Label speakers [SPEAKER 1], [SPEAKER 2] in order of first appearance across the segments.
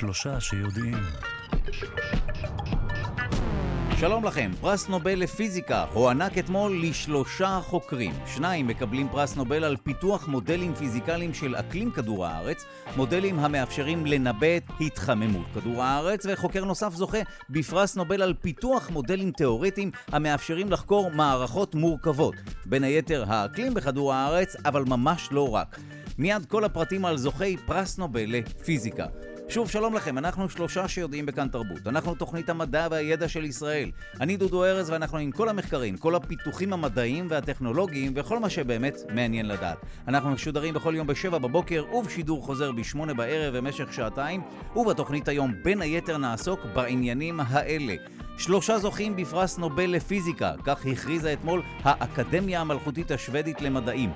[SPEAKER 1] שלושה שיודעים.
[SPEAKER 2] שלום לכם, פרס נובל לפיזיקה הוענק אתמול לשלושה חוקרים. שניים מקבלים פרס נובל על פיתוח מודלים פיזיקליים של אקלים כדור הארץ, מודלים המאפשרים לנבא את התחממות כדור הארץ, וחוקר נוסף זוכה בפרס נובל על פיתוח מודלים תאורטיים המאפשרים לחקור מערכות מורכבות. בין היתר האקלים בכדור הארץ, אבל ממש לא רק. מיד כל הפרטים על זוכי פרס נובל לפיזיקה. שוב, שלום לכם, אנחנו שלושה שיודעים בכאן תרבות. אנחנו תוכנית המדע והידע של ישראל. אני דודו ארז ואנחנו עם כל המחקרים, כל הפיתוחים המדעיים והטכנולוגיים וכל מה שבאמת מעניין לדעת. אנחנו משודרים בכל יום בשבע בבוקר ובשידור חוזר בשמונה בערב במשך שעתיים, ובתוכנית היום בין היתר נעסוק בעניינים האלה. שלושה זוכים בפרס נובל לפיזיקה, כך הכריזה אתמול האקדמיה המלכותית השוודית למדעים.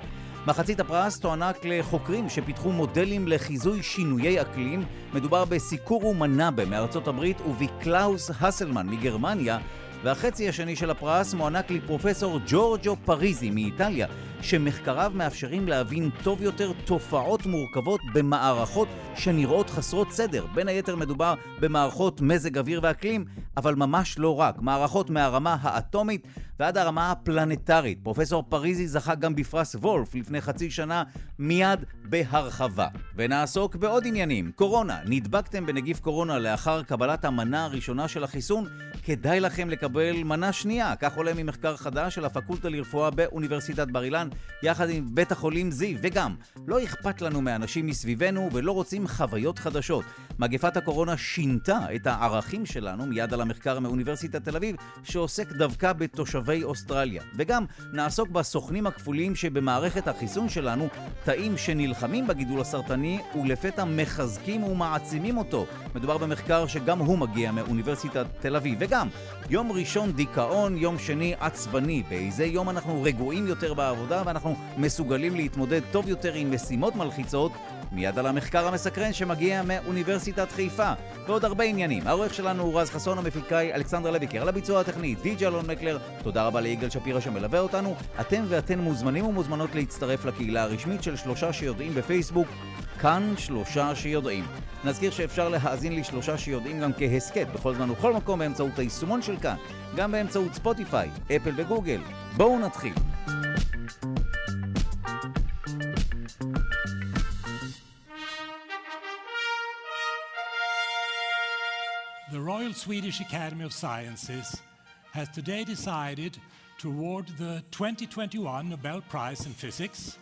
[SPEAKER 2] מחצית הפרס תוענק לחוקרים שפיתחו מודלים לחיזוי שינויי אקלים. מדובר בסיוקורו מנאבה מארצות הברית ובקלאוס הסלמן מגרמניה. והחצי השני של הפרס מוענק לפרופסור ג'ורג'ו פריזי מאיטליה, שמחקריו מאפשרים להבין טוב יותר תופעות מורכבות במערכות שנראות חסרות סדר. בין היתר מדובר במערכות מזג אוויר ואקלים, אבל ממש לא רק. מערכות מהרמה האטומית ועד הרמה הפלנטרית. פרופסור פריזי זכה גם בפרס וולף לפני חצי שנה, מיד בהרחבה. ונעסוק בעוד עניינים. קורונה, נדבקתם בנגיף קורונה לאחר קבלת המנה הראשונה של החיסון? כדאי לכם לקבל מנה שנייה. כך עולה ממחקר חדש של הפקולטה לרפואה באוניברסיטת בר אילן, יחד עם בית החולים זיו. וגם, לא אכפת לנו מאנשים מסביבנו ולא רוצים חוויות חדשות. מגפת הקורונה שינתה את הערכים שלנו, מיד על המחקר מאוניברסיטת תל אביב, שעוסק דווקא בתושבי אוסטרליה. וגם נעסוק בסוכנים הכפולים שבמערכת החיסון שלנו, תאים שנלחמים בגידול הסרטני ולפתע מחזקים ומעצימים אותו. מדובר במחקר שגם הוא מגיע מאוניברסיטת תל אביב. וגם, יום ראשון דיכאון, יום שני עצבני. באיזה יום אנחנו רגועים יותר בעבודה ואנחנו מסוגלים להתמודד טוב יותר עם משימות מלחיצות מיד על המחקר המסקרן שמגיע מאוניברסיטת חיפה ועוד הרבה עניינים. העורך שלנו הוא רז חסון, המפיקאי אלכסנדר לויקר, על הביצוע הטכני די.ג'י אלון מקלר. תודה רבה ליגאל שפירא שמלווה אותנו. אתם ואתן מוזמנים ומוזמנות להצטרף לקהילה הרשמית של שלושה שיודעים בפייסבוק, כאן שלושה שיודעים. נזכיר שאפשר להאזין לשלושה שיודעים גם כהסכת בכל זמן ובכל מקום באמצעות היישומון של כאן, גם באמצעות ספוטיפיי, אפל וגוגל. בואו נתחיל.
[SPEAKER 3] The Royal Swedish Academy of Sciences has today decided to award the 2021 Nobel Prize in Physics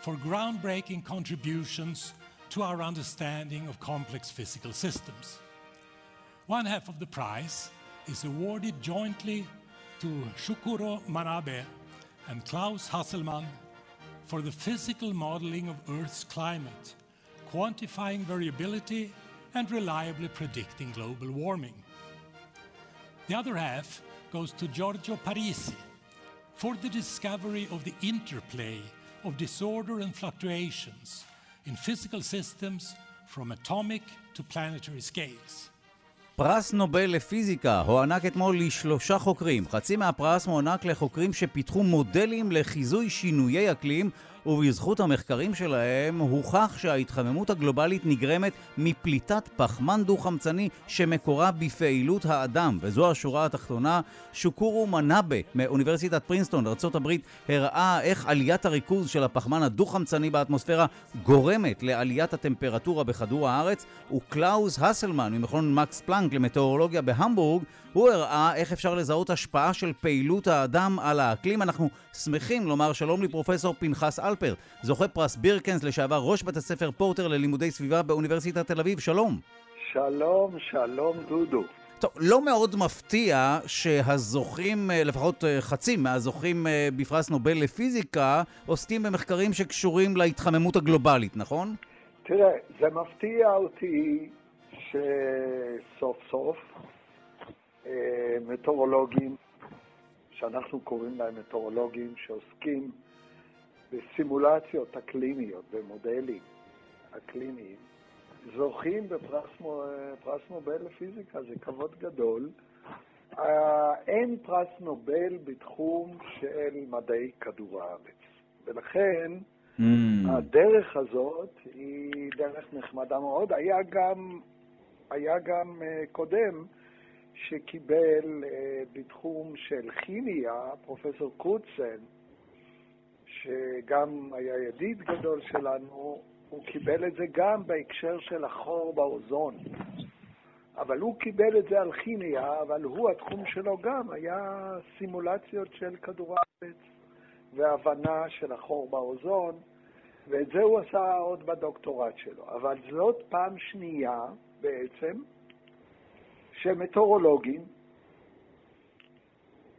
[SPEAKER 3] for groundbreaking contributions to our understanding of complex physical systems. One half of the prize is awarded jointly to Shukuro Manabe and Klaus Hasselmann for the physical modeling of Earth's climate, quantifying variability and reliably predicting global warming. The other half goes to Giorgio Parisi for the discovery of the interplay of disorder and fluctuations in physical systems from atomic to planetary scales.
[SPEAKER 2] פרס נובל לפיזיקה הוענק אתמול לשלושה חוקרים. חצי מהפרס מוענק לחוקרים שפיתחו מודלים לחיזוי שינויי אקלים ובזכות המחקרים שלהם הוכח שההתחממות הגלובלית נגרמת מפליטת פחמן דו-חמצני שמקורה בפעילות האדם. וזו השורה התחתונה. סיוקורו מנאבה מאוניברסיטת פרינסטון, ארה"ב, הראה איך עליית הריכוז של הפחמן הדו-חמצני באטמוספירה גורמת לעליית הטמפרטורה בכדור הארץ, וקלאוס הסלמן ממכון מקס פלנק למטאורולוגיה בהמבורג, הוא הראה איך אפשר לזהות השפעה של פעילות האדם על האקלים. אנחנו שמחים לומר שלום לפרופסור פנחס אלפרט, זוכה פרס בירקנס, לשעבר ראש בית הספר פורטר ללימודי סביבה באוניברסיטת תל אביב. שלום.
[SPEAKER 4] שלום, שלום דודו.
[SPEAKER 2] טוב, לא מאוד מפתיע שהזוכים, לפחות חצי מהזוכים בפרס נובל לפיזיקה, עוסקים במחקרים שקשורים להתחממות הגלובלית, נכון?
[SPEAKER 4] תראה, זה מפתיע אותי שסוף סוף מטאורולוגים, שאנחנו קוראים להם מטאורולוגים, שעוסקים בסימולציות אקלימיות, במודלים אקלימיים, זוכים בפרס נובל לפיזיקה, זה כבוד גדול. אין פרס נובל בתחום של מדעי כדור הארץ, ולכן mm. הדרך הזאת היא דרך נחמדה מאוד. היה גם היה גם קודם שקיבל בתחום של כימיה, פרופסור קרוצן, שגם היה ידיד גדול שלנו, הוא קיבל את זה גם בהקשר של החור באוזון. אבל הוא קיבל את זה על כימיה, אבל הוא, התחום שלו גם היה סימולציות של כדור הארץ והבנה של החור באוזון, ואת זה הוא עשה עוד בדוקטורט שלו. אבל זאת פעם שנייה בעצם שמטאורולוגים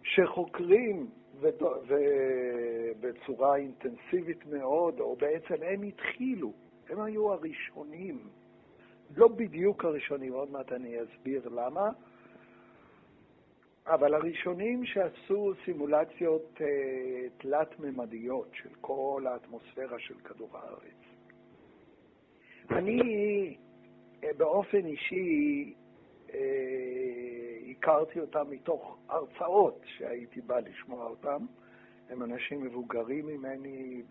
[SPEAKER 4] שחוקרים ובצורה אינטנסיבית מאוד, או בעצם הם התחילו, הם היו הראשונים לא בדיוק הראשונים, עוד מעט אני אסביר למה, אבל הראשונים שעשו סימולציות uh, תלת-ממדיות של כל האטמוספירה של כדור הארץ. אני uh, באופן אישי הכרתי אותם מתוך הרצאות שהייתי בא לשמוע אותם. הם אנשים מבוגרים ממני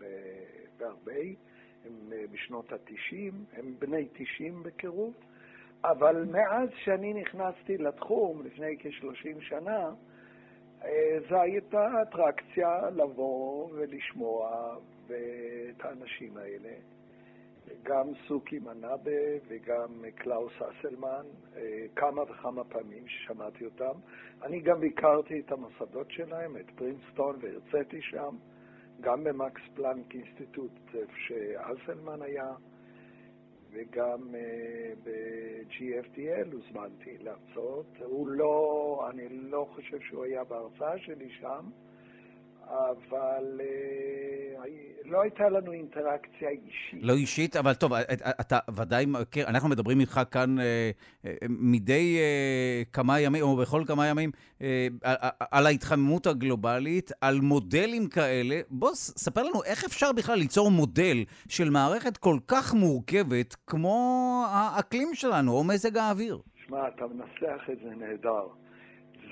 [SPEAKER 4] בהרבה. הם אה, בשנות ה-90, הם בני 90 בקירוב, אבל מאז שאני נכנסתי לתחום, לפני כ-30 שנה, אה, זו הייתה אטרקציה לבוא ולשמוע את האנשים האלה. גם סוכי מנאבה וגם קלאוס אסלמן, אה, כמה וכמה פעמים ששמעתי אותם. אני גם ביקרתי את המוסדות שלהם, את פרינסטון, והרציתי שם. גם ב-Max Planck Institute, איפה שאסלמן היה, וגם אה, ב-GFDL הוזמנתי להרצות. הוא לא, אני לא חושב שהוא היה בהרצאה שלי שם, אבל uh, לא הייתה לנו אינטראקציה אישית.
[SPEAKER 2] לא אישית, אבל טוב, אתה ודאי מכיר, אנחנו מדברים איתך כאן אה, אה, מדי אה, כמה ימים, או בכל כמה ימים, אה, על ההתחממות הגלובלית, על מודלים כאלה. בוא, ספר לנו איך אפשר בכלל ליצור מודל של מערכת כל כך מורכבת כמו האקלים שלנו, או מזג האוויר.
[SPEAKER 4] שמע, אתה מנסח את זה נהדר.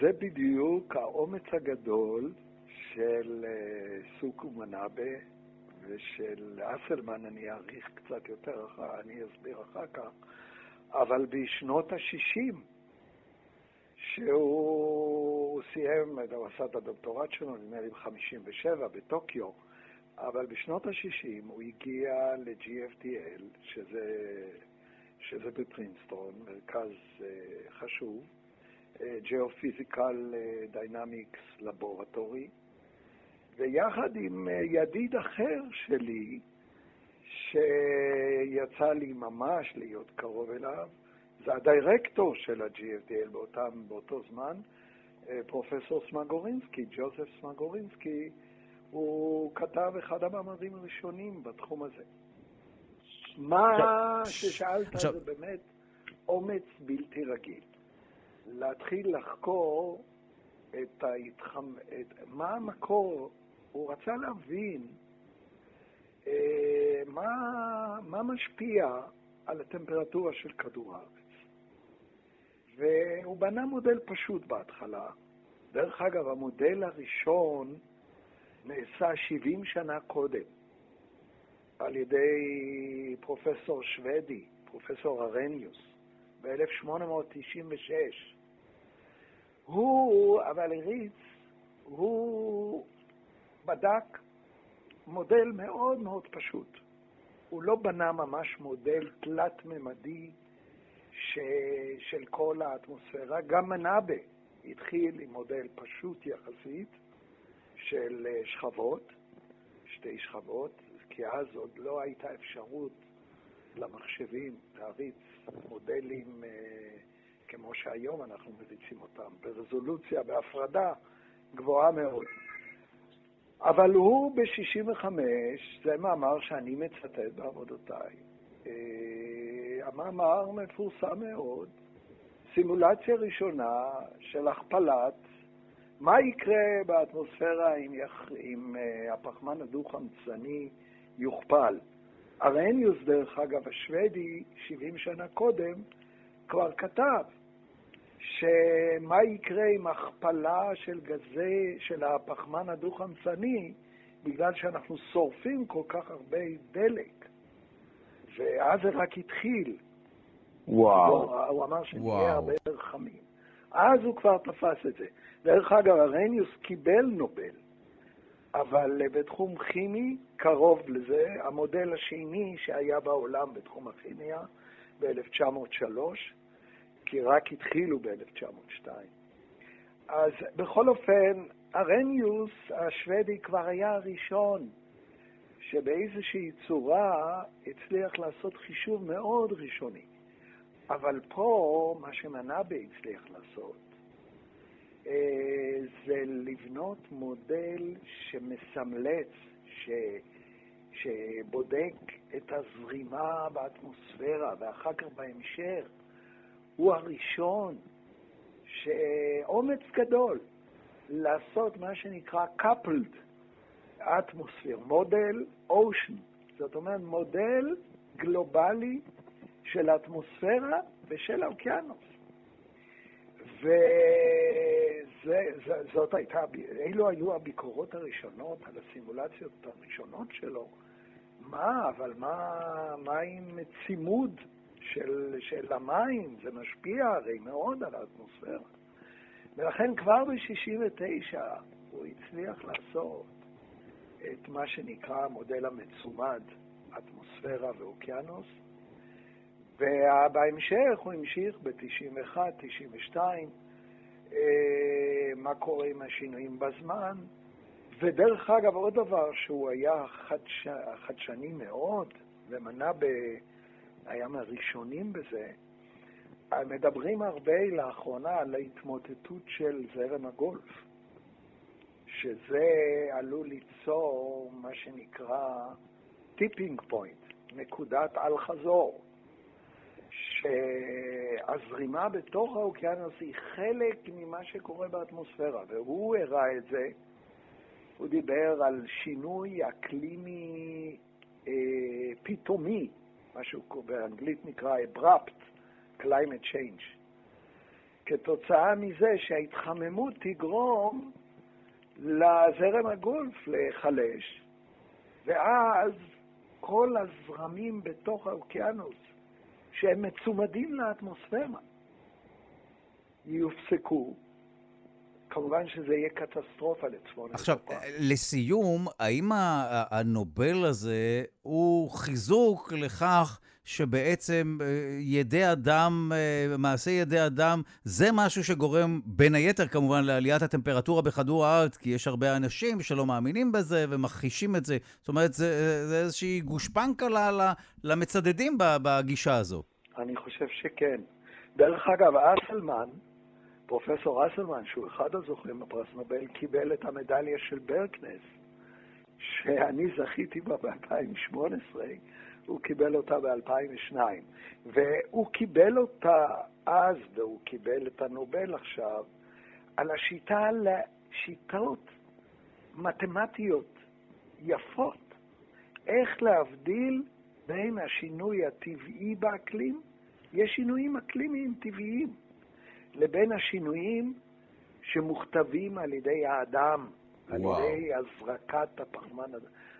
[SPEAKER 4] זה בדיוק האומץ הגדול של אה, סוכו מנאבה ושל אסלמן אני אאריך קצת יותר, אני אסביר אחר כך, אבל בשנות ה-60, שהוא סיים, הוא עשה את הדוקטורט שלו, נדמה לי ב-57 בטוקיו, אבל בשנות ה-60 הוא הגיע ל-GFDL, שזה, שזה בפרינסטון, מרכז uh, חשוב, uh, Geophysical Dynamics Laboratory, ויחד עם אה, ידיד אחר שלי, שיצא לי ממש להיות קרוב אליו, זה הדירקטור של ה-GFDL באותם, באותו זמן, אה, פרופסור סמגורינסקי, ג'וזף סמגורינסקי, הוא כתב אחד המאמרים הראשונים בתחום הזה. מה ששאלת זה באמת אומץ בלתי רגיל. להתחיל לחקור את ההתחמ... את... מה המקור הוא רצה להבין אה, מה, מה משפיע על הטמפרטורה של כדור הארץ. והוא בנה מודל פשוט בהתחלה. דרך אגב, המודל הראשון נעשה 70 שנה קודם על ידי פרופסור שוודי, פרופסור ארניוס, ב-1896. הוא, אבל הריץ, הוא בדק מודל מאוד מאוד פשוט. הוא לא בנה ממש מודל תלת-ממדי ש... של כל האטמוספירה. גם מנאבה התחיל עם מודל פשוט יחסית של אה, שכבות, שתי שכבות, כי אז עוד לא הייתה אפשרות למחשבים להריץ מודלים אה, כמו שהיום אנחנו מריצים אותם, ברזולוציה, בהפרדה גבוהה מאוד. אבל הוא ב-65, זה מאמר שאני מצטט בעבודותיי. אה, המאמר מפורסם מאוד, סימולציה ראשונה של הכפלת מה יקרה באטמוספירה אם, יח... אם uh, הפחמן הדו-חמצני יוכפל. ארניוס, דרך אגב, השוודי, 70 שנה קודם, כבר כתב שמה יקרה עם הכפלה של גזי, של הפחמן הדו-חמצני, בגלל שאנחנו שורפים כל כך הרבה דלק. ואז זה רק התחיל. וואו. הוא, הוא אמר שנהיה הרבה יותר חמים. אז הוא כבר תפס את זה. דרך אגב, ארניוס קיבל נובל, אבל בתחום כימי, קרוב לזה, המודל השני שהיה בעולם בתחום הכימיה ב-1903, כי רק התחילו ב-1902. אז בכל אופן, ארניוס השוודי כבר היה הראשון שבאיזושהי צורה הצליח לעשות חישוב מאוד ראשוני. אבל פה, מה שמנאבה הצליח לעשות, אה, זה לבנות מודל שמסמלץ, ש, שבודק את הזרימה באטמוספירה, ואחר כך בהמשך, הוא הראשון שאומץ גדול לעשות מה שנקרא coupled atmosphere, מודל ocean, זאת אומרת מודל גלובלי של האטמוספירה ושל האוקיינוס. וזאת הייתה, אלו היו הביקורות הראשונות על הסימולציות הראשונות שלו. מה, אבל מה, מה עם צימוד של, של המים? זה משפיע הרי מאוד על האטמוספירה. ולכן כבר ב-69 הוא הצליח לעשות את מה שנקרא המודל המצומד, אטמוספירה ואוקיינוס, ובהמשך הוא המשיך ב-91, 92, אה, מה קורה עם השינויים בזמן. ודרך אגב, עוד דבר שהוא היה חדש, חדשני מאוד, ומנה ב... היה מהראשונים בזה, מדברים הרבה לאחרונה על ההתמוטטות של זרם הגולף, שזה עלול ליצור מה שנקרא tipping point, נקודת אל-חזור. שהזרימה בתוך האוקיינוס היא חלק ממה שקורה באטמוספירה, והוא הראה את זה. הוא דיבר על שינוי אקלימי אה, פתאומי, מה שהוא באנגלית נקרא abrupt climate change. כתוצאה מזה שההתחממות תגרום לזרם הגולף להיחלש, ואז כל הזרמים בתוך האוקיינוס שהם מצומדים לאטמוספירה יופסקו, כמובן שזה יהיה קטסטרופה לצפון
[SPEAKER 2] עכשיו, לסיום, האם הנובל הזה הוא חיזוק לכך שבעצם אה, ידי אדם, אה, מעשה ידי אדם, זה משהו שגורם בין היתר כמובן לעליית הטמפרטורה בכדור הארץ, כי יש הרבה אנשים שלא מאמינים בזה ומכחישים את זה. זאת אומרת, זה, זה איזושהי גושפנקה למצדדים בגישה הזו.
[SPEAKER 4] אני חושב שכן. דרך אגב, אסלמן, פרופסור אסלמן, שהוא אחד הזוכים בפרס נובל, קיבל את המדליה של ברקנס, שאני זכיתי בה ב-2018, הוא קיבל אותה ב-2002. והוא קיבל אותה אז, והוא קיבל את הנובל עכשיו, על השיטה לשיטות מתמטיות יפות, איך להבדיל בין השינוי הטבעי באקלים, יש שינויים אקלימיים טבעיים, לבין השינויים שמוכתבים על ידי האדם, וואו. על ידי הזרקת הפחמן,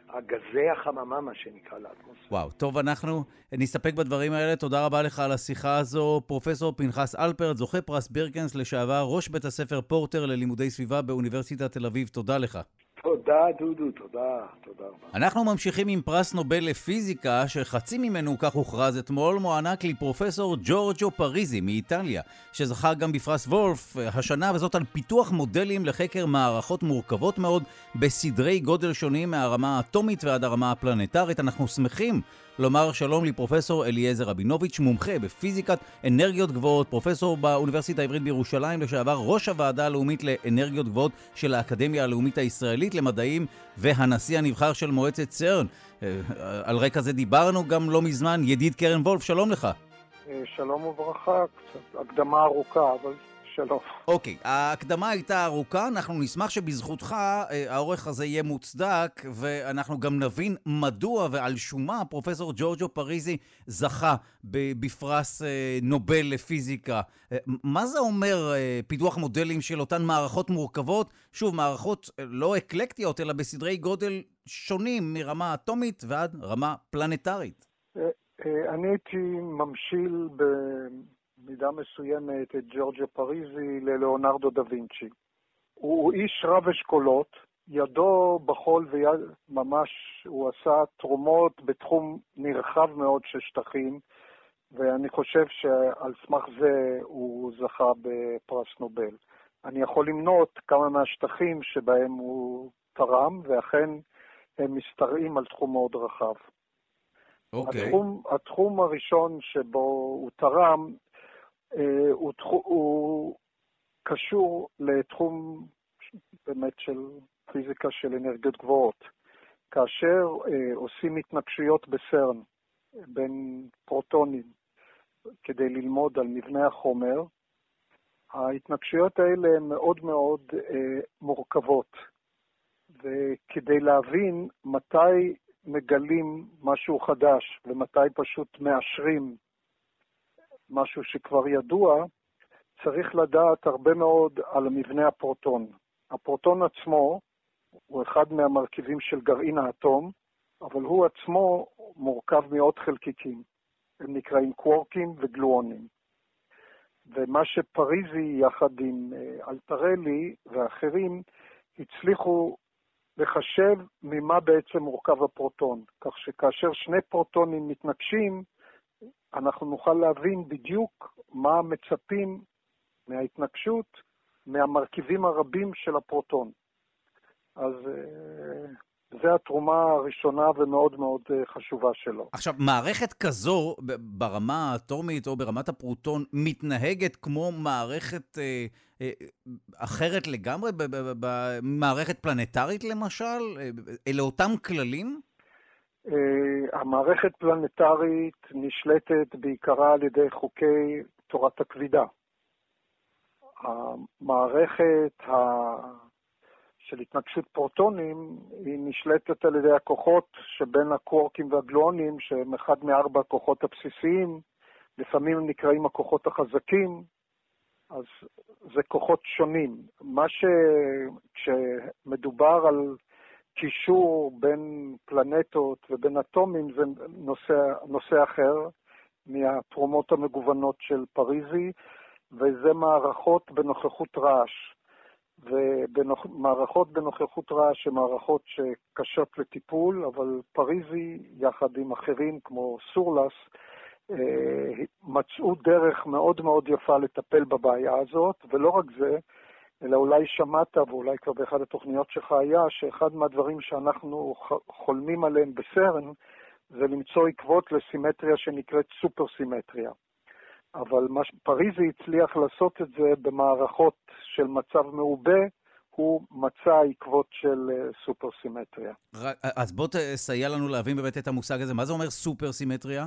[SPEAKER 4] הגזי החממה, מה שנקרא לאטמוספירה.
[SPEAKER 2] וואו, טוב, אנחנו נסתפק בדברים האלה. תודה רבה לך על השיחה הזו. פרופסור פנחס אלפרט, זוכה פרס ביירקנס לשעבר, ראש בית הספר פורטר ללימודי סביבה באוניברסיטת תל אביב. תודה לך.
[SPEAKER 4] תודה, דודו, תודה, תודה רבה.
[SPEAKER 2] אנחנו ממשיכים עם פרס נובל לפיזיקה, שחצי ממנו, כך הוכרז אתמול, מוענק לפרופסור ג'ורג'ו פריזי מאיטליה, שזכה גם בפרס וולף השנה, וזאת על פיתוח מודלים לחקר מערכות מורכבות מאוד, בסדרי גודל שונים מהרמה האטומית ועד הרמה הפלנטרית. אנחנו שמחים לומר שלום לפרופסור אליעזר רבינוביץ', מומחה בפיזיקת אנרגיות גבוהות, פרופסור באוניברסיטה העברית בירושלים, לשעבר ראש הוועדה הלאומית לאנרגיות גבוהות של האקדמיה הלאומית הישראלית למדעים והנשיא הנבחר של מועצת צרן. אה, על רקע זה דיברנו גם לא מזמן, ידיד קרן וולף, שלום לך.
[SPEAKER 1] אה, שלום וברכה, קצת הקדמה ארוכה, אבל שלום.
[SPEAKER 2] אוקיי, ההקדמה הייתה ארוכה, אנחנו נשמח שבזכותך אה, האורך הזה יהיה מוצדק, ואנחנו גם נבין מדוע ועל שומה פרופסור ג'ורג'ו פריזי זכה בפרס אה, נובל לפיזיקה. אה, מה זה אומר פיתוח מודלים של אותן מערכות מורכבות? שוב, מערכות לא אקלקטיות, אלא בסדרי גודל שונים מרמה אטומית ועד רמה פלנטרית.
[SPEAKER 1] אה, אני הייתי ממשיל במידה מסוימת את ג'ורג'ה פריזי ללאונרדו דה וינצ'י. הוא איש רב אשכולות, ידו בחול ויד ממש, הוא עשה תרומות בתחום נרחב מאוד של שטחים, ואני חושב שעל סמך זה הוא זכה בפרס נובל. אני יכול למנות כמה מהשטחים שבהם הוא תרם, ואכן הם משתרעים על תחום מאוד רחב.
[SPEAKER 2] אוקיי. Okay.
[SPEAKER 1] התחום, התחום הראשון שבו הוא תרם הוא, הוא קשור לתחום באמת של פיזיקה של אנרגיות גבוהות. כאשר אה, עושים התנגשויות בסרן בין פרוטונים כדי ללמוד על מבנה החומר, ההתנגשויות האלה הן מאוד מאוד אה, מורכבות, וכדי להבין מתי מגלים משהו חדש ומתי פשוט מאשרים משהו שכבר ידוע, צריך לדעת הרבה מאוד על מבנה הפרוטון. הפרוטון עצמו הוא אחד מהמרכיבים של גרעין האטום, אבל הוא עצמו מורכב מעוד חלקיקים. הם נקראים קוורקים וגלואונים. ומה שפריזי יחד עם אה, אלטרלי ואחרים הצליחו לחשב ממה בעצם מורכב הפרוטון, כך שכאשר שני פרוטונים מתנגשים, אנחנו נוכל להבין בדיוק מה מצפים מההתנגשות מהמרכיבים הרבים של הפרוטון. אז אה, זו התרומה הראשונה ומאוד מאוד אה, חשובה שלו.
[SPEAKER 2] עכשיו, מערכת כזו, ברמה האטומית או ברמת הפרוטון, מתנהגת כמו מערכת אה, אה, אחרת לגמרי, במערכת פלנטרית למשל? אה, אלה אותם כללים?
[SPEAKER 1] אה, המערכת פלנטרית נשלטת בעיקרה על ידי חוקי תורת הכבידה. המערכת ה... של התנגשות פרוטונים היא נשלטת על ידי הכוחות שבין הקוורקים והגלואונים, שהם אחד מארבע הכוחות הבסיסיים, לפעמים הם נקראים הכוחות החזקים, אז זה כוחות שונים. מה ש... כשמדובר על קישור בין פלנטות ובין אטומים זה נושא, נושא אחר מהתרומות המגוונות של פריזי, וזה מערכות בנוכחות רעש. ומערכות בנוכחות רעש הן מערכות שקשות לטיפול, אבל פריזי, יחד עם אחרים כמו סורלס, אה, מצאו דרך מאוד מאוד יפה לטפל בבעיה הזאת, ולא רק זה, אלא אולי שמעת, ואולי כבר באחד התוכניות שלך היה, שאחד מהדברים שאנחנו חולמים עליהם בסרן, זה למצוא עקבות לסימטריה שנקראת סופר-סימטריה. אבל מה שפריזי הצליח לעשות את זה במערכות של מצב מעובה, הוא מצא עקבות של אה, סופר-סימטריה.
[SPEAKER 2] אז בוא תסייע לנו להבין באמת את המושג הזה. מה זה אומר סופר-סימטריה?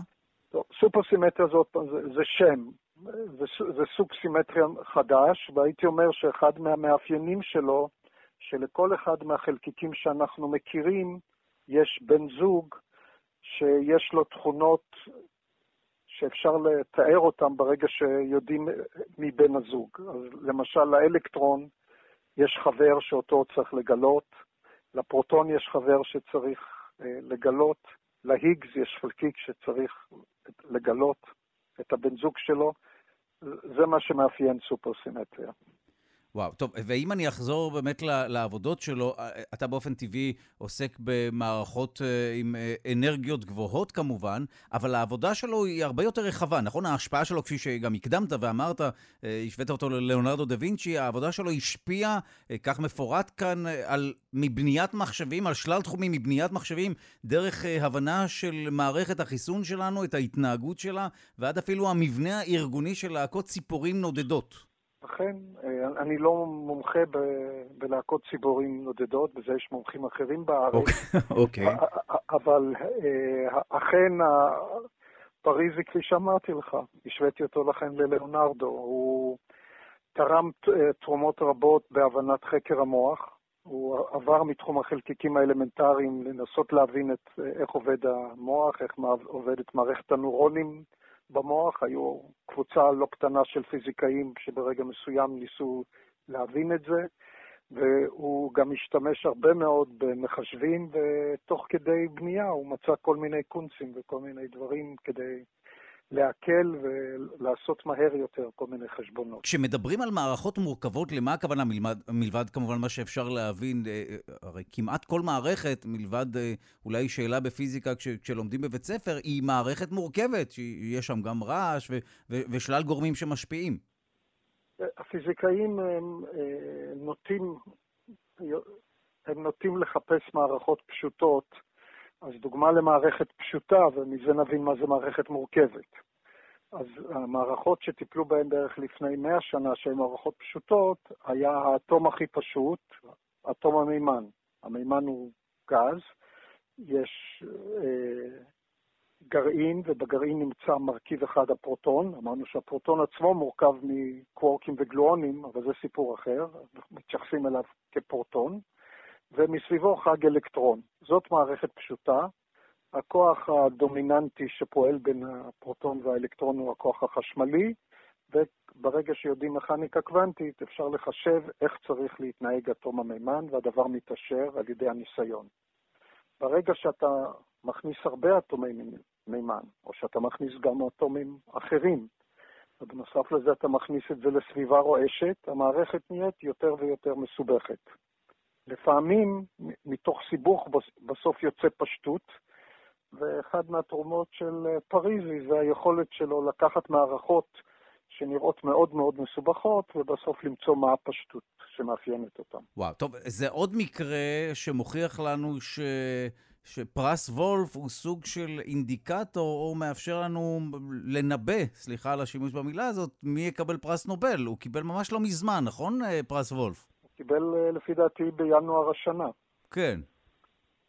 [SPEAKER 1] סופר-סימטריה זה, זה שם, זה, זה סוג סימטריה חדש, והייתי אומר שאחד מהמאפיינים שלו, שלכל אחד מהחלקיקים שאנחנו מכירים, יש בן זוג שיש לו תכונות שאפשר לתאר אותם ברגע שיודעים מי בן הזוג. אז למשל, לאלקטרון יש חבר שאותו צריך לגלות, לפרוטון יש חבר שצריך אה, לגלות, להיגס יש חלקיק שצריך לגלות את הבן זוג שלו. זה מה שמאפיין סופרסימטריה.
[SPEAKER 2] וואו, טוב, ואם אני אחזור באמת לעבודות שלו, אה, אתה באופן טבעי עוסק במערכות אה, עם אה, אנרגיות גבוהות כמובן, אבל העבודה שלו היא הרבה יותר רחבה, נכון? ההשפעה שלו, כפי שגם הקדמת ואמרת, השווית אותו ללאונרדו דה וינצ'י, העבודה שלו השפיעה, כך מפורט כאן, על מבניית מחשבים, על שלל תחומים מבניית מחשבים, דרך הבנה של מערכת החיסון שלנו, את ההתנהגות שלה, ועד אפילו המבנה הארגוני של להקות ציפורים נודדות.
[SPEAKER 1] אכן, אה, אני לא מומחה בלהקות ציבורים נודדות, בזה יש מומחים אחרים בארץ.
[SPEAKER 2] אוקיי. אוקיי.
[SPEAKER 1] אבל אה, אכן, פריזי, כפי שאמרתי לך, השוויתי אותו לכן ללאונרדו. הוא תרם אה, תרומות רבות בהבנת חקר המוח. הוא עבר מתחום החלקיקים האלמנטריים לנסות להבין את איך עובד המוח, איך עובדת מערכת הנוירונים. במוח, היו קבוצה לא קטנה של פיזיקאים שברגע מסוים ניסו להבין את זה, והוא גם השתמש הרבה מאוד במחשבים, ותוך כדי בנייה הוא מצא כל מיני קונצים וכל מיני דברים כדי להקל ולעשות מהר יותר כל מיני חשבונות.
[SPEAKER 2] כשמדברים על מערכות מורכבות, למה הכוונה מלבד, מלבד כמובן מה שאפשר להבין? אה, אה, הרי כמעט כל מערכת, מלבד אה, אולי שאלה בפיזיקה כש, כשלומדים בבית ספר, היא מערכת מורכבת, שיש שם גם רעש ו, ו, ושלל גורמים שמשפיעים.
[SPEAKER 1] הפיזיקאים הם, נוטים, הם נוטים לחפש מערכות פשוטות. אז דוגמה למערכת פשוטה, ומזה נבין מה זה מערכת מורכבת. אז המערכות שטיפלו בהן בערך לפני 100 שנה, שהן מערכות פשוטות, היה האטום הכי פשוט, אטום המימן. המימן הוא גז, יש אה, גרעין, ובגרעין נמצא מרכיב אחד, הפרוטון. אמרנו שהפרוטון עצמו מורכב מקוורקים וגלואונים, אבל זה סיפור אחר, מתייחסים אליו כפרוטון. ומסביבו חג אלקטרון. זאת מערכת פשוטה. הכוח הדומיננטי שפועל בין הפרוטון והאלקטרון הוא הכוח החשמלי, וברגע שיודעים מכניקה קוונטית אפשר לחשב איך צריך להתנהג אטום המימן, והדבר מתעשר על ידי הניסיון. ברגע שאתה מכניס הרבה אטומי מימן, או שאתה מכניס גם אטומים אחרים, ובנוסף לזה אתה מכניס את זה לסביבה רועשת, המערכת נהיית יותר ויותר מסובכת. לפעמים מתוך סיבוך בסוף יוצא פשטות, ואחד מהתרומות של אה, פריזי זה היכולת שלו לקחת מערכות שנראות מאוד מאוד מסובכות, ובסוף למצוא מה הפשטות שמאפיינת אותן.
[SPEAKER 2] וואו, טוב, זה עוד מקרה שמוכיח לנו ש... שפרס וולף הוא סוג של אינדיקטור, או מאפשר לנו לנבא, סליחה על השימוש במילה הזאת, מי יקבל פרס נובל. הוא קיבל ממש לא מזמן, נכון, אה, פרס וולף?
[SPEAKER 1] קיבל אה, לפי דעתי בינואר השנה.
[SPEAKER 2] כן.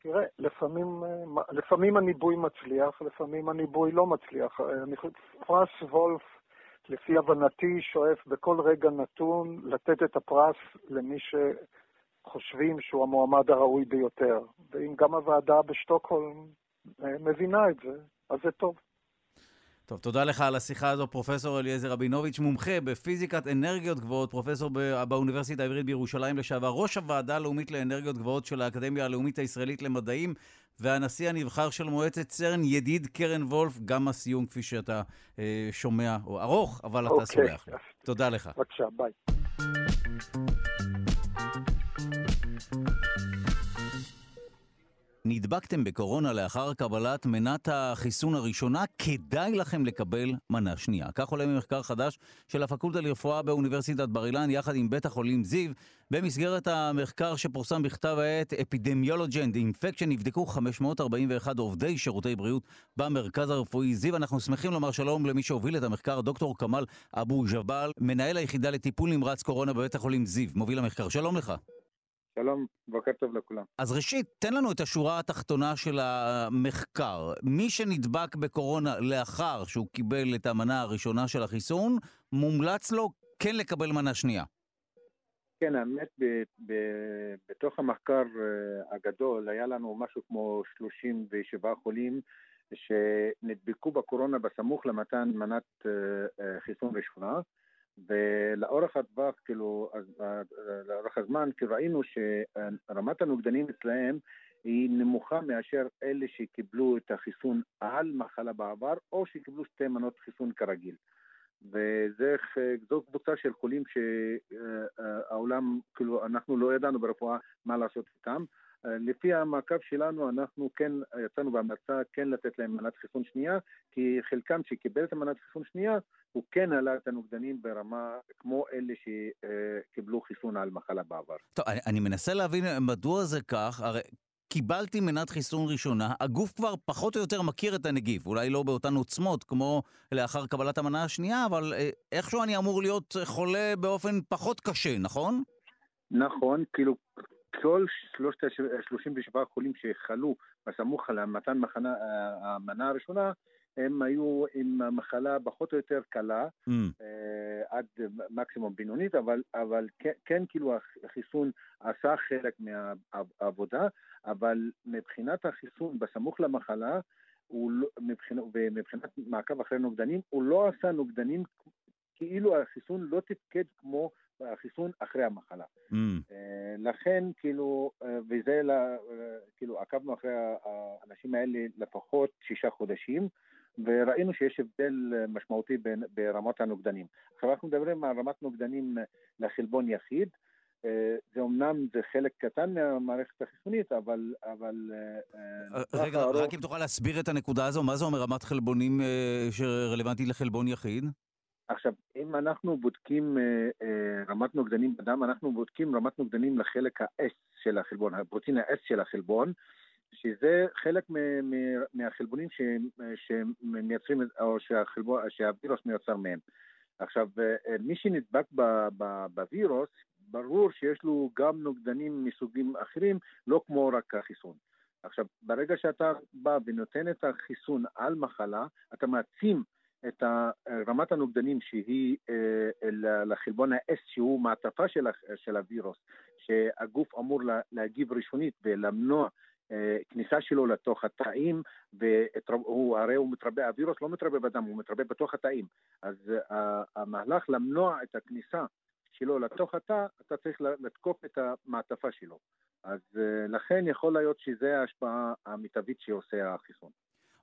[SPEAKER 1] תראה, לפעמים, אה, לפעמים הניבוי מצליח, לפעמים הניבוי לא מצליח. אה, פרס וולף, לפי הבנתי, שואף בכל רגע נתון לתת את הפרס למי שחושבים שהוא המועמד הראוי ביותר. ואם גם הוועדה בשטוקהולם מבינה את זה, אז זה טוב.
[SPEAKER 2] טוב, תודה לך על השיחה הזו, פרופסור אליעזר רבינוביץ', מומחה בפיזיקת אנרגיות גבוהות, פרופסור באוניברסיטה העברית בירושלים לשעבר, ראש הוועדה הלאומית לאנרגיות גבוהות של האקדמיה הלאומית הישראלית למדעים, והנשיא הנבחר של מועצת צרן, ידיד קרן וולף, גם הסיום, כפי שאתה אה, שומע, הוא ארוך, אבל אתה okay. אוקיי. סולח. תודה לך.
[SPEAKER 1] בבקשה, ביי.
[SPEAKER 2] נדבקתם בקורונה לאחר קבלת מנת החיסון הראשונה, כדאי לכם לקבל מנה שנייה. כך עולה ממחקר חדש של הפקולטה לרפואה באוניברסיטת בר אילן, יחד עם בית החולים זיו. במסגרת המחקר שפורסם בכתב העת אפידמיולוג'נד אינפקשן, נבדקו 541 עובדי שירותי בריאות במרכז הרפואי זיו. אנחנו שמחים לומר שלום למי שהוביל את המחקר, דוקטור כמאל אבו ג'באל, מנהל היחידה לטיפול נמרץ קורונה בבית החולים זיו. מוביל המחקר. שלום לך.
[SPEAKER 5] שלום, בוקר טוב לכולם.
[SPEAKER 2] אז ראשית, תן לנו את השורה התחתונה של המחקר. מי שנדבק בקורונה לאחר שהוא קיבל את המנה הראשונה של החיסון, מומלץ לו כן לקבל מנה שנייה.
[SPEAKER 5] כן, האמת, ב- ב- בתוך המחקר אה, הגדול היה לנו משהו כמו 37 חולים שנדבקו בקורונה בסמוך למתן מנת אה, אה, חיסון ראשונה. ולאורך הטווח, כאילו, לאורך הזמן, כי ראינו שרמת הנוגדנים אצלהם היא נמוכה מאשר אלה שקיבלו את החיסון על מחלה בעבר, או שקיבלו שתי מנות חיסון כרגיל. וזו קבוצה של חולים שהעולם, כאילו, אנחנו לא ידענו ברפואה מה לעשות איתם. לפי המעקב שלנו, אנחנו כן יצאנו בהמלצה כן לתת להם מנת חיסון שנייה, כי חלקם שקיבל את המנת חיסון שנייה, הוא כן עלה את הנוגדנים ברמה כמו אלה שקיבלו חיסון על מחלה בעבר.
[SPEAKER 2] טוב, אני, אני מנסה להבין מדוע זה כך, הרי... קיבלתי מנת חיסון ראשונה, הגוף כבר פחות או יותר מכיר את הנגיף, אולי לא באותן עוצמות כמו לאחר קבלת המנה השנייה, אבל אה, איכשהו אני אמור להיות חולה באופן פחות קשה, נכון?
[SPEAKER 5] נכון, כאילו כל שלושת ה-37 חולים שחלו בסמוך למתן המנה הראשונה, הם היו עם מחלה פחות או יותר קלה, mm. אה, עד מקסימום בינונית, אבל, אבל כן, כן כאילו החיסון עשה חלק מהעבודה, אבל מבחינת החיסון בסמוך למחלה, הוא לא, מבחינת, ומבחינת מעקב אחרי נוגדנים, הוא לא עשה נוגדנים כאילו החיסון לא תפקד כמו החיסון אחרי המחלה. Mm. לכן, כאילו, וזה, כאילו, עקבנו אחרי האנשים האלה לפחות שישה חודשים, וראינו שיש הבדל משמעותי ברמת הנוגדנים. עכשיו אנחנו מדברים על רמת נוגדנים לחלבון יחיד, אה, זה אומנם זה חלק קטן מהמערכת החיסונית, אבל... אבל
[SPEAKER 2] אה, אה, רגע, הרוב... רק אם תוכל להסביר את הנקודה הזו, מה זה אומר רמת חלבונים שרלוונטית לחלבון יחיד?
[SPEAKER 5] עכשיו, אם אנחנו בודקים רמת נוגדנים בדם, אנחנו בודקים רמת נוגדנים לחלק ה-S של החלבון, הפרוטין ה-S של החלבון, שזה חלק מהחלבונים שמייצרים, או שהווירוס מיוצר מהם. עכשיו, מי שנדבק בווירוס, ברור שיש לו גם נוגדנים מסוגים אחרים, לא כמו רק החיסון. עכשיו, ברגע שאתה בא ונותן את החיסון על מחלה, אתה מעצים את רמת הנוגדנים שהיא אה, לחלבון ה-S, שהוא מעטפה של, של הווירוס, שהגוף אמור להגיב ראשונית ולמנוע אה, כניסה שלו לתוך התאים, והוא, הרי הוא מתרבה, הווירוס לא מתרבה בדם, הוא מתרבה בתוך התאים. אז אה, המהלך למנוע את הכניסה שלו לתוך התא, אתה צריך לתקוף את המעטפה שלו. אז אה, לכן יכול להיות שזו ההשפעה המיטבית שעושה החיסון.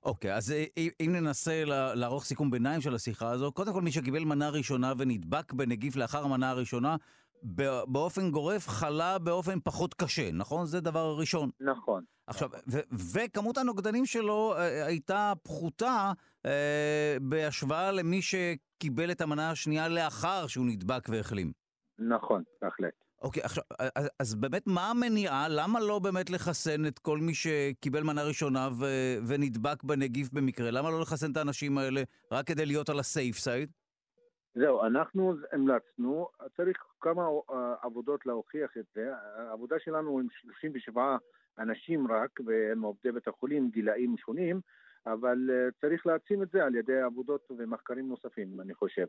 [SPEAKER 2] אוקיי, okay, אז אה, אם ננסה לערוך סיכום ביניים של השיחה הזו, קודם כל מי שקיבל מנה ראשונה ונדבק בנגיף לאחר המנה הראשונה, באופן גורף חלה באופן פחות קשה, נכון? זה דבר ראשון.
[SPEAKER 5] נכון.
[SPEAKER 2] עכשיו, וכמות הנוגדנים שלו אה, הייתה פחותה אה, בהשוואה למי שקיבל את המנה השנייה לאחר שהוא נדבק והחלים.
[SPEAKER 5] נכון, בהחלט.
[SPEAKER 2] אוקיי, עכשיו, אז, אז באמת מה המניעה? למה לא באמת לחסן את כל מי שקיבל מנה ראשונה ו, ונדבק בנגיף במקרה? למה לא לחסן את האנשים האלה רק כדי להיות על הסייף סייד?
[SPEAKER 5] זהו, אנחנו המלצנו, צריך כמה אה, עבודות להוכיח את זה. העבודה שלנו עם 37 אנשים רק, והם עובדי בית החולים, גילאים שונים, אבל אה, צריך להעצים את זה על ידי עבודות ומחקרים נוספים, אני חושב.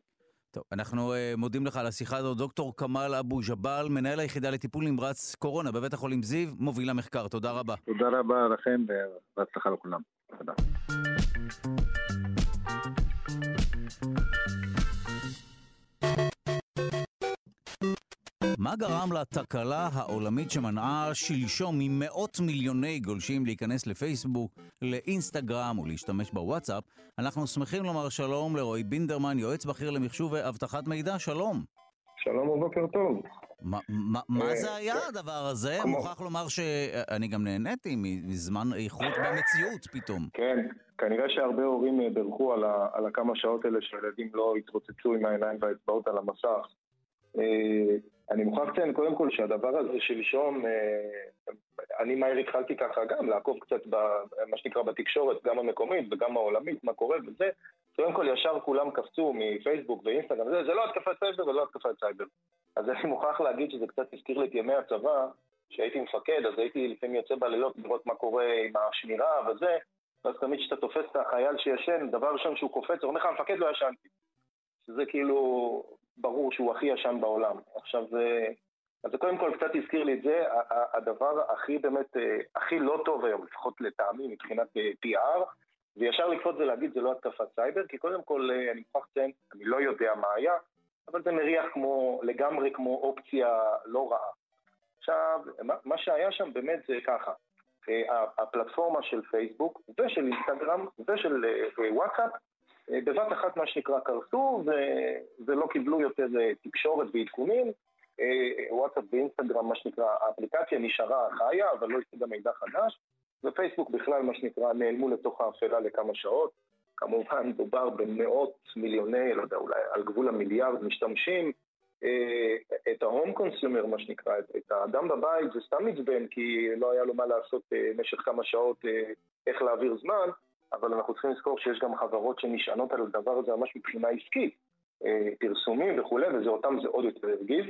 [SPEAKER 2] טוב, אנחנו uh, מודים לך על השיחה הזו. דוקטור כמאל אבו ג'באל, מנהל היחידה לטיפול נמרץ קורונה בבית החולים זיו, מוביל המחקר. תודה רבה.
[SPEAKER 5] תודה רבה לכם ובהצלחה לכולם. תודה.
[SPEAKER 2] מה גרם לתקלה העולמית שמנעה שלשום ממאות מיליוני גולשים להיכנס לפייסבוק, לאינסטגרם ולהשתמש בוואטסאפ? אנחנו שמחים לומר שלום לרועי בינדרמן, יועץ בכיר למחשוב ואבטחת מידע, שלום.
[SPEAKER 6] שלום ובוקר טוב.
[SPEAKER 2] מה, אה, זה היה הדבר הזה? מוכרח לומר שאני גם נהניתי מזמן איכות במציאות פתאום.
[SPEAKER 6] כן, כנראה שהרבה הורים אה, בירכו על, על הכמה שעות האלה שהילדים לא התרוצצו עם העיניים והאצבעות על המסך. אני מוכרח לציין קודם כל שהדבר הזה שלשום, אה, אני מהר התחלתי ככה גם לעקוב קצת במה שנקרא בתקשורת, גם המקומית וגם העולמית, מה קורה וזה. קודם כל ישר כולם קפצו מפייסבוק ואינסטגרם, זה, זה לא התקפת סייבר ולא התקפת סייבר. אז אני מוכרח להגיד שזה קצת הזכיר לי את ימי הצבא, כשהייתי מפקד, אז הייתי לפעמים יוצא בלילות לראות מה קורה עם השמירה וזה, ואז תמיד כשאתה תופס את החייל שישן, דבר ראשון שהוא קופץ, הוא אומר לך, המפקד לא ישנתי. שזה כאילו, ברור שהוא הכי ישן בעולם. עכשיו. אז זה קודם כל קצת הזכיר לי את זה, הדבר הכי באמת, אה, הכי לא טוב היום, לפחות לטעמי מבחינת אה, PR, וישר לקפוץ ולהגיד זה לא התקפת סייבר, כי קודם כל אה, אני מוכרח לציין, אני לא יודע מה היה, אבל זה מריח כמו, לגמרי כמו אופציה לא רעה. עכשיו, מה שהיה שם באמת זה ככה, הפלטפורמה של פייסבוק ושל אינסטגרם ושל וואטסאפ בבת אחת מה שנקרא קרסו ולא קיבלו יותר אה, תקשורת ועדכונים. אה, וואטסאפ ואינסטגרם, מה שנקרא, האפליקציה נשארה חיה, אבל לא השיגה מידע חדש, ופייסבוק בכלל, מה שנקרא, נעלמו לתוך האפלה לכמה שעות. כמובן, דובר במאות מיליוני, לא יודע, אולי על גבול המיליארד משתמשים. את ההום קונסיומר, מה שנקרא, את האדם בבית, זה סתם עצבן, כי לא היה לו מה לעשות במשך כמה שעות, איך להעביר זמן. אבל אנחנו צריכים לזכור שיש גם חברות שנשענות על הדבר הזה ממש מבחינה עסקית, אה, פרסומים וכולי, וזה אותם זה עוד יותר הרגיז.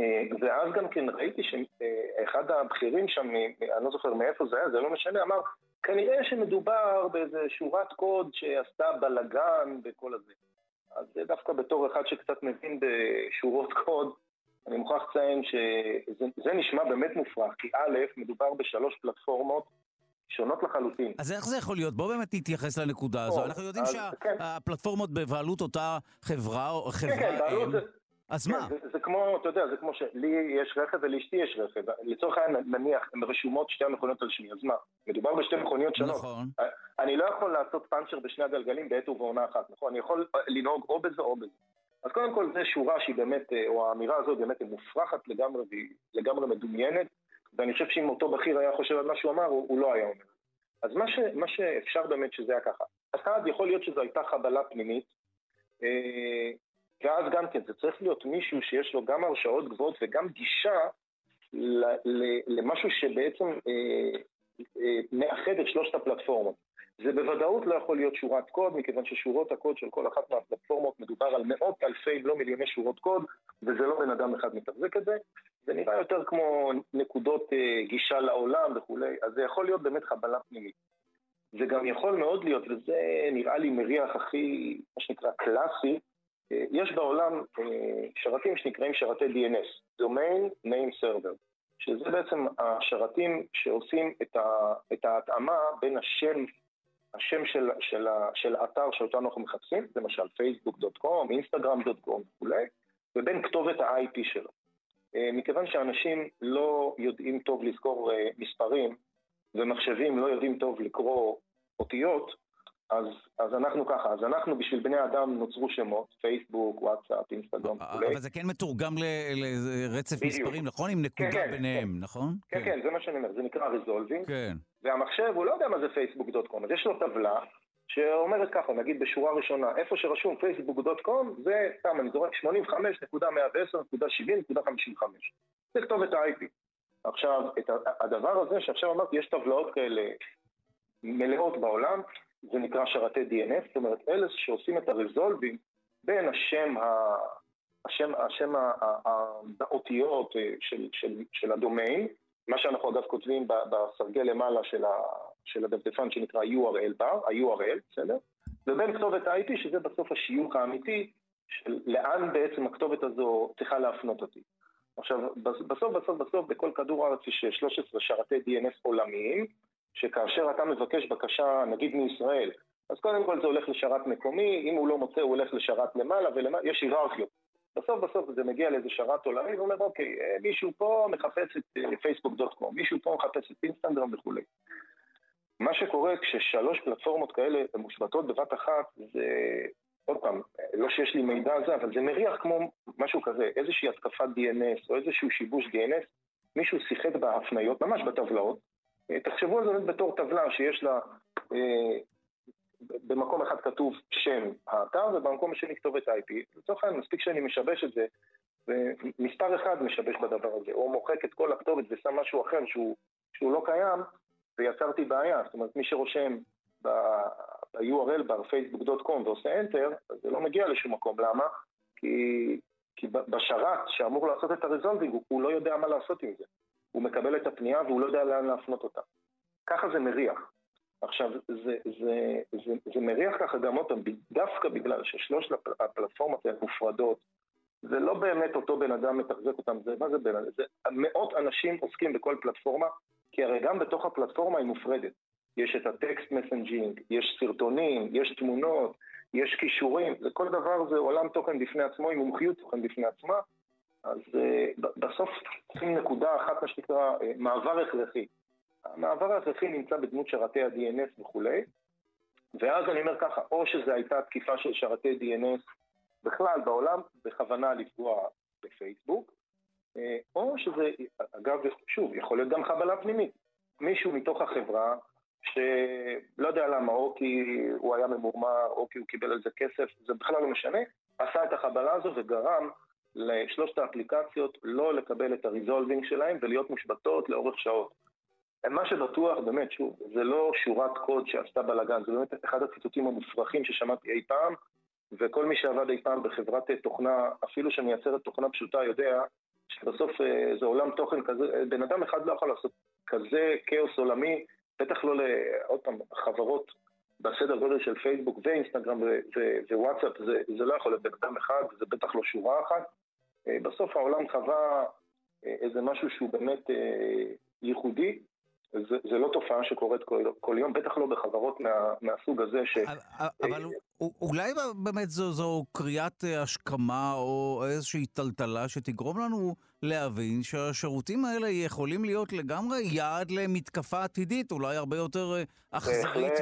[SPEAKER 6] אה, ואז גם כן ראיתי שאחד הבכירים שם, אני לא זוכר מאיפה זה היה, זה לא משנה, אמר, כנראה שמדובר באיזה שורת קוד שעשתה בלאגן וכל הזה. אז דווקא בתור אחד שקצת מבין בשורות קוד, אני מוכרח לציין שזה נשמע באמת מופרך, כי א', מדובר בשלוש פלטפורמות שונות לחלוטין.
[SPEAKER 2] אז איך זה יכול להיות? בוא באמת נתייחס לנקודה הזו. אנחנו יודעים שהפלטפורמות כן. בבעלות אותה חברה או חברה...
[SPEAKER 6] כן, כן, בעלות זה...
[SPEAKER 2] אז מה?
[SPEAKER 6] זה, זה כמו, אתה יודע, זה כמו שלי יש רכב ולאשתי יש רכב. לצורך העניין, נניח, הן רשומות שתי המכוניות על שמי, אז מה? מדובר בשתי מכוניות שונות.
[SPEAKER 2] נכון.
[SPEAKER 6] אני לא יכול לעשות פאנצ'ר בשני הגלגלים בעת ובעונה אחת, נכון? אני יכול לנהוג או בזה או בזה. אז קודם כל זו שורה שהיא באמת, או האמירה הזאת באמת מופרכת לגמרי לגמרי מדומיינת, ואני חושב שאם אותו בכיר היה חושב על מה שהוא אמר, הוא, הוא לא היה אומר. אז מה, ש, מה שאפשר באמת שזה היה ככה. אחד, יכול להיות שזו הייתה חבלה פנימית, אה, ואז גם כן, זה צריך להיות מישהו שיש לו גם הרשאות גבוהות וגם גישה למשהו שבעצם אה, אה, מאחד את שלושת הפלטפורמות. זה בוודאות לא יכול להיות שורת קוד, מכיוון ששורות הקוד של כל אחת מהפלטפורמות מדובר על מאות אלפי, אם לא מיליוני שורות קוד, וזה לא בן אדם אחד מתחזק את זה. זה נראה יותר כמו נקודות אה, גישה לעולם וכולי, אז זה יכול להיות באמת חבלה פנימית. זה גם יכול מאוד להיות, וזה נראה לי מריח הכי, מה שנקרא, קלאסי, אה, יש בעולם אה, שרתים שנקראים שרתי DNS, Domain Name Server, שזה בעצם השרתים שעושים את, ה, את ההתאמה בין השם, השם של, של, של האתר שאותו אנחנו מחפשים, למשל facebook.com, instagram.com וכולי, ובין כתובת ה-IP שלו. אה, מכיוון שאנשים לא יודעים טוב לזכור מספרים, ומחשבים לא יודעים טוב לקרוא אותיות, אז, אז אנחנו ככה, אז אנחנו בשביל בני אדם נוצרו שמות, פייסבוק, וואטסאפ, אינסטגרם וכולי.
[SPEAKER 2] אבל זה כן מתורגם לרצף מספרים, נכון? עם נקודה כן, כן, ביניהם,
[SPEAKER 6] כן.
[SPEAKER 2] נכון?
[SPEAKER 6] כן, כן, כן, זה מה שאני אומר, זה נקרא ריזולבינג.
[SPEAKER 2] כן.
[SPEAKER 6] והמחשב, הוא לא יודע מה זה פייסבוק.קום, אז יש לו טבלה שאומרת ככה, נגיד בשורה ראשונה, איפה שרשום פייסבוק.קום, זה סתם, אני זורק 85.110.70.55. זה כתובת ה-IP. עכשיו, את הדבר הזה שעכשיו אמרתי, יש טבלאות כאלה מלאות בעולם, זה נקרא שרתי DNS, זאת אומרת, אלה שעושים את הרזולבים בין השם, ה... השם, השם האותיות אה, של, של, של הדומיין, מה שאנחנו אגב כותבים בסרגל למעלה של, ה, של הדפדפן שנקרא URL בר, ה-URL, בסדר? ובין כתובת ה-IP, שזה בסוף השיוך האמיתי של לאן בעצם הכתובת הזו צריכה להפנות אותי. עכשיו, בסוף בסוף בסוף בכל כדור הארץ יש 13 שרתי DNS עולמיים, שכאשר אתה מבקש בקשה, נגיד מישראל, אז קודם כל זה הולך לשרת מקומי, אם הוא לא מוצא הוא הולך לשרת למעלה ולמעלה, יש היררכיות. בסוף בסוף זה מגיע לאיזה שרת עולמי ואומר, אוקיי, אה, מישהו פה מחפש את פייסבוק.קום, אה, מישהו פה מחפש את אינסטגרם וכולי. מה שקורה כששלוש פלטפורמות כאלה מושבתות בבת אחת, זה, עוד פעם, לא שיש לי מידע על זה, אבל זה מריח כמו משהו כזה, איזושהי התקפת DNS או איזשהו שיבוש DNS, מישהו שיחק בהפניות, ממש בטבלאות, אה, תחשבו על זה בתור טבלה שיש לה, אה, במקום אחד כתוב שם האתר ובמקום השני כתובת IP. לצורך העניין מספיק שאני משבש את זה, ומספר אחד משבש בדבר הזה, או מוחק את כל הכתובת ושם משהו אחר שהוא, שהוא לא קיים, ויצרתי בעיה. זאת אומרת, מי שרושם ב-URL בר facebook.com ועושה enter, אז זה לא מגיע לשום מקום. למה? כי, כי בשרת שאמור לעשות את הרזולבינג, הוא לא יודע מה לעשות עם זה. הוא מקבל את הפנייה והוא לא יודע לאן להפנות אותה. ככה זה מריח. עכשיו, זה, זה, זה, זה מריח ככה גם אותם, דווקא בגלל ששלוש הפלטפורמות האלה מופרדות, זה לא באמת אותו בן אדם מתחזק אותם, זה, מה זה בן אדם? זה מאות אנשים עוסקים בכל פלטפורמה, כי הרי גם בתוך הפלטפורמה היא מופרדת. יש את ה-text messaging, יש סרטונים, יש תמונות, יש קישורים, וכל דבר זה עולם תוכן בפני עצמו עם מומחיות תוכן בפני עצמה, אז אה, בסוף צריכים נקודה אחת, מה שנקרא, אה, מעבר הכרחי. המעבר ההכרחי נמצא בדמות שרתי ה-DNS וכולי, ואז אני אומר ככה, או שזו הייתה תקיפה של שרתי DNS בכלל בעולם, בכוונה לפגוע בפייסבוק, uh, או שזה, אגב, שוב, יכול להיות גם חבלה פנימית. מישהו מתוך החברה, שלא יודע למה, או כי הוא היה ממורמר, או כי הוא קיבל על זה כסף, זה בכלל לא משנה, עשה את החבלה הזו וגרם לשלושת האפליקציות לא לקבל את הריזולבינג שלהם ולהיות מושבתות לאורך שעות. מה שבטוח, באמת, שוב, זה לא שורת קוד שעשתה בלאגן, זה באמת אחד הציטוטים המופרכים ששמעתי אי פעם, וכל מי שעבד אי פעם בחברת תוכנה, אפילו שמייצרת תוכנה פשוטה, יודע שבסוף אה, זה עולם תוכן כזה, בן אדם אחד לא יכול לעשות כזה כאוס עולמי, בטח לא, עוד פעם, חברות בסדר גודל של פייסבוק ואינסטגרם ווואטסאפ, זה, זה לא יכול להיות בן אדם אחד, זה בטח לא שורה אחת. אה, בסוף העולם חווה אה, איזה משהו שהוא באמת אה, ייחודי, זה, זה לא תופעה שקורית כל, כל יום, בטח לא בחברות מה, מהסוג הזה ש...
[SPEAKER 2] אבל אולי באמת זו, זו קריאת השכמה או איזושהי טלטלה שתגרום לנו להבין שהשירותים האלה יכולים להיות לגמרי יעד למתקפה עתידית, אולי הרבה יותר אכזרית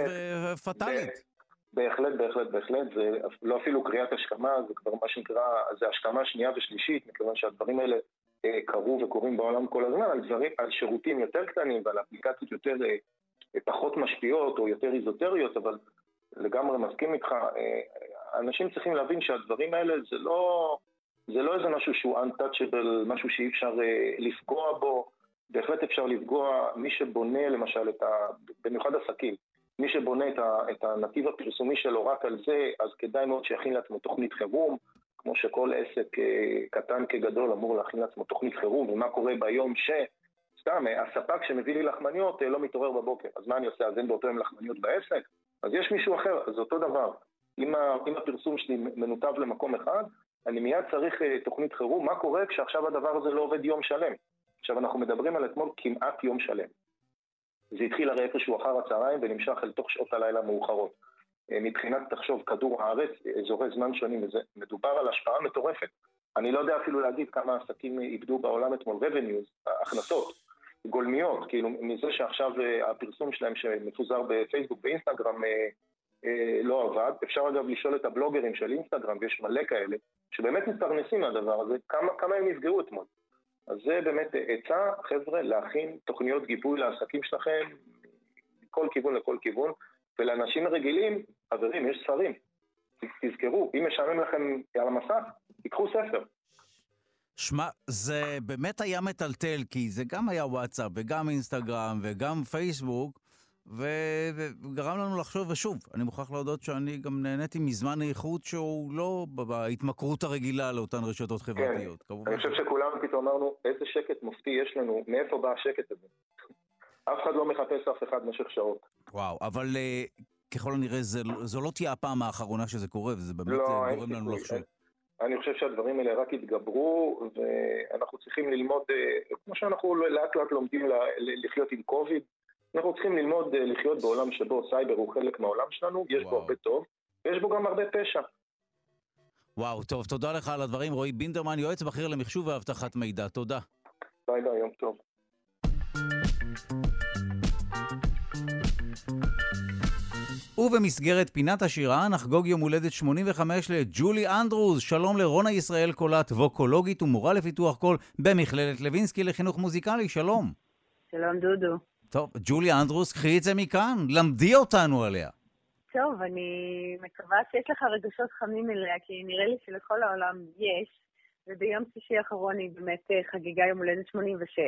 [SPEAKER 2] ופטאלית.
[SPEAKER 6] בהחלט, בהחלט, בהחלט, זה לא אפילו קריאת השכמה, זה כבר מה שנקרא, זה השכמה שנייה ושלישית, מכיוון שהדברים האלה אה, קרו וקורים בעולם כל הזמן, על, דברים, על שירותים יותר קטנים ועל אפליקציות יותר, אה, פחות משפיעות או יותר איזוטריות, אבל לגמרי מסכים איתך, אה, אנשים צריכים להבין שהדברים האלה זה לא, זה לא איזה משהו שהוא untouchable, משהו שאי אפשר לפגוע בו, בהחלט אפשר לפגוע, מי שבונה למשל ה... במיוחד עסקים, מי שבונה את, הנתיב הפרסומי שלו רק על זה, אז כדאי מאוד שיכין לעצמו תוכנית חירום, כמו שכל עסק אה, קטן כגדול אמור להכין לעצמו תוכנית חירום, ומה קורה ביום ש... סתם, אה, הספק שמביא לי לחמניות אה, לא מתעורר בבוקר, אז מה אני עושה? אז אין באותו יום לחמניות בעסק? אז יש מישהו אחר, זה אותו דבר. אם, ה, אם הפרסום שלי מנותב למקום אחד, אני מיד צריך תוכנית חירום, מה קורה כשעכשיו הדבר הזה לא עובד יום שלם? עכשיו אנחנו מדברים על אתמול כמעט יום שלם. זה התחיל הרי איפשהו אחר הצהריים ונמשך אל תוך שעות הלילה המאוחרות. אה, מבחינת, תחשוב, כדור הארץ, אזורי זמן שונים, וזה מדובר על השפעה מטורפת. אני לא יודע אפילו להגיד כמה עסקים איבדו בעולם אתמול revenues, הכנסות, גולמיות, כאילו מזה שעכשיו אה, הפרסום שלהם שמפוזר בפייסבוק ואינסטגרם אה, לא עבד. אפשר אגב לשאול את הבלוגרים של אינסטגרם, ויש מלא כאלה, שבאמת מתפרנסים מהדבר הזה, כמה, כמה הם נפגעו אתמול. אז זה באמת עצה, חבר'ה, להכין תוכניות גיבוי לעסקים שלכם מכל כיוון לכל כיוון, ולאנשים רגילים, חברים, יש ספרים. תזכרו, אם משעמם לכם על המסך, תיקחו ספר.
[SPEAKER 2] שמע, זה באמת היה מטלטל, כי זה גם היה וואטסאפ, וגם אינסטגרם, וגם פייסבוק, וגרם לנו לחשוב, ושוב, אני מוכרח להודות שאני גם נהניתי מזמן איכות שהוא לא בהתמכרות הרגילה לאותן רשתות כן. חברתיות.
[SPEAKER 6] כן, כמובן. אני חושב שכולנו פתאום אמרנו, איזה שקט מופתי יש לנו, מאיפה בא השקט הזה? אף אחד לא מחפש אף אחד במשך שעות.
[SPEAKER 2] וואו, אבל uh, ככל הנראה זה, זו לא תהיה הפעם האחרונה שזה קורה, וזה באמת לא, גורם לנו לחשוב.
[SPEAKER 6] אני חושב שהדברים האלה רק יתגברו, ואנחנו צריכים ללמוד, אה, כמו שאנחנו לאט לאט לומדים לחיות עם קוביד, אנחנו צריכים ללמוד אה, לחיות בעולם שבו סייבר הוא חלק מהעולם שלנו, יש וואו. בו הרבה טוב, ויש בו גם הרבה פשע.
[SPEAKER 2] וואו, טוב, תודה לך על הדברים. רועי בינדרמן, יועץ בכיר למחשוב ואבטחת מידע. תודה.
[SPEAKER 6] ביי ביי, יום טוב.
[SPEAKER 2] ובמסגרת פינת השירה נחגוג יום הולדת 85 לג'ולי אנדרוז. שלום לרונה ישראל קולט, ווקולוגית ומורה לפיתוח קול במכללת לוינסקי לחינוך מוזיקלי. שלום.
[SPEAKER 7] שלום דודו.
[SPEAKER 2] טוב, ג'ולי אנדרוס, קחי את זה מכאן, למדי אותנו עליה.
[SPEAKER 7] טוב, אני מקווה שיש לך רגשות חמים אליה, כי נראה לי שלכל העולם יש, וביום שישי האחרון היא באמת אה, חגיגה יום הולדת 86,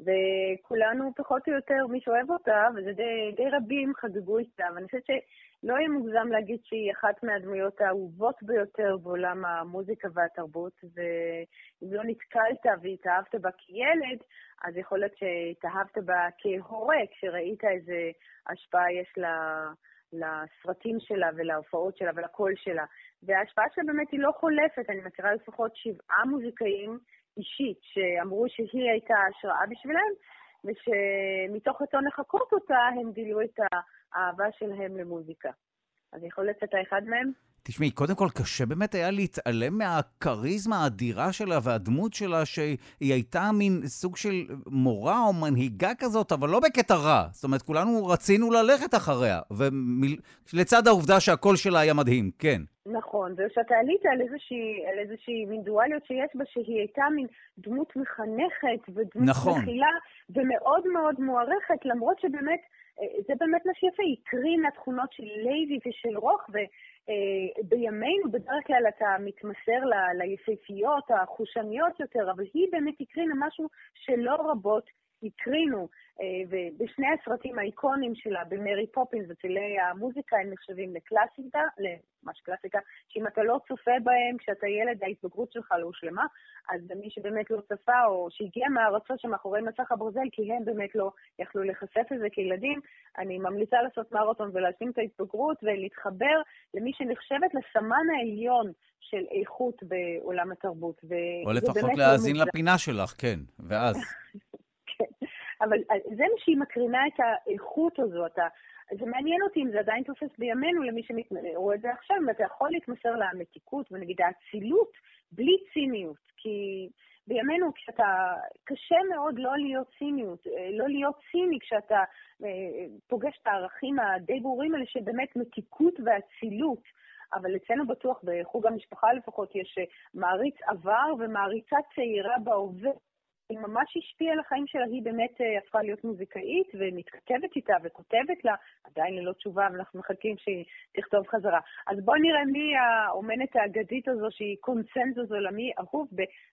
[SPEAKER 7] וכולנו פחות או יותר, מי שאוהב אותה, וזה די, די רבים חגגו איתה, ואני חושבת שלא יהיה מוגזם להגיד שהיא אחת מהדמויות האהובות ביותר בעולם המוזיקה והתרבות, ואם לא נתקלת והתאהבת בה כילד, אז יכול להיות שהתאהבת בה כהורה, כשראית איזה השפעה יש לה... לסרטים שלה ולהופעות שלה ולקול שלה. וההשפעה שלה באמת היא לא חולפת, אני מכירה לפחות שבעה מוזיקאים אישית שאמרו שהיא הייתה השראה בשבילם, ושמתוך רצון לחקות אותה הם גילו את האהבה שלהם למוזיקה. אז יכול להיות שאתה אחד מהם?
[SPEAKER 2] תשמעי, קודם כל קשה באמת היה להתעלם מהכריזמה האדירה שלה והדמות שלה, שהיא הייתה מין סוג של מורה או מנהיגה כזאת, אבל לא בקטע רע. זאת אומרת, כולנו רצינו ללכת אחריה, ולצד העובדה שהקול שלה היה מדהים, כן.
[SPEAKER 7] נכון, ושאתה עלית על איזושהי, על איזושהי מין דואליות שיש בה, שהיא הייתה מין דמות מחנכת ודמות נכון. מכילה ומאוד מאוד מוערכת, למרות שבאמת, אה, זה באמת מה שיפה, היא הקרינה תכונות של ליידי ושל רוך, ו... אה, בימינו בדרך כלל אתה מתמסר ל, ליפהפיות החושניות יותר, אבל היא באמת הקרינה משהו שלא רבות הקרינו, אה, ובשני הסרטים האיקונים שלה, במרי פופינס וצילי המוזיקה, הם נחשבים לקלאסיקה, ממש קלאסיקה, שאם אתה לא צופה בהם כשאתה ילד, ההתבגרות שלך לא הושלמה, אז מי שבאמת לא צפה, או שהגיע מהארצות שמאחורי מסך הברזל, כי הם באמת לא יכלו להיחשף לזה כילדים, אני ממליצה לעשות מרתון ולהשלים את ההתבגרות ולהתחבר למי שנחשבת לסמן העליון של איכות בעולם התרבות.
[SPEAKER 2] או לפחות לא להאזין לפינה שלך, כן, ואז.
[SPEAKER 7] אבל זה מה שהיא מקרינה את האיכות הזאת. זה מעניין אותי אם זה עדיין תופס בימינו למי שרואה את זה עכשיו, אם אתה יכול להתמסר למתיקות ונגיד האצילות בלי ציניות, כי בימינו כשאתה, קשה מאוד לא להיות ציניות, לא להיות ציני כשאתה אה, פוגש את הערכים הדי ברורים האלה של באמת מתיקות ואצילות. אבל אצלנו בטוח, בחוג המשפחה לפחות, יש אה, מעריץ עבר ומעריצה צעירה בהווה. היא ממש השפיעה על החיים שלה, היא באמת אה, הפכה להיות מוזיקאית ומתכתבת איתה וכותבת לה, עדיין ללא תשובה, ואנחנו מחכים שהיא תכתוב חזרה. אז בואו נראה מי האומנת האגדית הזו שהיא קונצנזוס עולמי אהוב,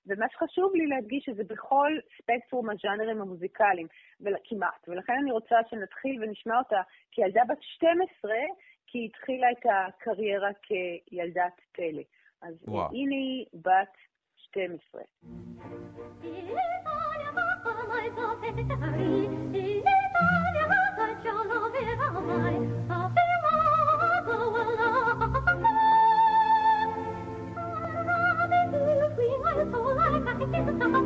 [SPEAKER 7] ומה שחשוב לי להדגיש שזה בכל ספקטרום הז'אנרים המוזיקליים, כמעט. ולכן אני רוצה שנתחיל ונשמע אותה כילדה בת 12, כי היא התחילה את הקריירה כילדת פלא. אז וואו. הנה היא בת 12. אז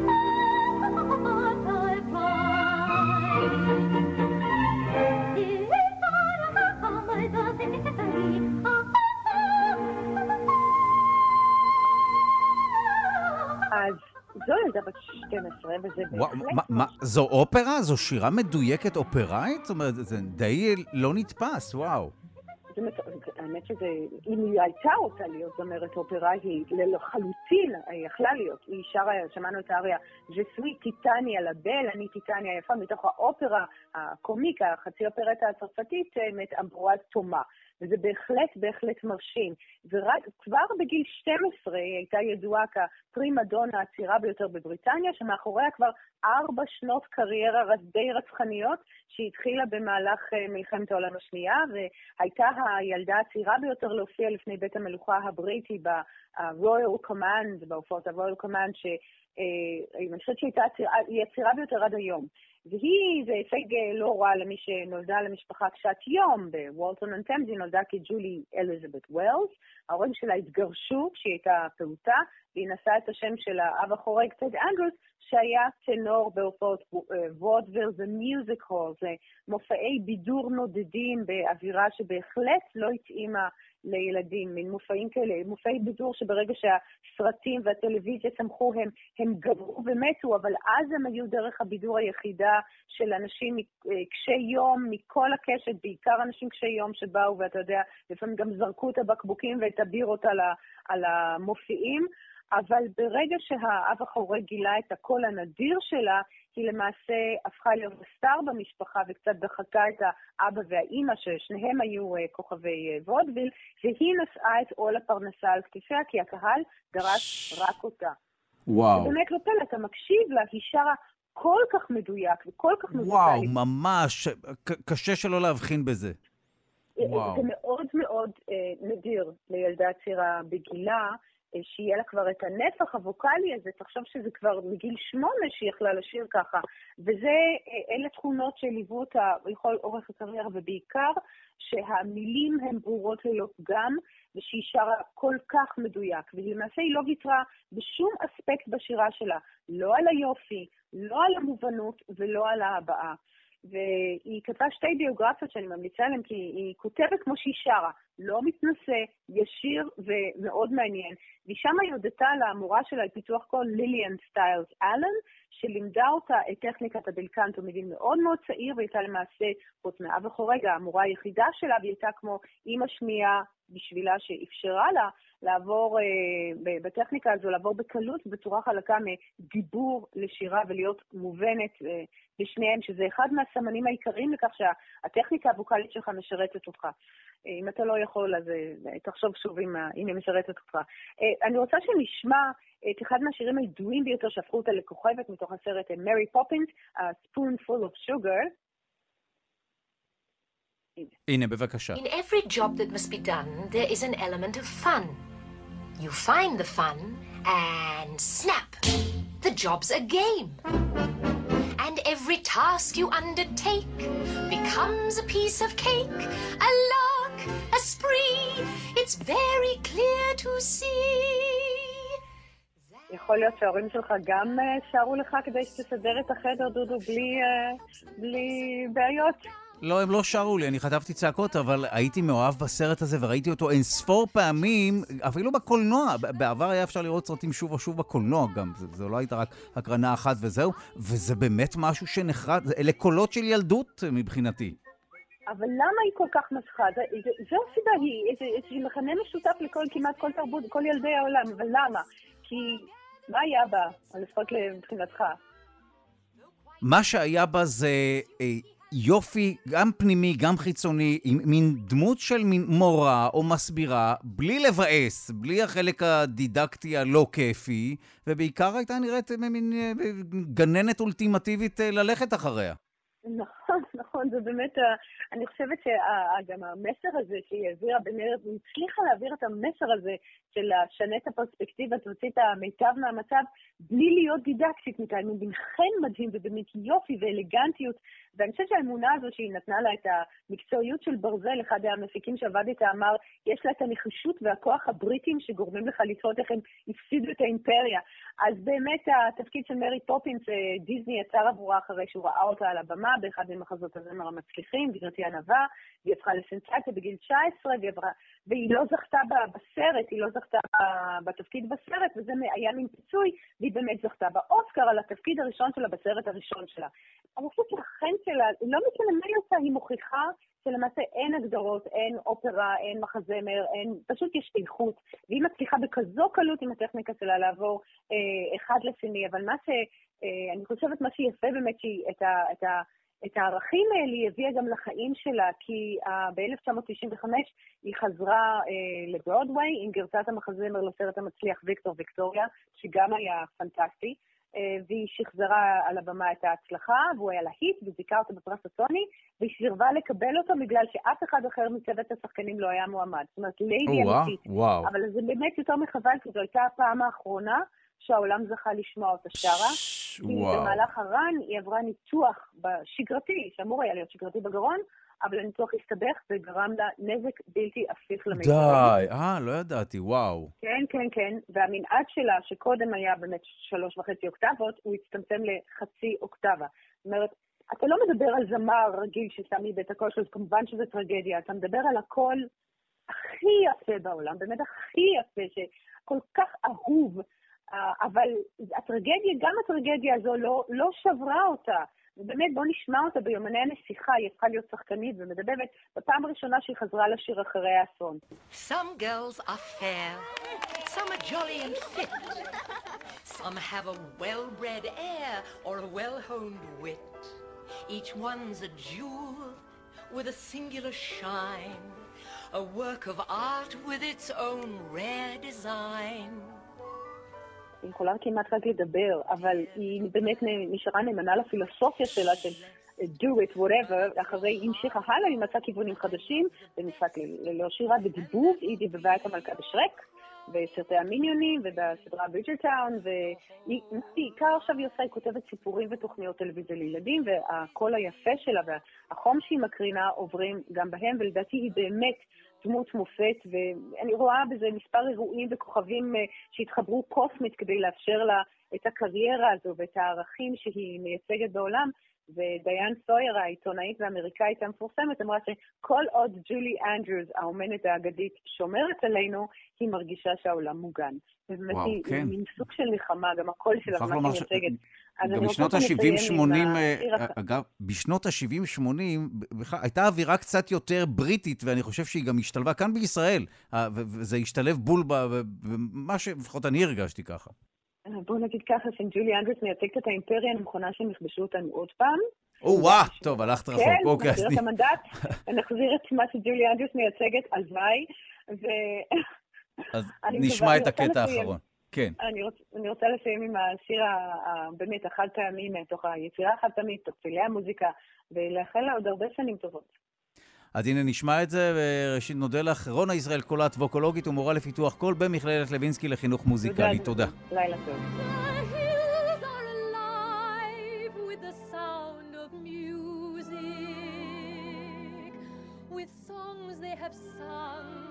[SPEAKER 7] זו ילדה בת 12, וזה בהחלט...
[SPEAKER 2] זו אופרה? זו שירה מדויקת אופראית? זאת אומרת, זה די לא נתפס, וואו.
[SPEAKER 7] האמת שזה, אם היא הייתה רוצה להיות זמרת אופרה, היא לחלוטין יכלה להיות. היא שרה, שמענו את האריה, ז'סוי טיטניה לבל, אני טיטניה יפה, מתוך האופרה הקומיקה, החצי אופרטה הצרפתית, אמברואז תומה. וזה בהחלט, בהחלט מרשים. וכבר בגיל 12 היא הייתה ידועה כפרימה דונה הצעירה ביותר בבריטניה, שמאחוריה כבר ארבע שנות קריירה די רצחניות, שהתחילה במהלך אה, מלחמת העולם השנייה, והייתה הילדה הצעירה ביותר להופיע לפני בית המלוכה הבריטי ב-Royal Command, בהופעות ה-Royal Command, שאני חושבת שהיא הצעירה ביותר עד היום. והיא, זה הישג אה, לא רע למי שנולדה למשפחה קשת יום, בוולטון אנד היא נולדה כג'ולי אליזבת ווילס. ההורים שלה התגרשו כשהיא הייתה פעוטה, והיא נשאה את השם של האב החורג טד אנדרוס, שהיה טנור בהופעות וודוויל ומיוזיק הול, זה מופעי בידור נודדים באווירה שבהחלט לא התאימה לילדים, מין מופעים כאלה, מופעי בידור שברגע שהסרטים והטלוויזיה צמחו הם, הם גברו ומתו, אבל אז הם היו דרך הבידור היחידה של אנשים אה, קשי יום מכל הקשת, בעיקר אנשים קשי יום שבאו, ואתה יודע, לפעמים גם זרקו את הבקבוקים ואת הבירות על, ה, על המופיעים. אבל ברגע שהאב החורג גילה את הקול הנדיר שלה, היא למעשה הפכה להיות סטאר במשפחה וקצת דחקה את האבא והאימא, ששניהם היו uh, כוכבי uh, וודוויל, והיא נשאה את עול הפרנסה על כתפיה, כי הקהל דרש רק אותה.
[SPEAKER 2] וואו.
[SPEAKER 7] זה באמת לא פלא, אתה מקשיב לה, היא שרה כל כך מדויק וכל כך מוזיקלי.
[SPEAKER 2] וואו, ממש, קשה שלא להבחין בזה.
[SPEAKER 7] אה, וואו. זה מאוד מאוד אה, נדיר לילדה צעירה בגילה. שיהיה לה כבר את הנפח הווקאלי הזה, תחשוב שזה כבר מגיל שמונה שהיא יכלה לשיר ככה. וזה, אלה תכונות שליוו אותה בכל אורך הקריירה, ובעיקר שהמילים הן ברורות ללא פגם, ושהיא שרה כל כך מדויק. ולמעשה היא לא ויתרה בשום אספקט בשירה שלה, לא על היופי, לא על המובנות ולא על ההבעה. והיא כתבה שתי ביוגרפיות שאני ממליצה עליהן, כי היא כותבת כמו שהיא שרה, לא מתנשא, ישיר ומאוד מעניין. שמה היא הודתה למורה שלה לפיתוח קול ליליאן סטיילס אלן, שלימדה אותה את טכניקת הבלקנטו מגיל מאוד מאוד צעיר, והייתה למעשה, חוץ מאב וחורג, המורה היחידה שלה, והיא הייתה כמו אימא שמיעה בשבילה, שאפשרה לה לעבור אה, בטכניקה הזו, לעבור בקלות, בצורה חלקה מדיבור לשירה ולהיות מובנת אה, בשניהם, שזה אחד מהסמנים העיקריים לכך שהטכניקה הווקאלית שלך משרתת אותך. אה, אם אתה לא יכול, אז אה, תחשוב שוב אם, אם היא משרתת אותך. אה, אני רוצה שנשמע את אחד מהשירים הידועים ביותר שהפכו אותה לכוכבת מתוך הסרט מרי פופינס, Spoonful of Sugar.
[SPEAKER 2] הנה, בבקשה.
[SPEAKER 8] In every job that must be done, there is an element of fun. You find the fun, and snap! The job's a game. And every task you undertake becomes a piece of cake, a lark, a spree. It's very clear to see.
[SPEAKER 7] יכול להיות שההורים שלך גם אה, שרו לך כדי שתסדר את החדר, דודו, בלי, אה, בלי בעיות?
[SPEAKER 2] לא, הם לא שרו לי, אני חטפתי צעקות, אבל הייתי מאוהב בסרט הזה וראיתי אותו אין ספור פעמים, אפילו בקולנוע. בעבר היה אפשר לראות סרטים שוב ושוב בקולנוע גם, זו לא הייתה רק הקרנה אחת וזהו, וזה באמת משהו שנחרט, אלה קולות של ילדות מבחינתי.
[SPEAKER 7] אבל למה היא כל כך משכה? זו הסיבה, היא, היא מכנה משותף לכל, כמעט כל תרבות, כל ילדי העולם, אבל למה? כי מה היה בה, לפחות מבחינתך?
[SPEAKER 2] מה שהיה בה זה אה, יופי, גם פנימי, גם חיצוני, עם מין דמות של מין מורה או מסבירה, בלי לבאס, בלי החלק הדידקטי הלא כיפי, ובעיקר הייתה נראית מין אה, גננת אולטימטיבית אה, ללכת אחריה.
[SPEAKER 7] נכון, נכון, זה באמת, אני חושבת שגם המסר הזה שהיא העבירה במרד, היא הצליחה להעביר את המסר הזה של לשנה את הפרספקטיבה, תוציא את המיטב מהמצב, בלי להיות דידקטית מדי, מין חן מדהים ובאמת יופי ואלגנטיות. ואני חושבת שהאמונה הזו שהיא נתנה לה את המקצועיות של ברזל, אחד המפיקים שעבד איתה אמר, יש לה את הנחישות והכוח הבריטים שגורמים לך לתהות איך הם הפסידו את האימפריה. אז באמת התפקיד של מרי פופינס, אה, דיסני יצר עבורה אחרי שהוא ראה אותה על הבמה באחד ממחזות הזמר המצליחים, גברתי ענווה, והיא הפכה לסנסציה בגיל 19, והיא, עברה, והיא לא זכתה בסרט, היא לא זכתה בתפקיד בסרט, וזה היה מין פיצוי, והיא באמת זכתה באוסקר על התפקיד הראשון שלה בסרט הראשון שלה. אני חושבת שהחן שלה, לא מתלמד אותה, היא מוכיחה שלמעשה אין הגדרות, אין אופרה, אין מחזמר, אין, פשוט יש איכות. והיא מצליחה בכזו קלות עם הטכניקה שלה לעבור אה, אחד לשני, אבל מה ש... אה, אני חושבת מה שיפה באמת, שהיא את ה... את ה את הערכים האלה היא הביאה גם לחיים שלה, כי uh, ב-1995 היא חזרה uh, לברודוויי עם גרסת המחזמר לסרט המצליח ויקטור ויקטוריה, שגם היה פנטסטי. אה, והיא שחזרה על הבמה את ההצלחה, והוא היה להיט, וזיכה אותו בפרס הטוני, והיא סירבה לקבל אותו בגלל שאף אחד אחר מצוות השחקנים לא היה מועמד. זאת אומרת, ליידי אמיתית. אבל זה באמת יותר מחבל, כי זו הייתה הפעם האחרונה שהעולם זכה לשמוע אותה שרה. וואו. במהלך הרן היא עברה ניתוח שגרתי, שאמור היה להיות שגרתי בגרון, אבל הניתוח הסתבך וגרם לה נזק בלתי הפיך למיתרים.
[SPEAKER 2] די, אה, לא ידעתי, וואו.
[SPEAKER 7] כן, כן, כן, והמנעד שלה, שקודם היה באמת שלוש וחצי אוקטבות, הוא הצטמצם לחצי אוקטבה. זאת אומרת, אתה לא מדבר על זמר רגיל ששם מבית הקול שלו, כמובן שזה טרגדיה, אתה מדבר על הקול הכי יפה בעולם, באמת הכי יפה, שכל כך אהוב, אה, אבל הטרגדיה, גם הטרגדיה הזו לא, לא שברה אותה. ובאמת, בואו נשמע אותה ביומני הנסיכה, היא הפכה להיות שחקנית ומדבבת בפעם הראשונה שהיא חזרה לשיר אחרי האסון.
[SPEAKER 9] Some girls are fair, some are jolly and fit, some have a well-bred air or a well-honed wit. Each one's a jewel with a singular shine, a work of art with its own rare design.
[SPEAKER 7] היא יכולה כמעט רק לדבר, אבל היא באמת נשארה נאמנה לפילוסופיה שלה של do it, whatever, אחרי המשיכה הלאה, היא מצאה כיוונים חדשים, במשחק ללא שירה, בדיבוב, היא דיבבה את המלכה בשרק, בסרטי המיניונים ובסדרה ברידג'רטון, ובעיקר עכשיו היא עושה, היא כותבת סיפורים ותוכניות טלוויזיה לילדים, והקול היפה שלה והחום שהיא מקרינה עוברים גם בהם, ולדעתי היא באמת דמות מופת, ואני רואה בזה מספר אירועים וכוכבים אה, שהתחברו קוסמית כדי לאפשר לה את הקריירה הזו ואת הערכים שהיא מייצגת בעולם. ודיאן סוייר, העיתונאית והאמריקאית המפורסמת, אמרה שכל עוד ג'ולי אנדרוס, האומנת האגדית, שומרת עלינו, היא מרגישה שהעולם מוגן. ובאמת היא כן. מין סוג של מלחמה, גם הקול שלה ממש מייצגת.
[SPEAKER 2] גם בשנות ה-70-80, אה, אגב, בשנות ה-70-80, הייתה אווירה קצת יותר בריטית, ואני חושב שהיא גם השתלבה כאן בישראל, וזה השתלב בול במה שלפחות אני הרגשתי ככה.
[SPEAKER 7] בואו נגיד ככה, שג'ולי אנדרס מייצגת את האימפריה, אני מוכנה שהם יכבשו אותנו עוד פעם.
[SPEAKER 2] או וואו, טוב, הלכת רחוק,
[SPEAKER 7] אוקיי. כן, נחזיר את המנדט, נחזיר את מה שג'ולי אנדרס מייצגת, הלוואי.
[SPEAKER 2] אז נשמע את הקטע האחרון. כן.
[SPEAKER 7] אני, רוצ, אני רוצה לסיים עם השיר הבאמת החד פעמי מתוך היצירה החד פעמית, תוך צלילי המוזיקה, ולאחל לה עוד הרבה שנים טובות.
[SPEAKER 2] אז הנה נשמע את זה, וראשית נודה לך. רונה ישראל קולט ווקולוגית ומורה לפיתוח קול במכללת לוינסקי לחינוך מוזיקלי. תודה.
[SPEAKER 7] לילה טוב. have sung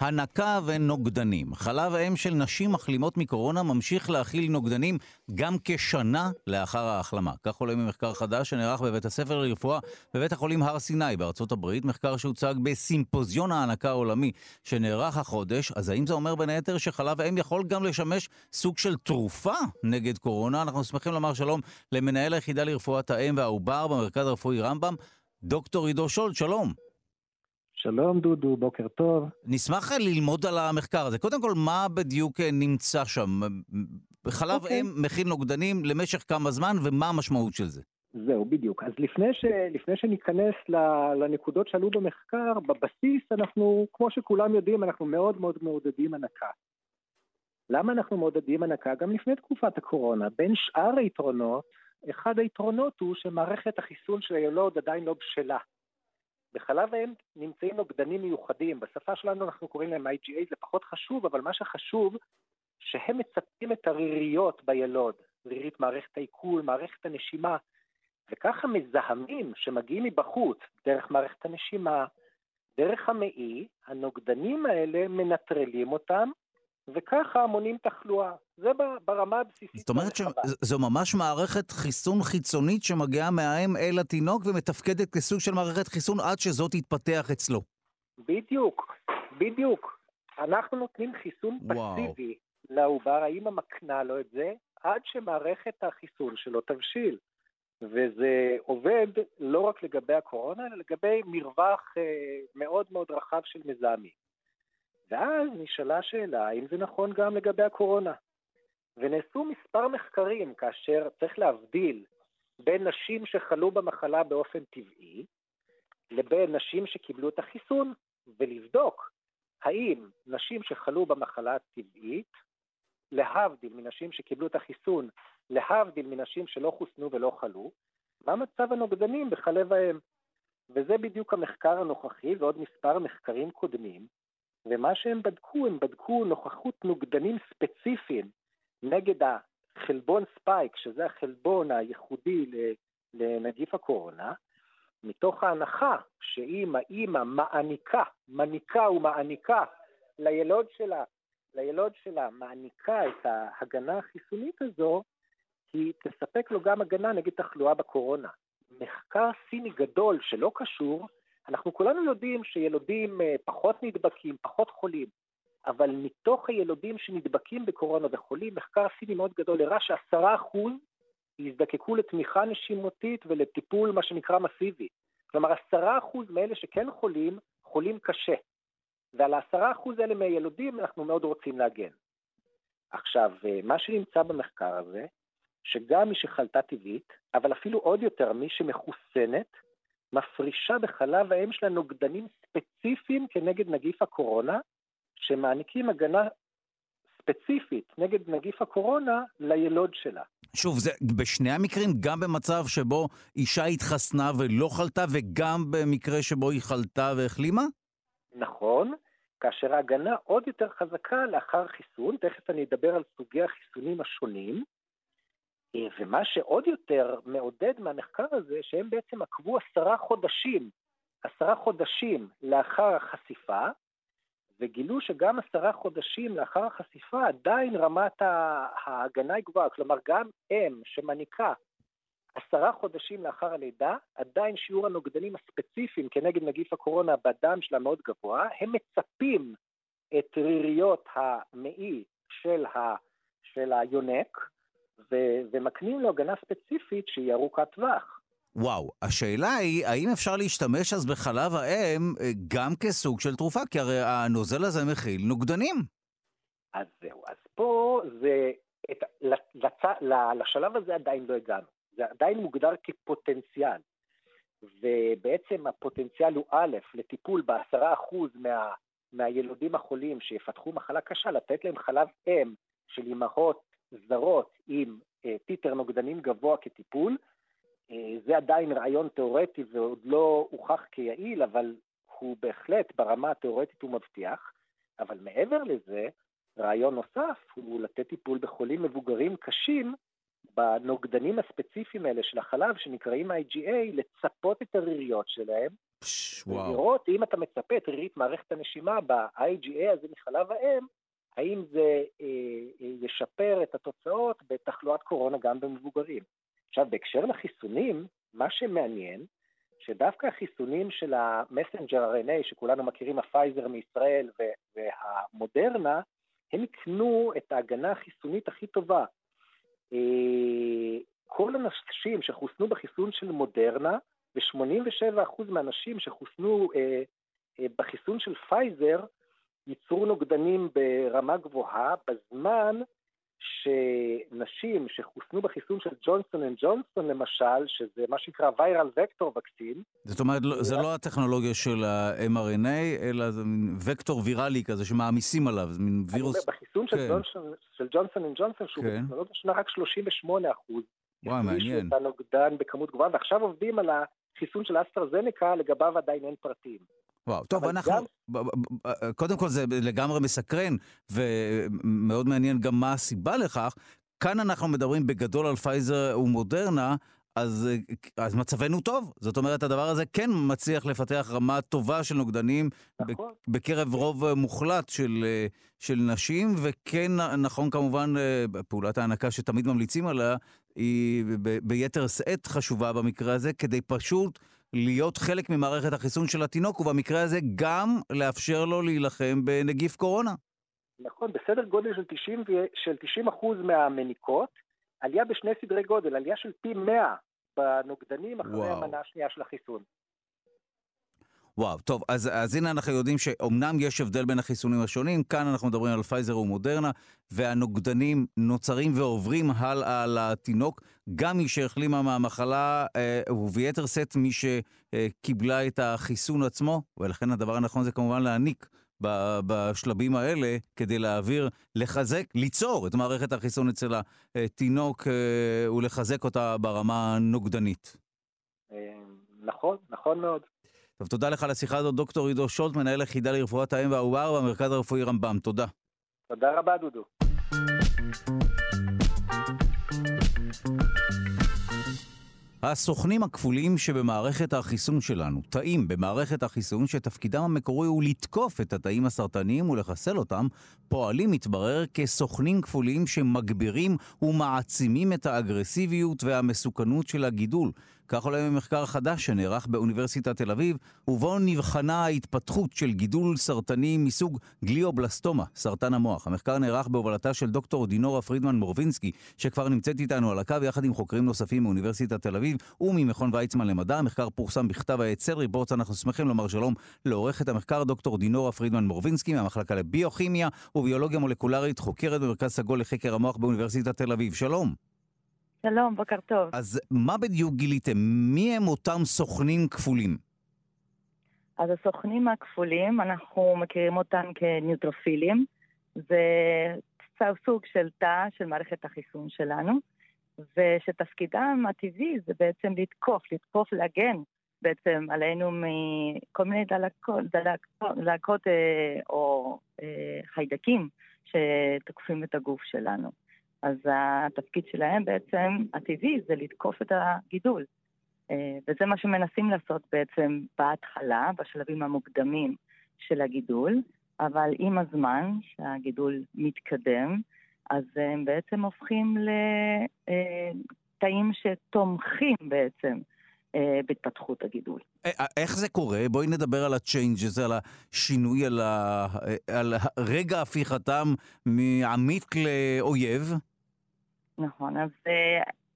[SPEAKER 2] הנקה ונוגדנים. חלב האם של נשים מחלימות מקורונה ממשיך להכיל נוגדנים גם כשנה לאחר ההחלמה. כך עולה ממחקר חדש שנערך בבית הספר לרפואה בבית החולים הר סיני בארצות הברית, מחקר שהוצג בסימפוזיון ההנקה העולמי שנערך החודש. אז האם זה אומר בין היתר שחלב האם יכול גם לשמש סוג של תרופה נגד קורונה? אנחנו שמחים לומר שלום למנהל היחידה לרפואת האם והעובר במרכז הרפואי רמב"ם, דוקטור עידו שולט, שלום.
[SPEAKER 10] שלום דודו, בוקר טוב.
[SPEAKER 2] נשמח ללמוד על המחקר הזה. קודם כל, מה בדיוק אה, נמצא שם? חלב okay. אם מכיל נוגדנים למשך כמה זמן, ומה המשמעות של זה?
[SPEAKER 10] זהו, בדיוק. אז לפני, ש, לפני שניכנס לנקודות שעלו במחקר, בבסיס אנחנו, כמו שכולם יודעים, אנחנו מאוד מאוד מעודדים הנקה. למה אנחנו מעודדים הנקה? גם לפני תקופת הקורונה. בין שאר היתרונות, אחד היתרונות הוא שמערכת החיסון של הילוד עדיין לא בשלה. בחלב האם נמצאים נוגדנים מיוחדים, בשפה שלנו אנחנו קוראים להם IGA, זה פחות חשוב, אבל מה שחשוב, שהם מצפים את הריריות בילוד, רירית מערכת העיכול, מערכת הנשימה, וככה מזהמים שמגיעים מבחוץ, דרך מערכת הנשימה, דרך המעי, הנוגדנים האלה מנטרלים אותם, וככה מונעים תחלואה. זה ברמה הבסיסית.
[SPEAKER 2] זאת אומרת שזו ממש מערכת חיסון חיצונית שמגיעה מהאם אל התינוק ומתפקדת כסוג של מערכת חיסון עד שזאת תתפתח אצלו.
[SPEAKER 10] בדיוק, בדיוק. אנחנו נותנים חיסון וואו. פסיבי לעובר, האמא מקנה לו את זה, עד שמערכת החיסון שלו תבשיל. וזה עובד לא רק לגבי הקורונה, אלא לגבי מרווח אה, מאוד מאוד רחב של מזהמים. ואז נשאלה השאלה האם זה נכון גם לגבי הקורונה. ונעשו מספר מחקרים כאשר צריך להבדיל בין נשים שחלו במחלה באופן טבעי לבין נשים שקיבלו את החיסון, ולבדוק האם נשים שחלו במחלה הטבעית, להבדיל מנשים שקיבלו את החיסון, להבדיל מנשים שלא חוסנו ולא חלו, מה מצב הנוגדנים בחלב האם. וזה בדיוק המחקר הנוכחי ועוד מספר מחקרים קודמים, ומה שהם בדקו, הם בדקו נוכחות נוגדנים ספציפיים נגד החלבון ספייק, שזה החלבון הייחודי לנגיף הקורונה, מתוך ההנחה שאם האימא מעניקה, מניקה ומעניקה לילוד שלה, לילוד שלה מעניקה את ההגנה החיסונית הזו, היא תספק לו גם הגנה נגד תחלואה בקורונה. מחקר סיני גדול שלא קשור, אנחנו כולנו יודעים שילודים אה, פחות נדבקים, פחות חולים, אבל מתוך הילודים שנדבקים בקורונה וחולים, מחקר סיני מאוד גדול הראה שעשרה אחוז יזדקקו לתמיכה נשימותית ולטיפול מה שנקרא מסיבי. כלומר, עשרה אחוז מאלה שכן חולים, חולים קשה. ועל העשרה אחוז האלה מהילודים אנחנו מאוד רוצים להגן. עכשיו, אה, מה שנמצא במחקר הזה, שגם מי שחלתה טבעית, אבל אפילו עוד יותר מי שמחוסנת, מפרישה בחלב האם שלה נוגדנים ספציפיים כנגד נגיף הקורונה, שמעניקים הגנה ספציפית נגד נגיף הקורונה לילוד שלה.
[SPEAKER 2] שוב, זה בשני המקרים, גם במצב שבו אישה התחסנה ולא חלתה, וגם במקרה שבו היא חלתה והחלימה?
[SPEAKER 10] נכון, כאשר ההגנה עוד יותר חזקה לאחר חיסון, תכף אני אדבר על סוגי החיסונים השונים, ומה שעוד יותר מעודד מהמחקר הזה, שהם בעצם עקבו עשרה חודשים, עשרה חודשים לאחר החשיפה, וגילו שגם עשרה חודשים לאחר החשיפה עדיין רמת ההגנה היא גבוהה, כלומר גם אם שמניקה עשרה חודשים לאחר הלידה, עדיין שיעור הנוגדנים הספציפיים כנגד נגיף הקורונה בדם שלה מאוד גבוה, הם מצפים את ריריות המעי של, ה, של היונק, ו- ומקנים לו הגנה ספציפית שהיא ארוכת טווח.
[SPEAKER 2] וואו, השאלה היא, האם אפשר להשתמש אז בחלב האם אה, גם כסוג של תרופה? כי הרי הנוזל הזה מכיל נוגדנים.
[SPEAKER 10] אז זהו, אז פה זה, את, לצ, לשלב הזה עדיין לא הגענו. זה עדיין מוגדר כפוטנציאל. ובעצם הפוטנציאל הוא א', לטיפול בעשרה אחוז מה, מהילודים החולים שיפתחו מחלה קשה, לתת להם חלב אם של אימהות זרות עם אה, טיטר נוגדנים גבוה כטיפול. אה, זה עדיין רעיון תיאורטי ועוד לא הוכח כיעיל, אבל הוא בהחלט ברמה התיאורטית הוא מבטיח. אבל מעבר לזה, רעיון נוסף הוא לתת טיפול בחולים מבוגרים קשים בנוגדנים הספציפיים האלה של החלב, שנקראים IGA, לצפות את הריריות שלהם, ולראות אם אתה מצפה את רירית מערכת הנשימה ב-IGA הזה מחלב האם, האם זה אה, אה, ישפר את התוצאות בתחלואת קורונה גם במבוגרים. עכשיו, בהקשר לחיסונים, מה שמעניין, שדווקא החיסונים של ה messenger RNA, שכולנו מכירים, הפייזר מישראל והמודרנה, הם הקנו את ההגנה החיסונית הכי טובה. אה, כל הנשים שחוסנו בחיסון של מודרנה, ו-87% מהנשים שחוסנו בחיסון של פייזר, ייצרו נוגדנים ברמה גבוהה, בזמן שנשים שחוסנו בחיסון של ג'ונסון אנד ג'ונסון למשל, שזה מה שנקרא viral vector vaccine.
[SPEAKER 2] זאת אומרת, לא, זה לא הטכנולוגיה של ה-mRNA, אלא זה מין וקטור ויראלי כזה שמעמיסים עליו, זה מין וירוס...
[SPEAKER 10] אומר, בחיסון כן. של ג'ונסון אנד ג'ונסון, שהוא כן. בטכנולוגיה שונה רק 38 אחוז.
[SPEAKER 2] וואי, מעניין.
[SPEAKER 10] את הנוגדן בכמות גבוהה, ועכשיו עובדים על החיסון של אסטרזניקה, לגביו עדיין אין פרטים.
[SPEAKER 2] וואו, טוב, אנחנו... גם... קודם כל זה לגמרי מסקרן, ומאוד מעניין גם מה הסיבה לכך. כאן אנחנו מדברים בגדול על פייזר ומודרנה, אז, אז מצבנו טוב. זאת אומרת, הדבר הזה כן מצליח לפתח רמה טובה של נוגדנים נכון. בקרב רוב מוחלט של, של נשים, וכן נכון כמובן, פעולת ההנקה שתמיד ממליצים עליה, היא ב, ביתר שאת חשובה במקרה הזה, כדי פשוט להיות חלק ממערכת החיסון של התינוק, ובמקרה הזה גם לאפשר לו להילחם בנגיף קורונה.
[SPEAKER 10] נכון, בסדר גודל של 90, של 90 אחוז מהמניקות, עלייה בשני סדרי גודל, עלייה של פי 100 בנוגדנים אחרי וואו. המנה השנייה של החיסון.
[SPEAKER 2] וואו, טוב, אז, אז הנה אנחנו יודעים שאומנם יש הבדל בין החיסונים השונים, כאן אנחנו מדברים על פייזר ומודרנה, והנוגדנים נוצרים ועוברים הלאה לתינוק, גם מי שהחלימה מהמחלה, אה, וביתר שאת מי שקיבלה את החיסון עצמו, ולכן הדבר הנכון זה כמובן להעניק בשלבים האלה כדי להעביר, לחזק, ליצור את מערכת החיסון אצל התינוק אה, ולחזק אותה ברמה הנוגדנית.
[SPEAKER 10] אה, נכון, נכון מאוד.
[SPEAKER 2] טוב, תודה לך על השיחה הזאת, דוקטור עידו שולט, מנהל היחידה לרפואת האם והעובר במרכז הרפואי רמב"ם. תודה.
[SPEAKER 10] תודה רבה, דודו.
[SPEAKER 2] הסוכנים הכפולים שבמערכת החיסון שלנו, תאים במערכת החיסון שתפקידם המקורי הוא לתקוף את התאים הסרטניים ולחסל אותם, פועלים, מתברר, כסוכנים כפולים שמגבירים ומעצימים את האגרסיביות והמסוכנות של הגידול. כך עולה ממחקר חדש שנערך באוניברסיטת תל אביב, ובו נבחנה ההתפתחות של גידול סרטני מסוג גליובלסטומה, סרטן המוח. המחקר נערך בהובלתה של דוקטור דינורה פרידמן מורבינסקי, שכבר נמצאת איתנו על הקו יחד עם חוקרים נוספים מאוניברסיטת תל אביב וממכון ויצמן למדע. המחקר פורסם בכתב העת סל ריפורטס. אנחנו שמחים לומר שלום לעורכת המחקר דוקטור דינורה פרידמן מורבינסקי מהמחלקה לביוכימיה וביולוגיה מולקולרית, חוקרת במרכז סגול לחקר המוח באוניברסיטת תל אביב. שלום.
[SPEAKER 11] שלום, בוקר טוב.
[SPEAKER 2] אז מה בדיוק גיליתם? מי הם אותם סוכנים כפולים?
[SPEAKER 11] אז הסוכנים הכפולים, אנחנו מכירים אותם כניוטרופילים. זה סוג של תא של מערכת החיסון שלנו, ושתפקידם הטבעי זה בעצם לתקוף, לתקוף, להגן בעצם עלינו מכל מיני דלקות, דלקות, דלקות אה, או אה, חיידקים שתוקפים את הגוף שלנו. אז התפקיד שלהם בעצם, הטבעי, זה לתקוף את הגידול. אה, וזה מה שמנסים לעשות בעצם בהתחלה, בשלבים המוקדמים של הגידול, אבל עם הזמן, שהגידול מתקדם, אז הם בעצם הופכים לתאים שתומכים בעצם אה, בהתפתחות הגידול.
[SPEAKER 2] אה, איך זה קורה? בואי נדבר על ה-changes, על השינוי, על, ה... על רגע הפיכתם מעמית לאויב.
[SPEAKER 11] נכון, אז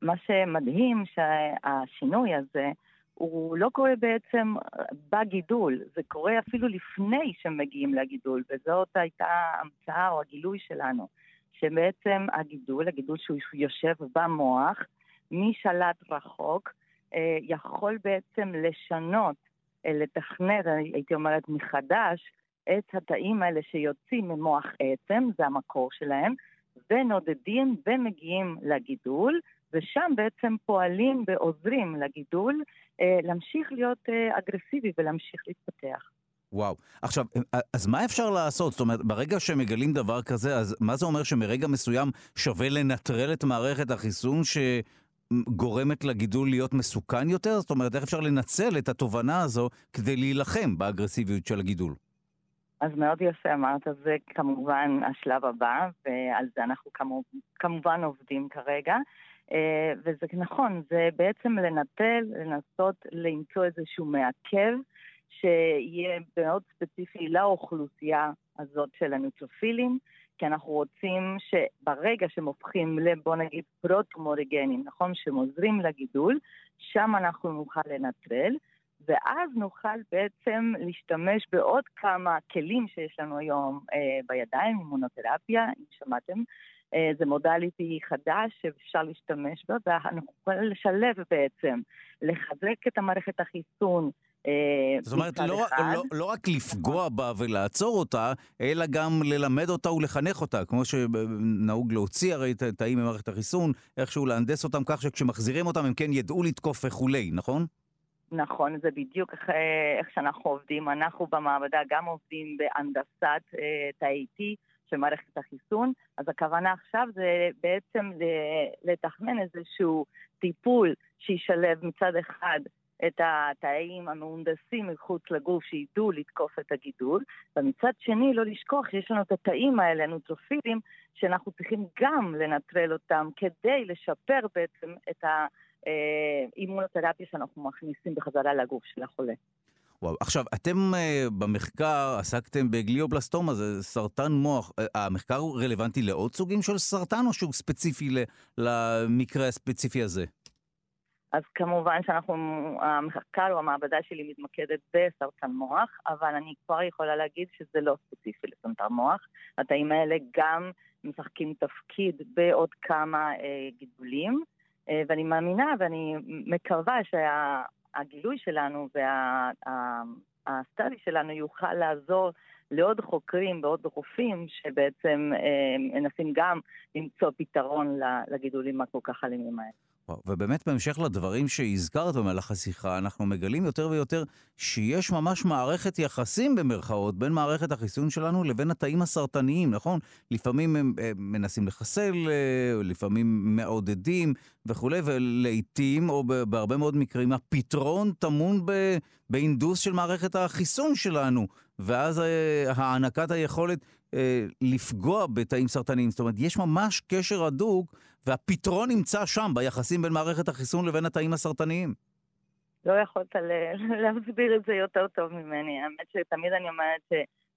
[SPEAKER 11] מה שמדהים שהשינוי הזה הוא לא קורה בעצם בגידול, זה קורה אפילו לפני שמגיעים לגידול, וזאת הייתה ההמצאה או הגילוי שלנו, שבעצם הגידול, הגידול שהוא יושב במוח, משלט רחוק, יכול בעצם לשנות, uh, לתכנת, הייתי אומרת מחדש, את התאים האלה שיוצאים ממוח עצם, זה המקור שלהם, ונודדים ומגיעים לגידול, ושם בעצם פועלים ועוזרים לגידול אה, להמשיך להיות אה, אגרסיבי ולהמשיך להתפתח.
[SPEAKER 2] וואו. עכשיו, אז מה אפשר לעשות? זאת אומרת, ברגע שמגלים דבר כזה, אז מה זה אומר שמרגע מסוים שווה לנטרל את מערכת החיסון שגורמת לגידול להיות מסוכן יותר? זאת אומרת, איך אפשר לנצל את התובנה הזו כדי להילחם באגרסיביות של הגידול?
[SPEAKER 11] אז מאוד יפה אמרת, זה כמובן השלב הבא, ועל זה אנחנו כמובן עובדים כרגע. אה, וזה נכון, זה בעצם לנטל, לנסות למצוא איזשהו מעכב שיהיה מאוד ספציפי לאוכלוסייה הזאת של הניטרופילים, כי אנחנו רוצים שברגע שהם הופכים לבוא נגיד פרוטומוריגנים, נכון, שהם עוזרים לגידול, שם אנחנו נוכל לנטרל. ואז נוכל בעצם להשתמש בעוד כמה כלים שיש לנו היום אה, בידיים, אימונותרפיה, אם שמעתם. אה, זה מודליטי חדש שאפשר להשתמש בו, ואנחנו יכולים לשלב בעצם, לחזק את המערכת החיסון,
[SPEAKER 2] זאת אומרת, לא, לא, לא רק לפגוע בה ולעצור אותה, אלא גם ללמד אותה ולחנך אותה, כמו שנהוג להוציא הרי את התאים ממערכת החיסון, איכשהו להנדס אותם כך שכשמחזירים אותם הם כן ידעו לתקוף וכולי, נכון?
[SPEAKER 11] נכון, זה בדיוק איך, איך שאנחנו עובדים. אנחנו במעבדה גם עובדים בהנדסת אה, תאי T של מערכת החיסון, אז הכוונה עכשיו זה בעצם לתכנן איזשהו טיפול שישלב מצד אחד את התאים המהונדסים מחוץ לגוף שידעו לתקוף את הגידול, ומצד שני לא לשכוח שיש לנו את התאים האלה, הנוטרופילים, שאנחנו צריכים גם לנטרל אותם כדי לשפר בעצם את האימונותרפיה שאנחנו מכניסים בחזרה לגוף של החולה.
[SPEAKER 2] וואו, עכשיו, אתם uh, במחקר עסקתם בגליובלסטומה, זה סרטן מוח. Uh, המחקר הוא רלוונטי לעוד סוגים של סרטן, או שהוא ספציפי למקרה הספציפי הזה?
[SPEAKER 11] אז כמובן שאנחנו, המחקר או המעבדה שלי מתמקדת בסרטן מוח, אבל אני כבר יכולה להגיד שזה לא ספציפי לסרטן מוח. התאים האלה גם משחקים תפקיד בעוד כמה אה, גידולים, אה, ואני מאמינה ואני מקווה שהגילוי שלנו והסטאדי שלנו יוכל לעזור לעוד חוקרים ועוד רופאים שבעצם אה, מנסים גם למצוא פתרון לגידולים הכל כך אלימים האלה.
[SPEAKER 2] ובאמת בהמשך לדברים שהזכרת במהלך השיחה, אנחנו מגלים יותר ויותר שיש ממש מערכת יחסים במרכאות בין מערכת החיסון שלנו לבין התאים הסרטניים, נכון? לפעמים הם, הם מנסים לחסל, אה, לפעמים מעודדים וכולי, ולעיתים, או בהרבה מאוד מקרים, הפתרון טמון באינדוס של מערכת החיסון שלנו, ואז אה, הענקת היכולת אה, לפגוע בתאים סרטניים. זאת אומרת, יש ממש קשר הדוק. והפתרון נמצא שם, ביחסים בין מערכת החיסון לבין התאים הסרטניים.
[SPEAKER 11] לא יכולת להסביר את זה יותר טוב ממני. האמת שתמיד אני אומרת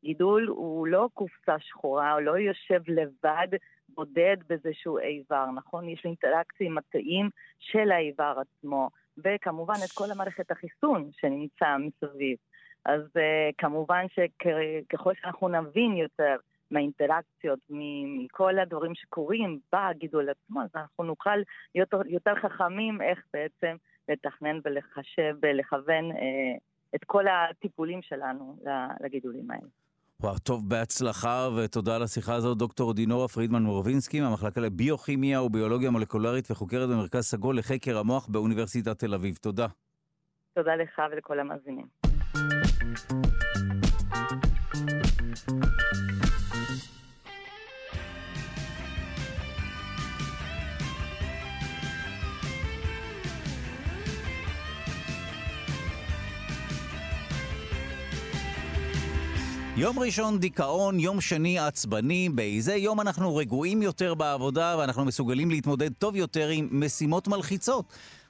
[SPEAKER 11] שגידול הוא לא קופסה שחורה, הוא לא יושב לבד, בודד באיזשהו איבר, נכון? יש אינטראקציה עם התאים של האיבר עצמו, וכמובן את כל המערכת החיסון שנמצא מסביב. אז uh, כמובן שככל שאנחנו נבין יותר מהאינטראקציות, מכל הדברים שקורים בגידול עצמו, אז אנחנו נוכל להיות יותר חכמים איך בעצם לתכנן ולחשב ולכוון אה, את כל הטיפולים שלנו לגידולים האלה.
[SPEAKER 2] וואו, טוב, בהצלחה ותודה על השיחה הזאת, דוקטור דינורה פרידמן מורבינסקי מהמחלקה לביוכימיה וביולוגיה מולקולרית וחוקרת במרכז סגול לחקר המוח באוניברסיטת תל אביב. תודה.
[SPEAKER 11] תודה לך ולכל המאזינים.
[SPEAKER 2] יום ראשון דיכאון, יום שני עצבני, באיזה יום אנחנו רגועים יותר בעבודה ואנחנו מסוגלים להתמודד טוב יותר עם משימות מלחיצות.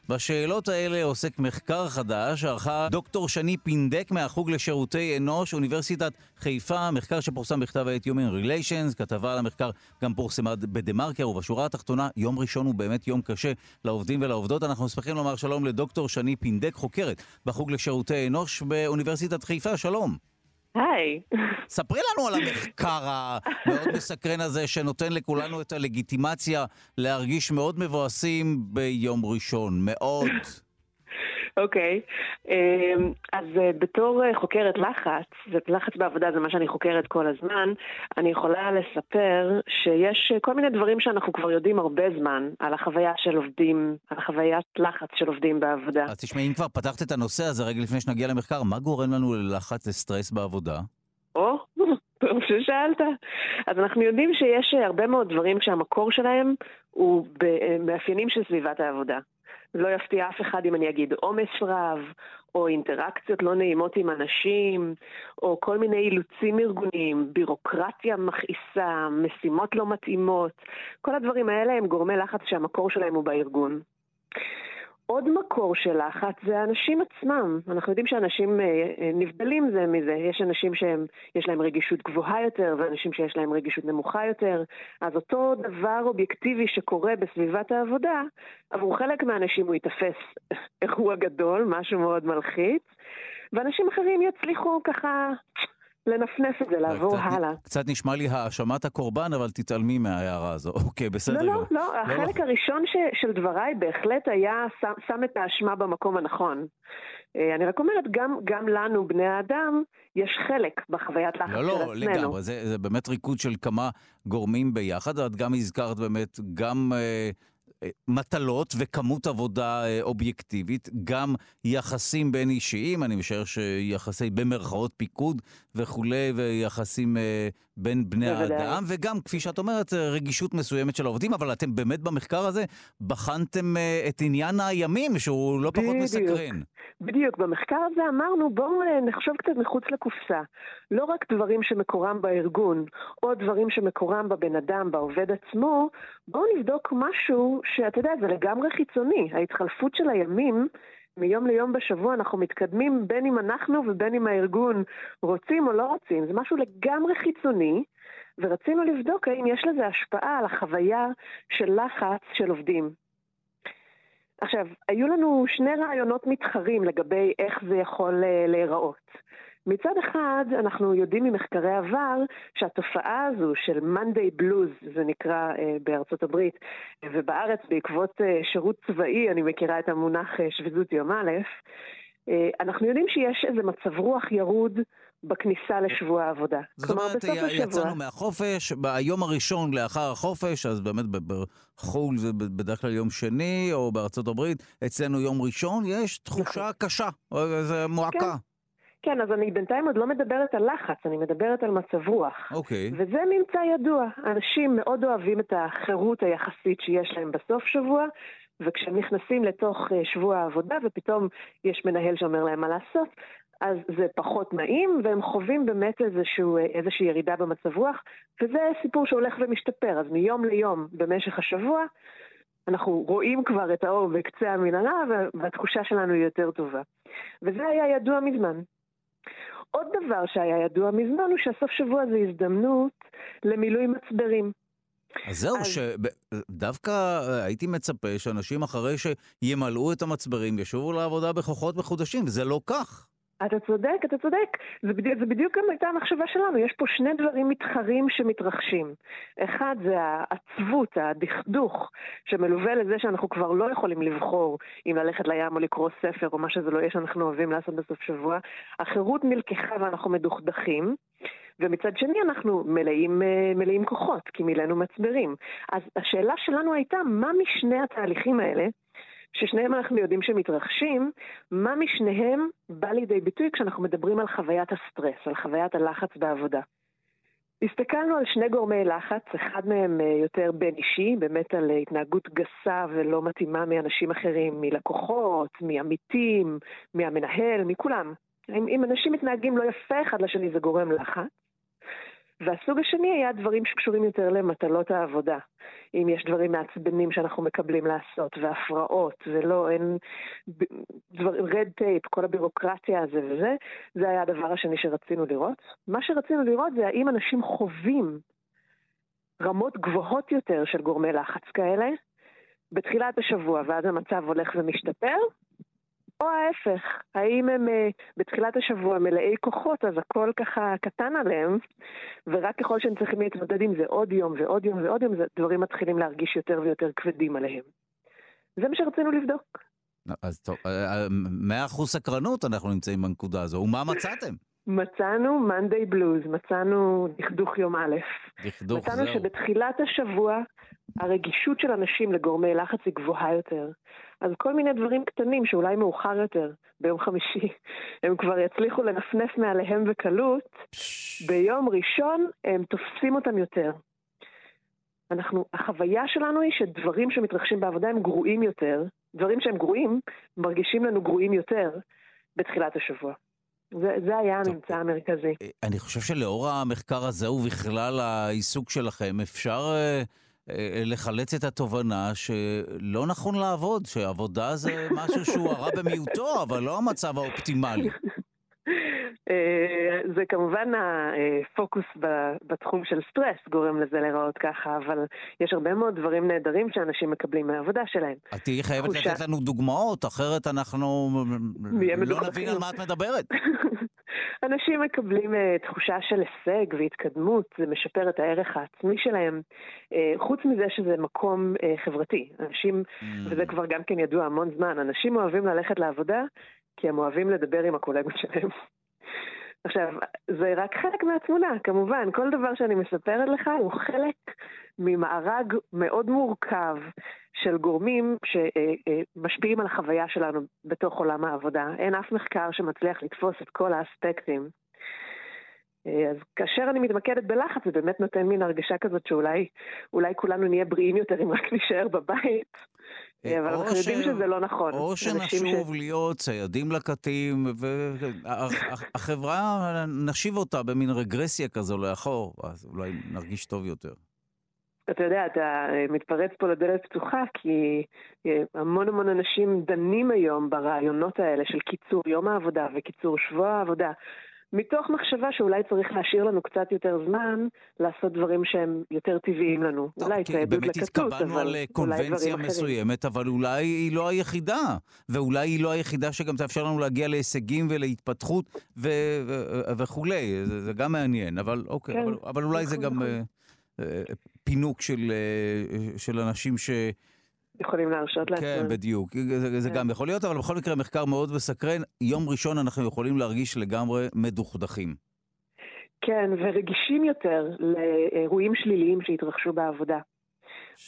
[SPEAKER 2] בשאלות האלה עוסק מחקר חדש, ערכה דוקטור שני פינדק מהחוג לשירותי אנוש, אוניברסיטת חיפה, מחקר שפורסם בכתב העת Human Relations, כתבה על המחקר גם פורסמה בדה-מרקר, ובשורה התחתונה, יום ראשון הוא באמת יום קשה לעובדים ולעובדות. אנחנו שמחים לומר שלום לדוקטור שני פינדק, חוקרת בחוג לשירותי אנוש באוניברסיטת חיפה, שלום.
[SPEAKER 12] היי.
[SPEAKER 2] ספרי לנו על המחקר המאוד מסקרן הזה, שנותן לכולנו את הלגיטימציה להרגיש מאוד מבואסים ביום ראשון, מאוד.
[SPEAKER 12] אוקיי, אמ, אז אה, בתור אה, חוקרת לחץ, ולחץ בעבודה זה מה שאני חוקרת כל הזמן, אני יכולה לספר שיש אה, כל מיני דברים שאנחנו כבר יודעים הרבה זמן על החוויה של עובדים, על החוויית לחץ של עובדים בעבודה.
[SPEAKER 2] אז תשמעי, אם כבר פתחת את הנושא הזה רגע לפני שנגיע למחקר, מה גורם לנו ללחץ, לסטרס בעבודה?
[SPEAKER 12] או, טוב ששאלת. אז אנחנו יודעים שיש הרבה מאוד דברים שהמקור שלהם הוא במאפיינים של סביבת העבודה. לא יפתיע אף אחד אם אני אגיד עומס רב, או אינטראקציות לא נעימות עם אנשים, או כל מיני אילוצים ארגוניים, בירוקרטיה מכעיסה, משימות לא מתאימות. כל הדברים האלה הם גורמי לחץ שהמקור שלהם הוא בארגון. עוד מקור של לחץ זה האנשים עצמם. אנחנו יודעים שאנשים אה, אה, נבדלים זה מזה. יש אנשים שיש להם רגישות גבוהה יותר ואנשים שיש להם רגישות נמוכה יותר. אז אותו דבר אובייקטיבי שקורה בסביבת העבודה, עבור חלק מהאנשים הוא ייתפס אירוע גדול, משהו מאוד מלחיץ, ואנשים אחרים יצליחו ככה לנפנף את זה, לעבור
[SPEAKER 2] קצת,
[SPEAKER 12] הלאה.
[SPEAKER 2] קצת נשמע לי האשמת הקורבן, אבל תתעלמי מההערה הזו. אוקיי, בסדר.
[SPEAKER 12] לא, לא, לא, החלק לא. הראשון ש, של דבריי בהחלט היה שם, שם את האשמה במקום הנכון. אה, אני רק אומרת, גם, גם לנו, בני האדם, יש חלק בחוויית לחץ
[SPEAKER 2] לא,
[SPEAKER 12] של
[SPEAKER 2] לא,
[SPEAKER 12] עצמנו.
[SPEAKER 2] לא, לגמרי, זה, זה באמת ריקוד של כמה גורמים ביחד. את גם הזכרת באמת גם... אה, מטלות וכמות עבודה אה, אובייקטיבית, גם יחסים בין אישיים, אני משער שיחסי במרכאות פיקוד וכולי, ויחסים אה, בין בני האדם, וגם, כפי שאת אומרת, אה, רגישות מסוימת של העובדים, אבל אתם באמת במחקר הזה בחנתם את עניין הימים, שהוא לא פחות
[SPEAKER 12] בדיוק,
[SPEAKER 2] מסקרן.
[SPEAKER 12] בדיוק, במחקר הזה אמרנו, בואו נחשוב קצת מחוץ לקופסה. לא רק דברים שמקורם בארגון, או דברים שמקורם בבן אדם, בעובד עצמו, בואו נבדוק משהו שאתה יודע, זה לגמרי חיצוני. ההתחלפות של הימים, מיום ליום בשבוע אנחנו מתקדמים בין אם אנחנו ובין אם הארגון רוצים או לא רוצים. זה משהו לגמרי חיצוני, ורצינו לבדוק האם יש לזה השפעה על החוויה של לחץ של עובדים. עכשיו, היו לנו שני רעיונות מתחרים לגבי איך זה יכול אה, להיראות. מצד אחד, אנחנו יודעים ממחקרי עבר שהתופעה הזו של Monday Blues, זה נקרא אה, בארצות הברית, ובארץ בעקבות אה, שירות צבאי, אני מכירה את המונח אה, שביזות יום א', אה, אנחנו יודעים שיש איזה מצב רוח ירוד בכניסה לשבוע העבודה.
[SPEAKER 2] זאת אומרת, יצאנו מהחופש, ביום הראשון לאחר החופש, אז באמת בחו"ל זה בדרך כלל יום שני, או בארצות הברית, אצלנו יום ראשון, יש תחושה נכון. קשה, איזה מועקה. כן.
[SPEAKER 12] כן, אז אני בינתיים עוד לא מדברת על לחץ, אני מדברת על מצב רוח.
[SPEAKER 2] אוקיי. Okay.
[SPEAKER 12] וזה ממצא ידוע. אנשים מאוד אוהבים את החירות היחסית שיש להם בסוף שבוע, וכשהם נכנסים לתוך אה, שבוע העבודה ופתאום יש מנהל שאומר להם מה לעשות, אז זה פחות נעים, והם חווים באמת איזשהו, אה, איזושהי ירידה במצב רוח, וזה סיפור שהולך ומשתפר. אז מיום ליום במשך השבוע, אנחנו רואים כבר את האור בקצה המנהרה, והתחושה שלנו היא יותר טובה. וזה היה ידוע מזמן. עוד דבר שהיה ידוע מזמן הוא שהסוף שבוע זה הזדמנות למילוי מצברים.
[SPEAKER 2] אז זהו, אז... שדווקא אה, הייתי מצפה שאנשים אחרי שימלאו את המצברים ישובו לעבודה בכוחות מחודשים, וזה לא כך.
[SPEAKER 12] אתה צודק, אתה צודק. זה בדיוק, זה בדיוק גם הייתה המחשבה שלנו. יש פה שני דברים מתחרים שמתרחשים. אחד זה העצבות, הדכדוך, שמלווה לזה שאנחנו כבר לא יכולים לבחור אם ללכת לים או לקרוא ספר או מה שזה לא יהיה שאנחנו אוהבים לעשות בסוף שבוע. החירות נלקחה ואנחנו מדוכדכים. ומצד שני אנחנו מלאים, אה, מלאים כוחות, כי מילאנו מצברים. אז השאלה שלנו הייתה, מה משני התהליכים האלה ששניהם אנחנו יודעים שמתרחשים, מה משניהם בא לידי ביטוי כשאנחנו מדברים על חוויית הסטרס, על חוויית הלחץ בעבודה. הסתכלנו על שני גורמי לחץ, אחד מהם אה, יותר בין אישי, באמת על התנהגות גסה ולא מתאימה מאנשים אחרים, מלקוחות, מעמיתים, מהמנהל, מכולם. אם, אם אנשים מתנהגים לא יפה אחד לשני זה גורם לחץ. והסוג השני היה דברים שקשורים יותר למטלות העבודה. אם יש דברים מעצבנים שאנחנו מקבלים לעשות, והפרעות, ולא, אין דבר, רד טייפ, כל הבירוקרטיה הזה וזה, זה היה הדבר השני שרצינו לראות. מה שרצינו לראות זה האם אנשים חווים רמות גבוהות יותר של גורמי לחץ כאלה בתחילת השבוע, ואז המצב הולך ומשתפר, או ההפך, האם הם uh, בתחילת השבוע מלאי כוחות, אז הכל ככה קטן עליהם, ורק ככל שהם צריכים להתמודד עם זה עוד יום ועוד יום ועוד יום, דברים מתחילים להרגיש יותר ויותר כבדים עליהם. זה מה שרצינו לבדוק.
[SPEAKER 2] אז טוב, מאה אחוז סקרנות אנחנו נמצאים בנקודה הזו. ומה מצאתם?
[SPEAKER 12] מצאנו מאנדיי בלוז, מצאנו דכדוך יום א'.
[SPEAKER 2] דכדוך,
[SPEAKER 12] מצאנו
[SPEAKER 2] זהו.
[SPEAKER 12] שבתחילת השבוע הרגישות של אנשים לגורמי לחץ היא גבוהה יותר. אז כל מיני דברים קטנים שאולי מאוחר יותר, ביום חמישי, הם כבר יצליחו לנפנף מעליהם בקלות, ביום ראשון הם תופסים אותם יותר. אנחנו, החוויה שלנו היא שדברים שמתרחשים בעבודה הם גרועים יותר, דברים שהם גרועים מרגישים לנו גרועים יותר בתחילת השבוע. זה, זה היה הממצא המרכזי.
[SPEAKER 2] אני חושב שלאור המחקר הזה ובכלל העיסוק שלכם, אפשר אה, אה, לחלץ את התובנה שלא נכון לעבוד, שעבודה זה משהו שהוא הרע במיעוטו, אבל לא המצב האופטימלי.
[SPEAKER 12] אה, זה כמובן הפוקוס בתחום של סטרס גורם לזה להיראות ככה, אבל יש הרבה מאוד דברים נהדרים שאנשים מקבלים מהעבודה שלהם.
[SPEAKER 2] את תהיי חייבת תחושה... לתת לנו דוגמאות, אחרת אנחנו לא נבין על מה את מדברת.
[SPEAKER 12] אנשים מקבלים uh, תחושה של הישג והתקדמות, זה משפר את הערך העצמי שלהם. Uh, חוץ מזה שזה מקום uh, חברתי. אנשים, mm. וזה כבר גם כן ידוע המון זמן, אנשים אוהבים ללכת לעבודה כי הם אוהבים לדבר עם הקולגות שלהם. עכשיו, זה רק חלק מהתמונה, כמובן. כל דבר שאני מספרת לך הוא חלק ממארג מאוד מורכב של גורמים שמשפיעים על החוויה שלנו בתוך עולם העבודה. אין אף מחקר שמצליח לתפוס את כל האספקטים. אז כאשר אני מתמקדת בלחץ, זה באמת נותן מין הרגשה כזאת שאולי כולנו נהיה בריאים יותר אם רק נישאר בבית. אבל אנחנו יודעים שזה לא נכון.
[SPEAKER 2] או שנשוב ש... להיות ציידים לקטים, והחברה, נשיב אותה במין רגרסיה כזו לאחור, אז אולי נרגיש טוב יותר.
[SPEAKER 12] אתה יודע, אתה מתפרץ פה לדלת פתוחה, כי המון המון אנשים דנים היום ברעיונות האלה של קיצור יום העבודה וקיצור שבוע העבודה. מתוך מחשבה שאולי צריך להשאיר לנו קצת יותר זמן לעשות דברים שהם יותר טבעיים לנו.
[SPEAKER 2] טוב,
[SPEAKER 12] אולי ציידות לקטות, אבל
[SPEAKER 2] באמת התקבלנו על קונבנציה מסוימת, אבל אולי היא לא היחידה. ואולי היא לא היחידה שגם תאפשר לנו להגיע להישגים ולהתפתחות ו- ו- וכולי. זה, זה גם מעניין, אבל אוקיי, כן, אבל, אבל אולי נכון, זה גם נכון. uh, פינוק של, uh, של אנשים ש...
[SPEAKER 12] יכולים להרשות לעצמם.
[SPEAKER 2] כן, בדיוק. זה, זה כן. גם יכול להיות, אבל בכל מקרה מחקר מאוד מסקרן. יום ראשון אנחנו יכולים להרגיש לגמרי מדוכדכים.
[SPEAKER 12] כן, ורגישים יותר לאירועים שליליים שהתרחשו בעבודה.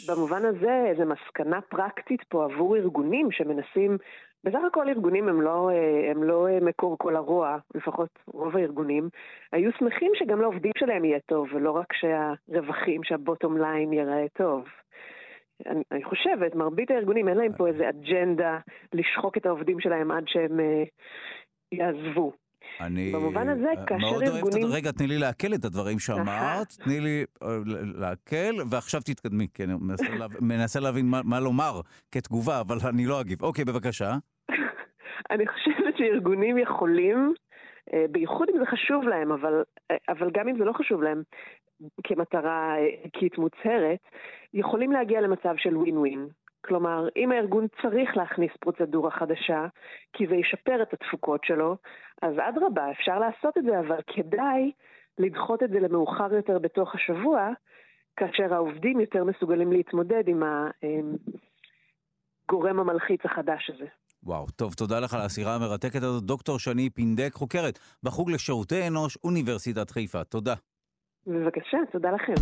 [SPEAKER 12] במובן הזה, איזו מסקנה פרקטית פה עבור ארגונים שמנסים, בסך הכל ארגונים הם לא, הם לא מקור כל הרוע, לפחות רוב הארגונים, היו שמחים שגם לעובדים שלהם יהיה טוב, ולא רק שהרווחים, שהבוטום ליין ייראה טוב. אני, אני חושבת, מרבית הארגונים אין להם פה איזה אג'נדה לשחוק את העובדים שלהם עד שהם uh, יעזבו.
[SPEAKER 2] אני
[SPEAKER 12] במובן הזה, כאשר
[SPEAKER 2] מאוד
[SPEAKER 12] ארגונים...
[SPEAKER 2] אוהב את... רגע, תני לי לעכל את הדברים שאמרת, תני לי אה, לעכל, ועכשיו תתקדמי, כי אני מנסה, לה... מנסה להבין מה, מה לומר כתגובה, אבל אני לא אגיב. אוקיי, בבקשה.
[SPEAKER 12] אני חושבת שארגונים יכולים, אה, בייחוד אם זה חשוב להם, אבל, אבל גם אם זה לא חשוב להם, כמטרה ערכית מוצהרת, יכולים להגיע למצב של ווין ווין. כלומר, אם הארגון צריך להכניס פרוצדורה חדשה, כי זה ישפר את התפוקות שלו, אז אדרבה, אפשר לעשות את זה, אבל כדאי לדחות את זה למאוחר יותר בתוך השבוע, כאשר העובדים יותר מסוגלים להתמודד עם הגורם המלחיץ החדש הזה.
[SPEAKER 2] וואו, טוב, תודה לך על הסירה המרתקת הזאת. דוקטור שני פינדק, חוקרת בחוג לשירותי אנוש, אוניברסיטת חיפה. תודה.
[SPEAKER 12] בבקשה, תודה לכם.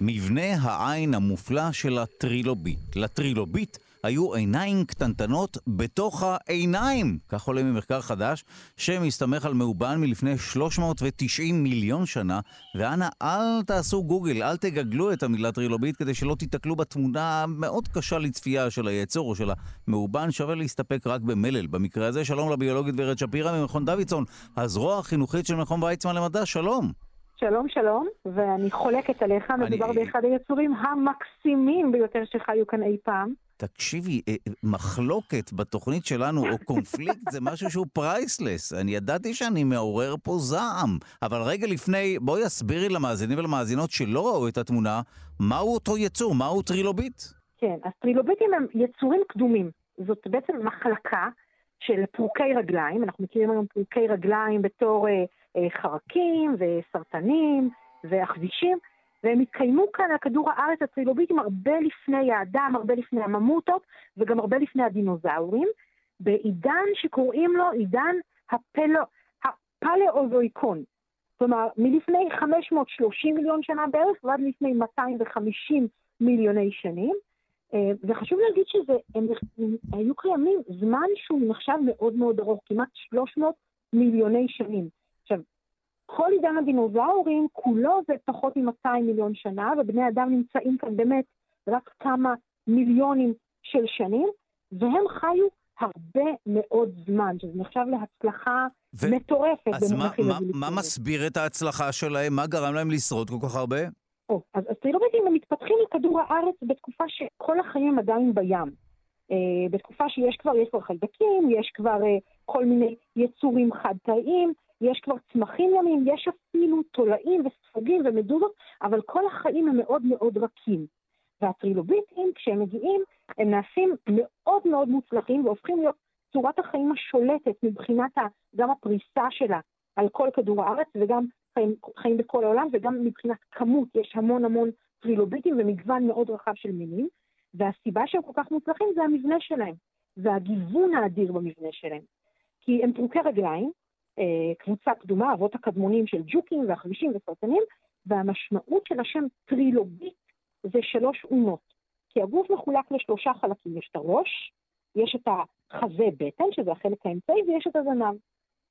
[SPEAKER 2] מבנה העין המופלא של הטרילוביט. לטרילוביט היו עיניים קטנטנות בתוך העיניים, כך עולה ממחקר חדש, שמסתמך על מאובן מלפני 390 מיליון שנה, ואנא, אל תעשו גוגל, אל תגגלו את המילה טרילוביט כדי שלא תיתקלו בתמונה המאוד קשה לצפייה של היצור או של המאובן, שווה להסתפק רק במלל. במקרה הזה, שלום לביולוגית ורד שפירא ממכון דוידסון, הזרוע החינוכית של מכון ויצמן למדע, שלום.
[SPEAKER 13] שלום, שלום, ואני חולקת עליך, אני... מדובר באחד היצורים המקסימים ביותר שחיו כאן אי פעם.
[SPEAKER 2] תקשיבי, אה, מחלוקת בתוכנית שלנו, או קונפליקט, זה משהו שהוא priceless. אני ידעתי שאני מעורר פה זעם, אבל רגע לפני, בואי הסבירי למאזינים ולמאזינות שלא ראו את התמונה, מהו אותו יצור, מהו טרילוביט?
[SPEAKER 13] כן, אז טרילוביטים הם יצורים קדומים. זאת בעצם מחלקה של פרוקי רגליים, אנחנו מכירים היום פרוקי רגליים בתור... אה, אה, חרקים וסרטנים ועכבישים, והם התקיימו כאן על כדור הארץ הטרילוביטים הרבה לפני האדם, הרבה לפני הממוטות וגם הרבה לפני הדינוזאורים, בעידן שקוראים לו עידן הפלו, הפלאוזויקון. כלומר, מלפני 530 מיליון שנה בערך ועד לפני 250 מיליוני שנים. אה, וחשוב להגיד שזה, הם, הם היו קיימים זמן שהוא נחשב מאוד מאוד ארוך, כמעט 300 מיליוני שנים. כל עידן הדינוזאורים כולו זה פחות מ-200 מיליון שנה, ובני אדם נמצאים כאן באמת רק כמה מיליונים של שנים, והם חיו הרבה מאוד זמן, שזה נחשב להצלחה ו... מטורפת.
[SPEAKER 2] אז מה, מה, מה מסביר את ההצלחה שלהם? מה גרם להם לשרוד כל כך הרבה?
[SPEAKER 13] או, אז, אז טרילוביטים הם מתפתחים לכדור הארץ בתקופה שכל החיים עדיין בים. אה, בתקופה שיש כבר, יש כבר חיידקים, יש כבר אה, כל מיני יצורים חד-תאיים, יש כבר צמחים ימיים, יש אפילו תולעים וספוגים ומדוזות, אבל כל החיים הם מאוד מאוד רכים. והטרילוביטים, כשהם מגיעים, הם נעשים מאוד מאוד מוצלחים והופכים להיות צורת החיים השולטת מבחינת גם הפריסה שלה על כל כדור הארץ וגם חיים, חיים בכל העולם וגם מבחינת כמות, יש המון המון טרילוביטים ומגוון מאוד רחב של מינים, והסיבה שהם כל כך מוצלחים זה המבנה שלהם, והגיוון האדיר במבנה שלהם. כי הם פרוקי רגליים, קבוצה קדומה, אבות הקדמונים של ג'וקים ועכבישים וסרטנים, והמשמעות של השם טרילוביט זה שלוש אונות. כי הגוף מחולק לשלושה חלקים, יש את הראש, יש את החזה בטן, שזה החלק האמצעי, ויש את הזנב.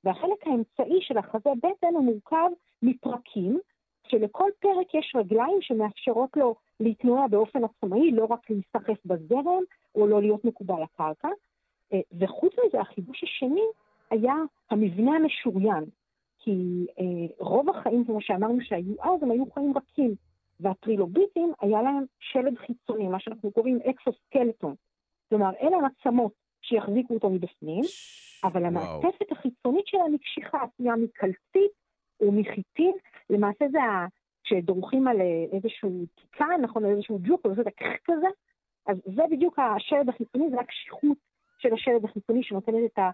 [SPEAKER 13] והחלק האמצעי של החזה בטן הוא מורכב מפרקים, שלכל פרק יש רגליים שמאפשרות לו להתנוע באופן עצמאי, לא רק להיסחף בזרם או לא להיות מקובל לקרקע. אה, וחוץ מזה, החידוש השני היה המבנה המשוריין. כי אה, רוב החיים, כמו שאמרנו שהיו אז, הם היו חיים רכים. והטרילוביטים היה להם שלד חיצוני, מה שאנחנו קוראים אקסוסקלטון. כלומר, אלה העצמות שיחזיקו אותו מבפנים, אבל המעטפת החיצונית שלהם היא קשיחה, עשויה מקלצית או מחיטין, למעשה זה ה... כשדורכים על אה, איזשהו תיקן, נכון, על איזשהו ג'וק, או איזה קרק כזה, אז זה בדיוק השלד החיצוני, זה הקשיחות של השלד החיצוני שנותנת את המבנה,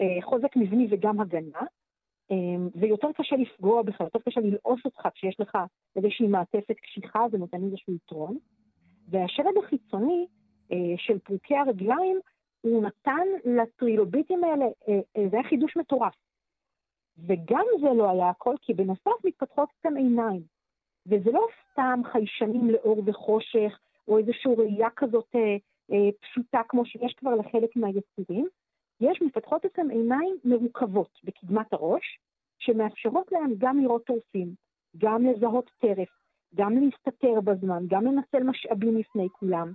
[SPEAKER 13] אה, חוזק מבני וגם הגנה. ויותר אמ, קשה לפגוע בך, יותר קשה ללעוס אותך כשיש לך איזושהי מעטפת קשיחה, זה נותן איזשהו יתרון. והשלד החיצוני אה, של פרוקי הרגליים, הוא נתן לטרילוביטים האלה, אה, זה היה חידוש מטורף. וגם זה לא היה הכל, כי בנוסף מתפתחות כאן עיניים. וזה לא סתם חיישנים לאור וחושך, או איזושהי ראייה כזאת אה, אה, פשוטה כמו שיש כבר לחלק מהיצורים, יש מפתחות אצלם עיניים מרוכבות בקדמת הראש, שמאפשרות להם גם לראות טורפים, גם לזהות טרף, גם להסתתר בזמן, גם לנצל משאבים לפני כולם.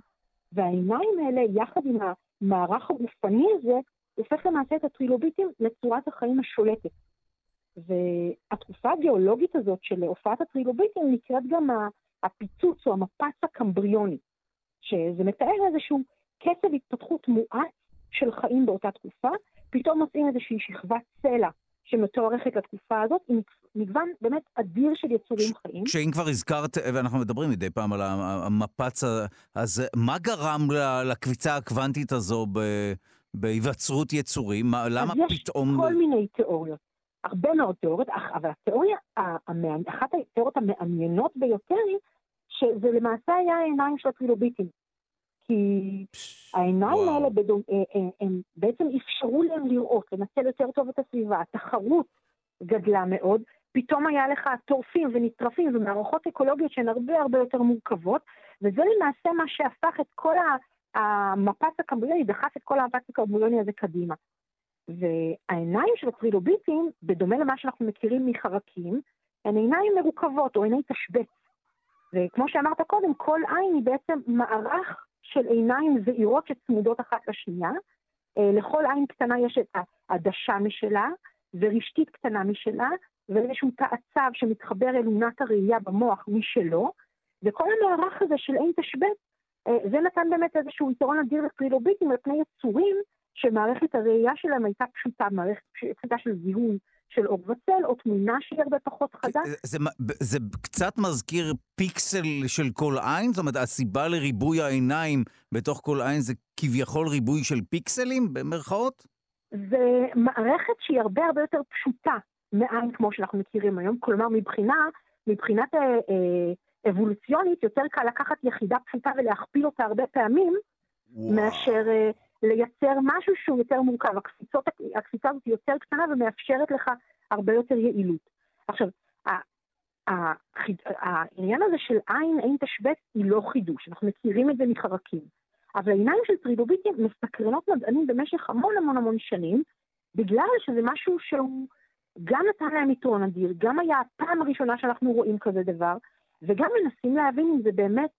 [SPEAKER 13] והעיניים האלה, יחד עם המערך הגופני הזה, הופך למעשה את הטרילוביטים לצורת החיים השולטת. והתקופה הגיאולוגית הזאת של הופעת הטרילוביטים נקראת גם הפיצוץ או המפץ הקמבריוני, שזה מתאר איזשהו קצב התפתחות מואץ של חיים באותה תקופה, פתאום מוצאים איזושהי שכבת סלע שמתוארכת לתקופה הזאת, עם מגוון באמת אדיר של יצורים חיים.
[SPEAKER 2] כשאם כבר הזכרת, ואנחנו מדברים מדי פעם על המפץ, אז מה גרם לקביצה הקוונטית הזו בהיווצרות יצורים? למה
[SPEAKER 13] אז
[SPEAKER 2] פתאום...
[SPEAKER 13] יש כל מיני תיאוריות. הרבה מאוד תיאוריות, אבל התיאוריה, אחת התיאוריות המעניינות ביותר היא שזה למעשה היה העיניים של הטרילוביטים. כי העיניים. האלה בדומ... אה, אה, הם בעצם אפשרו להם לראות, לנצל יותר טוב את הסביבה. התחרות גדלה מאוד, פתאום היה לך טורפים ונטרפים ומערכות אקולוגיות שהן הרבה הרבה יותר מורכבות, וזה למעשה מה שהפך את כל המפץ הקמבריוני, דחף את כל המפץ הקמבריוני הזה קדימה. והעיניים של הטרילוביטים, בדומה למה שאנחנו מכירים מחרקים, הן עיניים מרוכבות או עיני תשבץ. וכמו שאמרת קודם, כל עין היא בעצם מערך של עיניים זעירות שצמודות אחת לשנייה. אה, לכל עין קטנה יש את העדשה משלה, ורשתית קטנה משלה, ואיזשהו תא עצב שמתחבר אל עונת הראייה במוח משלו, וכל המערך הזה של עין תשבץ, אה, זה נתן באמת איזשהו יתרון אדיר לטרילוביטים על פני יצורים שמערכת הראייה שלהם הייתה פשוטה, מערכת פשוטה של זיהוי של אור וצל, או תמונה שהיא הרבה פחות חדה.
[SPEAKER 2] זה, זה, זה קצת מזכיר פיקסל של כל עין? זאת אומרת, הסיבה לריבוי העיניים בתוך כל עין זה כביכול ריבוי של פיקסלים, במרכאות?
[SPEAKER 13] זה מערכת שהיא הרבה הרבה יותר פשוטה מעין כמו שאנחנו מכירים היום, כלומר מבחינה מבחינת אה, אה, אבולוציונית יותר קל לקחת יחידה פשוטה ולהכפיל אותה הרבה פעמים, וואו. מאשר אה, לייצר משהו שהוא יותר מורכב. הקפיצות, הקפיצה הזאת היא יותר קטנה ומאפשרת לך הרבה יותר יעילות. עכשיו, העניין הזה של עין אין תשבץ היא לא חידוש, אנחנו מכירים את זה מחרקים. אבל העיניים של טרילוביטים מסקרנות מדענים במשך המון המון המון שנים, בגלל שזה משהו שהוא גם נתן להם יתרון אדיר, גם היה הפעם הראשונה שאנחנו רואים כזה דבר, וגם מנסים להבין אם זה באמת,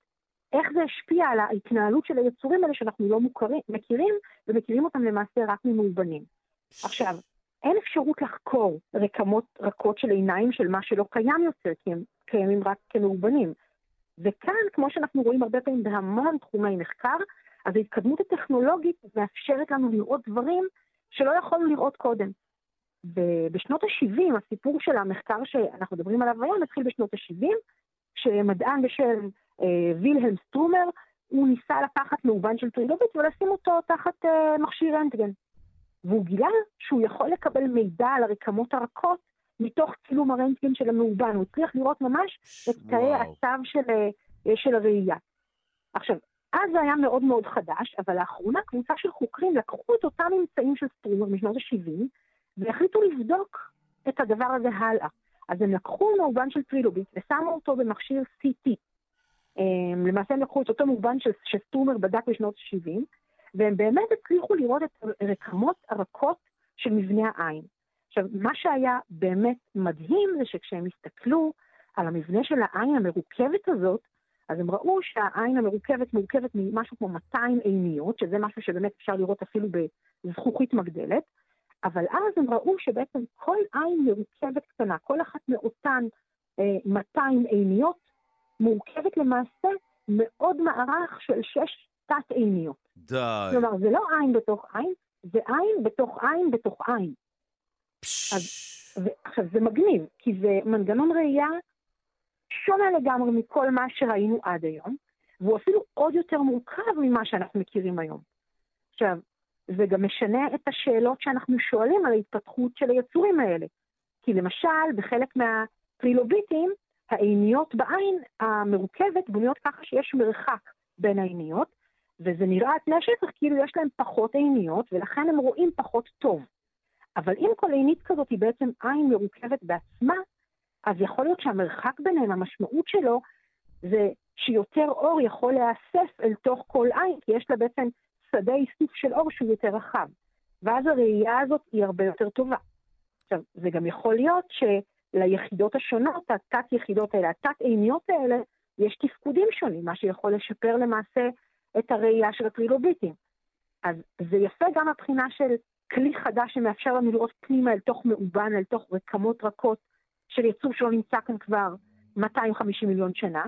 [SPEAKER 13] איך זה השפיע על ההתנהלות של היצורים האלה שאנחנו לא מוכרים, מכירים, ומכירים אותם למעשה רק ממאובנים. עכשיו, אין אפשרות לחקור רקמות רכות של עיניים של מה שלא קיים יותר, כי הם קיימים רק כמאובנים. וכאן, כמו שאנחנו רואים הרבה פעמים בהמון תחומי מחקר, אז ההתקדמות הטכנולוגית מאפשרת לנו לראות דברים שלא יכולנו לראות קודם. ובשנות ה-70, הסיפור של המחקר שאנחנו מדברים עליו היום התחיל בשנות ה-70, כשמדען בשם וילהלם סטרומר, הוא ניסה לקחת מאובן של טרילוביט ולשים אותו תחת אה, מכשיר רנטגן. והוא גילה שהוא יכול לקבל מידע על הרקמות הרכות מתוך צילום הרנטגן של המאובן. הוא הצליח לראות ממש את תאי העצב של, אה, של הראייה. עכשיו, אז זה היה מאוד מאוד חדש, אבל לאחרונה קבוצה של חוקרים לקחו את אותם ממצאים של סטרומר משנות ה-70 והחליטו לבדוק את הדבר הזה הלאה. אז הם לקחו מאובן של טרילוביט ושמו אותו במכשיר CT. הם, למעשה הם לקחו את אותו מאובן שסטרומר בדק בשנות ה-70, והם באמת הצליחו לראות את רקמות הרכות של מבנה העין. עכשיו, מה שהיה באמת מדהים זה שכשהם הסתכלו על המבנה של העין המרוכבת הזאת, אז הם ראו שהעין המרוכבת מורכבת ממשהו כמו 200 עיניות, שזה משהו שבאמת אפשר לראות אפילו בזכוכית מגדלת, אבל אז הם ראו שבעצם כל עין מרוכבת קטנה, כל אחת מאותן אה, 200 עיניות, מורכבת למעשה מעוד מערך של שש תת-עיניות.
[SPEAKER 2] די.
[SPEAKER 13] כלומר, זה לא עין בתוך עין, זה עין בתוך עין בתוך עין. אז, עכשיו, זה מגניב, כי זה מנגנון ראייה שונה לגמרי מכל מה שראינו עד היום, והוא אפילו עוד יותר מורכב ממה שאנחנו מכירים היום. עכשיו, זה גם משנה את השאלות שאנחנו שואלים על ההתפתחות של היצורים האלה. כי למשל, בחלק מהטרילוביטים, העיניות בעין המרוכבת בנויות ככה שיש מרחק בין העיניות, וזה נראה על פני השטח כאילו יש להם פחות עיניות, ולכן הם רואים פחות טוב. אבל אם כל עינית כזאת היא בעצם עין מרוכבת בעצמה, אז יכול להיות שהמרחק ביניהם, המשמעות שלו, זה שיותר אור יכול להיאסף אל תוך כל עין, כי יש לה בעצם שדה איסוף של אור שהוא יותר רחב. ואז הראייה הזאת היא הרבה יותר טובה. עכשיו, זה גם יכול להיות שליחידות השונות, התת-יחידות האלה, התת-עיניות האלה, יש תפקודים שונים, מה שיכול לשפר למעשה את הראייה של הטרילוביטים. אז זה יפה גם מבחינה של כלי חדש שמאפשר לנו לראות פנימה אל תוך מאובן, אל תוך רקמות רכות של יצור שלא נמצא כאן כבר 250 מיליון שנה,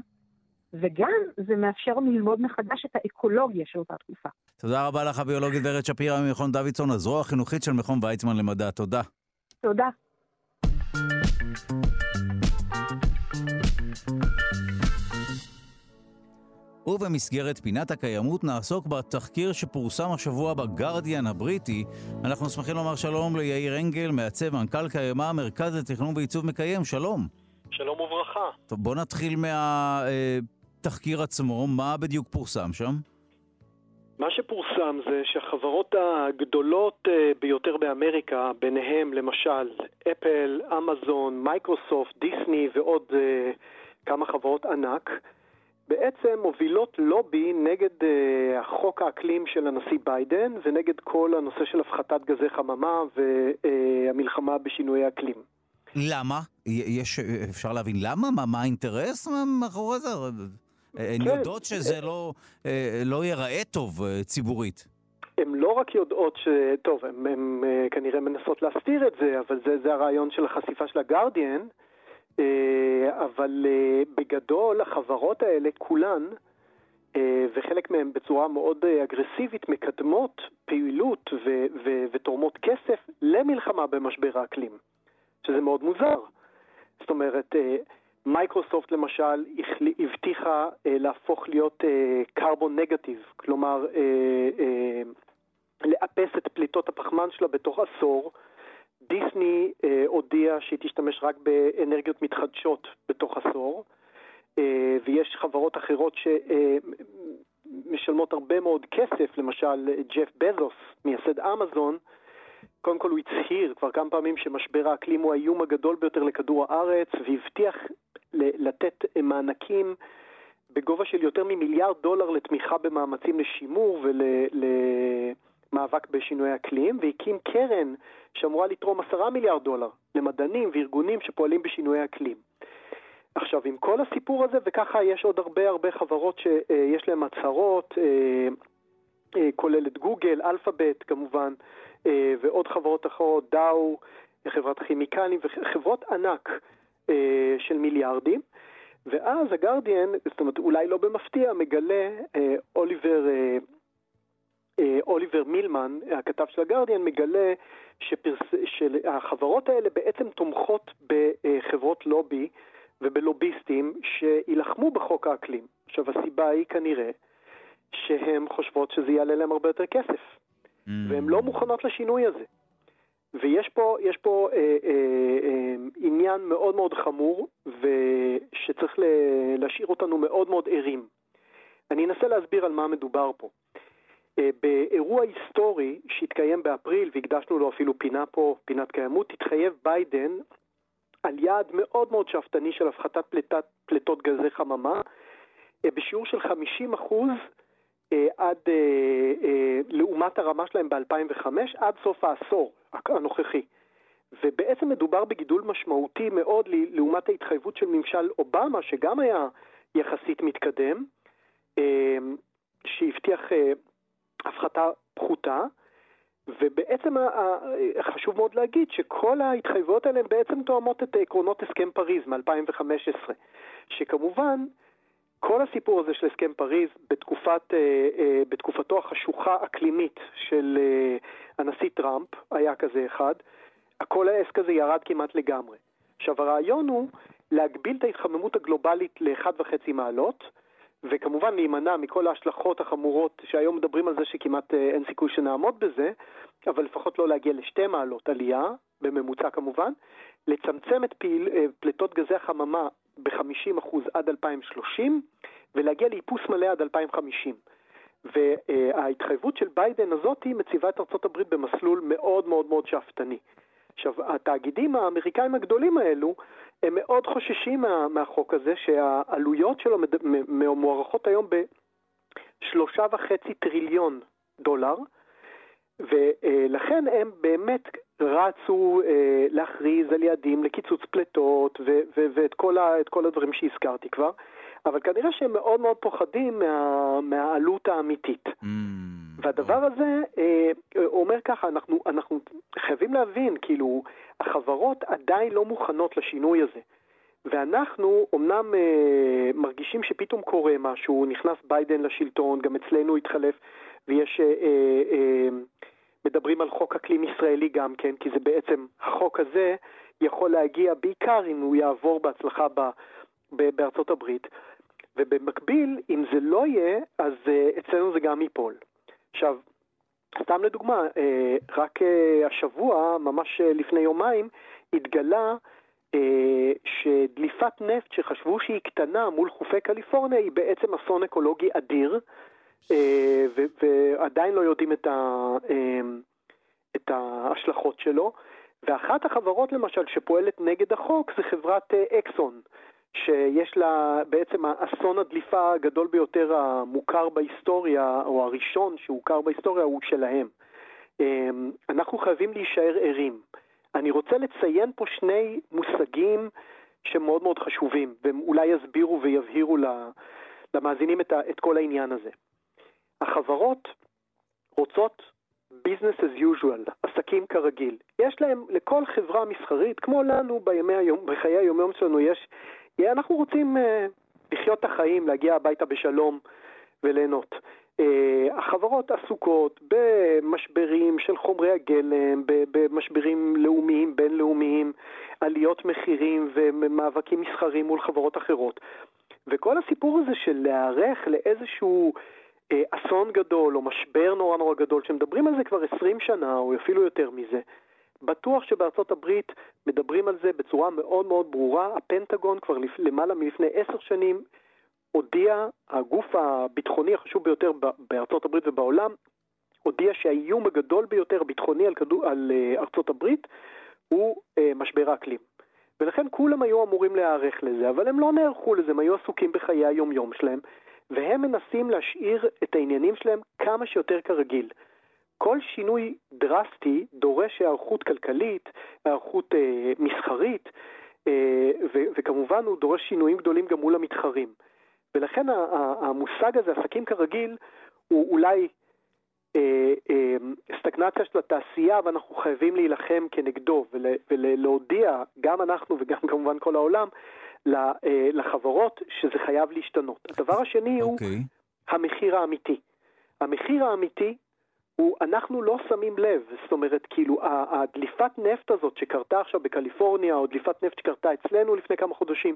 [SPEAKER 13] וגם זה מאפשר לנו ללמוד מחדש את האקולוגיה של אותה תקופה.
[SPEAKER 2] תודה רבה לך, הביולוגית ורד שפירא ממכון דוידסון, הזרוע החינוכית של מכון ויצמן למדע. תודה.
[SPEAKER 13] תודה.
[SPEAKER 2] ובמסגרת פינת הקיימות נעסוק בתחקיר שפורסם השבוע בגרדיאן הבריטי. אנחנו שמחים לומר שלום ליאיר אנגל, מעצב מנכ"ל קיימה, מרכז לתכנון ועיצוב מקיים. שלום.
[SPEAKER 14] שלום וברכה.
[SPEAKER 2] טוב, בוא נתחיל מהתחקיר עצמו. מה בדיוק פורסם שם?
[SPEAKER 14] מה שפורסם זה שהחברות הגדולות אה, ביותר באמריקה, ביניהם למשל אפל, אמזון, מייקרוסופט, דיסני ועוד אה, כמה חברות ענק, בעצם מובילות לובי נגד uh, החוק האקלים של הנשיא ביידן ונגד כל הנושא של הפחתת גזי חממה והמלחמה uh, בשינויי אקלים.
[SPEAKER 2] למה? יש, אפשר להבין למה? מה, מה האינטרס מאחורי זה? הן כן. יודעות שזה לא, אה, לא ייראה טוב ציבורית.
[SPEAKER 14] הן לא רק יודעות ש... טוב, הן כנראה מנסות להסתיר את זה, אבל זה, זה הרעיון של החשיפה של הגרדיאן. אה, אבל אה, בגדול החברות האלה כולן, אה, וחלק מהן בצורה מאוד אגרסיבית, מקדמות פעילות ו- ו- ותורמות כסף למלחמה במשבר האקלים, שזה מאוד מוזר. זאת אומרת, מייקרוסופט למשל הבטיחה להפוך להיות קרבון נגטיב, כלומר לאפס את פליטות הפחמן שלה בתוך עשור, דיסני אה, הודיעה שהיא תשתמש רק באנרגיות מתחדשות בתוך עשור, אה, ויש חברות אחרות שמשלמות הרבה מאוד כסף, למשל ג'ף בזוס, מייסד אמזון, קודם כל הוא הצהיר כבר כמה פעמים שמשבר האקלים הוא האיום הגדול ביותר לכדור הארץ, והבטיח לתת מענקים בגובה של יותר ממיליארד דולר לתמיכה במאמצים לשימור ולמאבק בשינוי אקלים, והקים קרן שאמורה לתרום עשרה מיליארד דולר למדענים וארגונים שפועלים בשינוי אקלים. עכשיו, עם כל הסיפור הזה, וככה יש עוד הרבה הרבה חברות שיש להן הצהרות, אה, אה, כולל את גוגל, אלפאבית כמובן, אה, ועוד חברות אחרות, דאו, חברת כימיקלים וחברות ענק של מיליארדים. ואז הגרדיאן, זאת אומרת, אולי לא במפתיע, מגלה אוליבר, אוליבר מילמן, הכתב של הגרדיאן, מגלה שפרס... שהחברות האלה בעצם תומכות בחברות לובי ובלוביסטים שיילחמו בחוק האקלים. עכשיו, הסיבה היא כנראה שהן חושבות שזה יעלה להם הרבה יותר כסף, mm. והן לא מוכנות לשינוי הזה. ויש פה, יש פה אה, אה, אה, עניין מאוד מאוד חמור, ושצריך להשאיר אותנו מאוד מאוד ערים. אני אנסה להסביר על מה מדובר פה. אה, באירוע היסטורי שהתקיים באפריל, והקדשנו לו אפילו פינה פה, פינת קיימות, התחייב ביידן על יעד מאוד מאוד שאפתני של הפחתת פליטת, פליטות גזי חממה, אה, בשיעור של 50 אחוז עד, לעומת הרמה שלהם ב-2005, עד סוף העשור הנוכחי. ובעצם מדובר בגידול משמעותי מאוד לעומת ההתחייבות של ממשל אובמה, שגם היה יחסית מתקדם, שהבטיח הפחתה פחותה, ובעצם חשוב מאוד להגיד שכל ההתחייבויות האלה הן בעצם תואמות את עקרונות הסכם פריז מ-2015, שכמובן כל הסיפור הזה של הסכם פריז בתקופת, אה, אה, בתקופתו החשוכה אקלימית של אה, הנשיא טראמפ, היה כזה אחד, כל העסק הזה ירד כמעט לגמרי. עכשיו הרעיון הוא להגביל את ההתחממות הגלובלית ל-1.5 מעלות, וכמובן להימנע מכל ההשלכות החמורות שהיום מדברים על זה שכמעט אין סיכוי שנעמוד בזה, אבל לפחות לא להגיע לשתי מעלות עלייה, בממוצע כמובן, לצמצם את פליטות גזי החממה ב-50% עד 2030 ולהגיע לאיפוס מלא עד 2050. וההתחייבות של ביידן הזאת מציבה את הברית במסלול מאוד מאוד מאוד שאפתני. עכשיו, התאגידים האמריקאים הגדולים האלו הם מאוד חוששים מה, מהחוק הזה, שהעלויות שלו מוערכות היום בשלושה וחצי טריליון דולר, ולכן הם באמת רצו אה, להכריז על יעדים לקיצוץ פליטות ו- ו- ואת כל, ה- כל הדברים שהזכרתי כבר, אבל כנראה שהם מאוד מאוד פוחדים מה- מהעלות האמיתית. Mm. והדבר הזה אה, אומר ככה, אנחנו, אנחנו חייבים להבין, כאילו, החברות עדיין לא מוכנות לשינוי הזה. ואנחנו אומנם אה, מרגישים שפתאום קורה משהו, נכנס ביידן לשלטון, גם אצלנו התחלף, ויש, אה, אה, אה, מדברים על חוק אקלים ישראלי גם כן, כי זה בעצם, החוק הזה יכול להגיע בעיקר אם הוא יעבור בהצלחה ב, ב, בארצות הברית. ובמקביל, אם זה לא יהיה, אז אה, אצלנו זה גם ייפול. עכשיו, סתם לדוגמה, אה, רק אה, השבוע, ממש לפני יומיים, התגלה שדליפת נפט שחשבו שהיא קטנה מול חופי קליפורניה היא בעצם אסון אקולוגי אדיר, ועדיין לא יודעים את, ה, את ההשלכות שלו. ואחת החברות למשל שפועלת נגד החוק זה חברת אקסון. שיש לה בעצם האסון הדליפה הגדול ביותר המוכר בהיסטוריה, או הראשון שהוכר בהיסטוריה, הוא שלהם. אנחנו חייבים להישאר ערים. אני רוצה לציין פה שני מושגים שמאוד מאוד חשובים, והם אולי יסבירו ויבהירו למאזינים את כל העניין הזה. החברות רוצות business as usual, עסקים כרגיל. יש להם, לכל חברה מסחרית, כמו לנו בימי היום, בחיי היומיום שלנו, יש אנחנו רוצים אה, לחיות את החיים, להגיע הביתה בשלום וליהנות. אה, החברות עסוקות במשברים של חומרי הגלם, במשברים לאומיים, בינלאומיים, עליות מחירים ומאבקים מסחרים מול חברות אחרות. וכל הסיפור הזה של להיערך לאיזשהו אה, אסון גדול או משבר נורא נורא גדול, שמדברים על זה כבר 20 שנה או אפילו יותר מזה, בטוח שבארצות הברית מדברים על זה בצורה מאוד מאוד ברורה. הפנטגון כבר לפ... למעלה מלפני עשר שנים הודיע, הגוף הביטחוני החשוב ביותר בארצות הברית ובעולם, הודיע שהאיום הגדול ביותר הביטחוני על, כדור, על uh, ארצות הברית הוא uh, משבר האקלים. ולכן כולם היו אמורים להיערך לזה, אבל הם לא נערכו לזה, הם היו עסוקים בחיי היום-יום שלהם, והם מנסים להשאיר את העניינים שלהם כמה שיותר כרגיל. כל שינוי דרסטי דורש היערכות כלכלית, היערכות אה, מסחרית, אה, ו- וכמובן הוא דורש שינויים גדולים גם מול המתחרים. ולכן המושג הזה, עסקים כרגיל, הוא אולי אה, אה, סטגנציה של התעשייה, ואנחנו חייבים להילחם כנגדו ול, ולהודיע, גם אנחנו וגם כמובן כל העולם, לחברות שזה חייב להשתנות. הדבר השני okay. הוא אוקיי. המחיר האמיתי. המחיר האמיתי הוא, אנחנו לא שמים לב, זאת אומרת, כאילו, הדליפת נפט הזאת שקרתה עכשיו בקליפורניה, או דליפת נפט שקרתה אצלנו לפני כמה חודשים,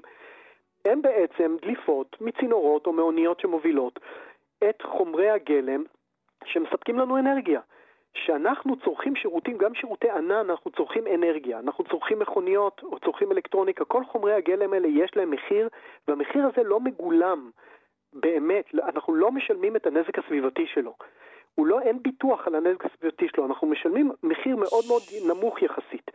[SPEAKER 14] הן בעצם דליפות מצינורות או מאוניות שמובילות את חומרי הגלם שמספקים לנו אנרגיה. כשאנחנו צורכים שירותים, גם שירותי ענן, אנחנו צורכים אנרגיה, אנחנו צורכים מכוניות או צורכים אלקטרוניקה, כל חומרי הגלם האלה יש להם מחיר, והמחיר הזה לא מגולם באמת, אנחנו לא משלמים את הנזק הסביבתי שלו. הוא לא, אין ביטוח על הנזק הסביבתי שלו, אנחנו משלמים מחיר מאוד מאוד נמוך יחסית.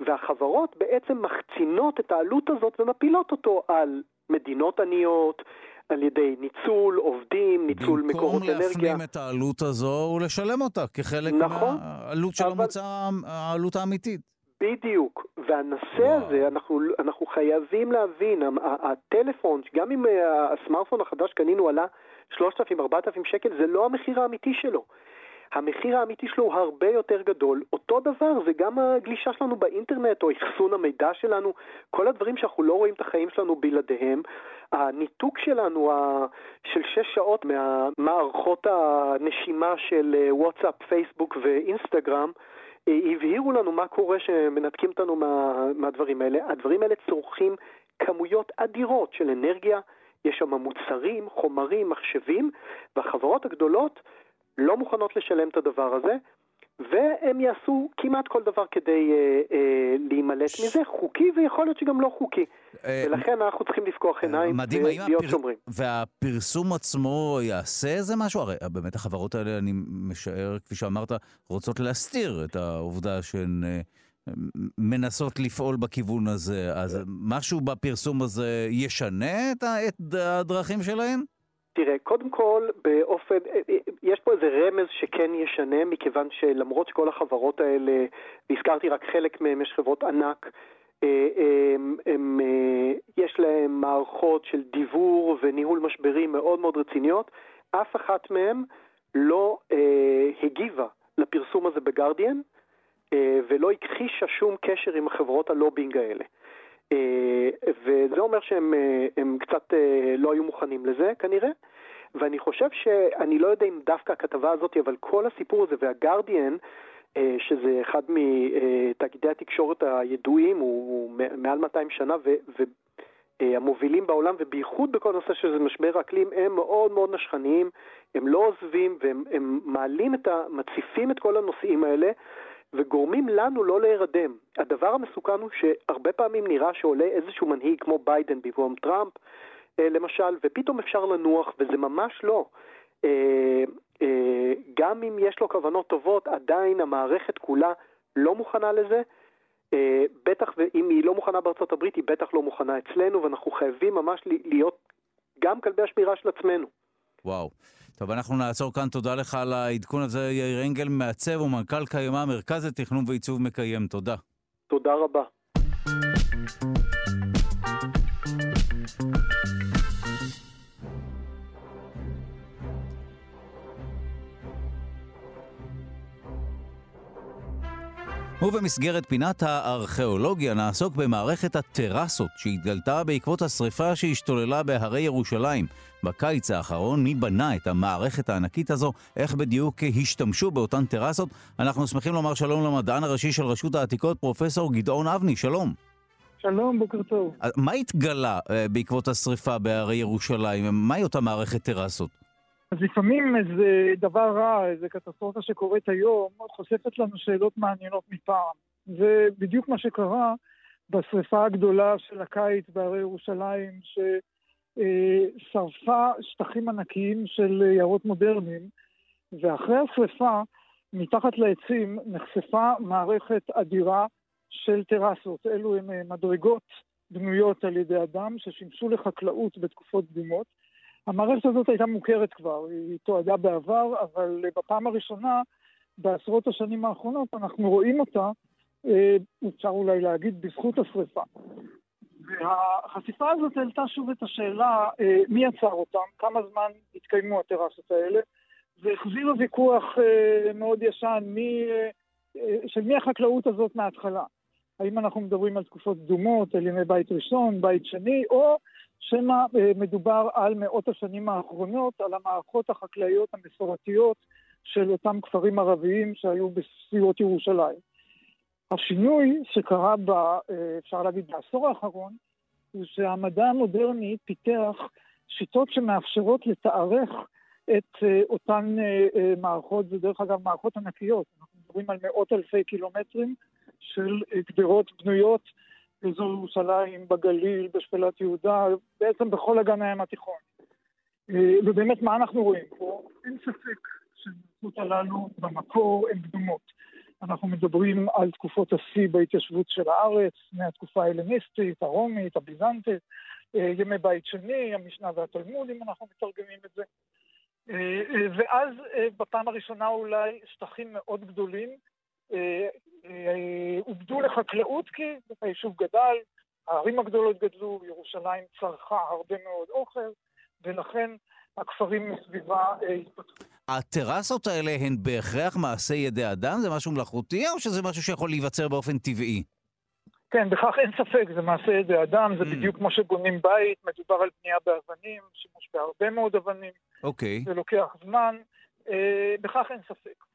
[SPEAKER 14] והחברות בעצם מחצינות את העלות הזאת ומפילות אותו על מדינות עניות, על ידי ניצול עובדים, ניצול מקורות אנרגיה.
[SPEAKER 2] במקום להפנים את העלות הזו ולשלם אותה כחלק נכון, מהעלות של אבל... המוצר, העלות האמיתית.
[SPEAKER 14] בדיוק, והנושא. הזה, אנחנו, אנחנו חייבים להבין, הטלפון, גם אם אה, הסמארטפון החדש קנינו עלה 3,000-4,000 שקל, זה לא המחיר האמיתי שלו. המחיר האמיתי שלו הוא הרבה יותר גדול. אותו דבר זה גם הגלישה שלנו באינטרנט או אחסון המידע שלנו, כל הדברים שאנחנו לא רואים את החיים שלנו בלעדיהם. הניתוק שלנו של שש שעות מהמערכות הנשימה של אה, וואטסאפ, פייסבוק ואינסטגרם, אה, הבהירו לנו מה קורה שמנתקים אותנו מה, מהדברים האלה. הדברים האלה צורכים כמויות אדירות של אנרגיה, יש שם מוצרים, חומרים, מחשבים, והחברות הגדולות לא מוכנות לשלם את הדבר הזה, והם יעשו כמעט כל דבר כדי אה, אה, להימלט ש... מזה, חוקי ויכול להיות שגם לא חוקי. אה, ולכן אנחנו צריכים לפקוח עיניים ולהיות הפר... שומרים.
[SPEAKER 2] והפרסום עצמו יעשה איזה משהו? הרי באמת החברות האלה, אני משער, כפי שאמרת, רוצות להסתיר את העובדה שהן... אה, מנסות לפעול בכיוון הזה, אז משהו בפרסום הזה ישנה את הדרכים שלהם?
[SPEAKER 14] תראה, קודם כל, באופן, אה, אה, יש פה איזה רמז שכן ישנה, מכיוון שלמרות שכל החברות האלה, והזכרתי רק חלק מהן, יש חברות ענק, אה, הם, הם, יש להם מערכות של דיוור וניהול משברים מאוד מאוד רציניות, אף אחת מהן לא אה, הגיבה לפרסום הזה בגרדיאן, אה, ולא הכחישה שום קשר עם החברות הלובינג האלה. אה, וזה אומר שהם אה, קצת לא היו מוכנים לזה כנראה. ואני חושב שאני לא יודע אם דווקא הכתבה הזאת, אבל כל הסיפור הזה והגרדיאן, שזה אחד מתאגידי התקשורת הידועים, הוא מעל 200 שנה, והמובילים בעולם, ובייחוד בכל נושא של משבר האקלים, הם מאוד מאוד נשכניים, הם לא עוזבים, והם מעלים את ה... מציפים את כל הנושאים האלה, וגורמים לנו לא להירדם. הדבר המסוכן הוא שהרבה פעמים נראה שעולה איזשהו מנהיג כמו ביידן במקום טראמפ, אה, למשל, ופתאום אפשר לנוח, וזה ממש לא. אה, אה, גם אם יש לו כוונות טובות, עדיין המערכת כולה לא מוכנה לזה. בטח, ואם היא לא מוכנה בארצות הברית, היא בטח לא מוכנה אצלנו, ואנחנו חייבים ממש להיות גם כלבי השמירה של עצמנו.
[SPEAKER 2] וואו. טוב, אנחנו נעצור כאן. תודה לך על העדכון הזה, יאיר אנגל, מעצב ומנכ"ל קיימה, מרכז לתכנון ועיצוב מקיים. תודה.
[SPEAKER 14] תודה רבה.
[SPEAKER 2] ובמסגרת פינת הארכיאולוגיה נעסוק במערכת הטרסות שהתגלתה בעקבות השרפה שהשתוללה בהרי ירושלים. בקיץ האחרון, מי בנה את המערכת הענקית הזו, איך בדיוק השתמשו באותן טרסות. אנחנו שמחים לומר שלום למדען הראשי של רשות העתיקות, פרופסור גדעון אבני, שלום.
[SPEAKER 15] שלום, בוקר טוב.
[SPEAKER 2] מה התגלה uh, בעקבות השרפה בהרי ירושלים? מהי אותה מערכת טרסות?
[SPEAKER 15] אז לפעמים איזה דבר רע, איזה קטסטרופה שקורית היום, חושפת לנו שאלות מעניינות מפעם. זה בדיוק מה שקרה בשריפה הגדולה של הקיץ בהרי ירושלים, ששרפה שטחים ענקיים של יערות מודרניים, ואחרי השריפה, מתחת לעצים נחשפה מערכת אדירה של טרסות. אלו הן מדרגות בנויות על ידי אדם ששימשו לחקלאות בתקופות קדומות. המערכת הזאת הייתה מוכרת כבר, היא תועדה בעבר, אבל בפעם הראשונה, בעשרות השנים האחרונות, אנחנו רואים אותה, אה, אפשר אולי להגיד, בזכות השרפה. והחשיפה הזאת העלתה שוב את השאלה אה, מי יצר אותם, כמה זמן התקיימו הטרסות האלה, והחזיר ויכוח אה, מאוד ישן מי, של מי החקלאות הזאת מההתחלה. האם אנחנו מדברים על תקופות קדומות, על ימי בית ראשון, בית שני, או שמא אה, מדובר על מאות השנים האחרונות, על המערכות החקלאיות המסורתיות של אותם כפרים ערביים שהיו בסביבות ירושלים. השינוי שקרה, ב, אה, אפשר להגיד, בעשור האחרון, הוא שהמדע המודרני פיתח שיטות שמאפשרות לתארך את אה, אותן מערכות, זה דרך אגב מערכות ענקיות, אנחנו מדברים על מאות אלפי קילומטרים של גדרות בנויות באזור ירושלים, בגליל, בשפלת יהודה, בעצם בכל אגן הים התיכון. אה, ובאמת, מה אנחנו רואים פה? אין ספק שהמלכות הללו במקור הן קדומות. אנחנו מדברים על תקופות השיא בהתיישבות של הארץ, מהתקופה ההלניסטית, הרומית, הביזנטית, אה, ימי בית שני, המשנה והתלמוד, אם אנחנו מתרגמים את זה. אה, ואז בפעם הראשונה אולי שטחים מאוד גדולים עובדו לחקלאות כי היישוב גדל, הערים הגדולות גדלו, ירושלים צרכה הרבה מאוד אוכל, ולכן הכפרים מסביבה אה, התפתחו.
[SPEAKER 2] הטרסות האלה הן בהכרח מעשה ידי אדם? זה משהו מלאכותי, או שזה משהו שיכול להיווצר באופן טבעי?
[SPEAKER 15] כן, בכך אין ספק, זה מעשה ידי אדם, זה mm. בדיוק כמו שבונים בית, מדובר על בנייה באבנים, שימוש בהרבה מאוד אבנים.
[SPEAKER 2] אוקיי.
[SPEAKER 15] Okay. זה לוקח זמן, אה, בכך אין ספק.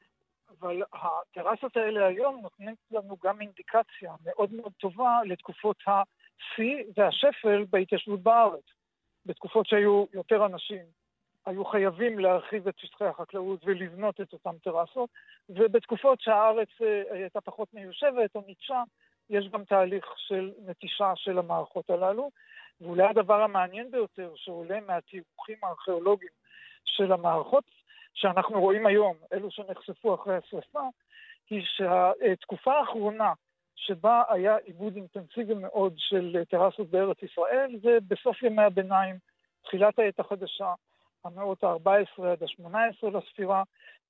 [SPEAKER 15] אבל הטרסות האלה היום נותנות לנו גם אינדיקציה מאוד מאוד טובה לתקופות השיא והשפל בהתיישבות בארץ. בתקופות שהיו יותר אנשים, היו חייבים להרחיב את שטחי החקלאות ולבנות את אותן טרסות, ובתקופות שהארץ אה, הייתה פחות מיושבת או ניטשה, יש גם תהליך של נטישה של המערכות הללו. ואולי הדבר המעניין ביותר שעולה מהתיוכים הארכיאולוגיים של המערכות שאנחנו רואים היום, אלו שנחשפו אחרי השרפה, היא שהתקופה האחרונה שבה היה עיבוד אינטנסיבי מאוד של טרסות בארץ ישראל, זה בסוף ימי הביניים, תחילת העת החדשה, המאות ה-14 עד ה-18 לספירה.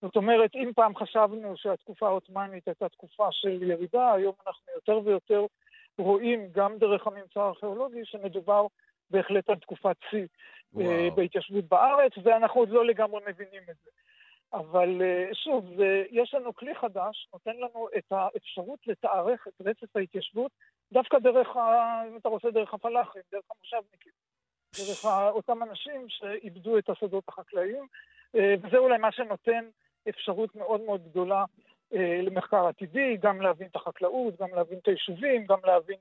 [SPEAKER 15] זאת אומרת, אם פעם חשבנו שהתקופה העות'מאנית הייתה תקופה של ירידה, היום אנחנו יותר ויותר רואים, גם דרך הממצא הארכיאולוגי, שמדובר בהחלט על תקופת שיא אה, בהתיישבות בארץ, ואנחנו עוד לא לגמרי מבינים את זה. אבל אה, שוב, זה, יש לנו כלי חדש, נותן לנו את האפשרות לתארך את רצף ההתיישבות, דווקא דרך, ה, אם אתה רוצה, דרך הפלאחים, דרך המושבניקים, דרך אותם אנשים שאיבדו את השדות החקלאיים, אה, וזה אולי מה שנותן אפשרות מאוד מאוד גדולה למחקר עתידי, גם להבין את החקלאות, גם להבין את היישובים, גם להבין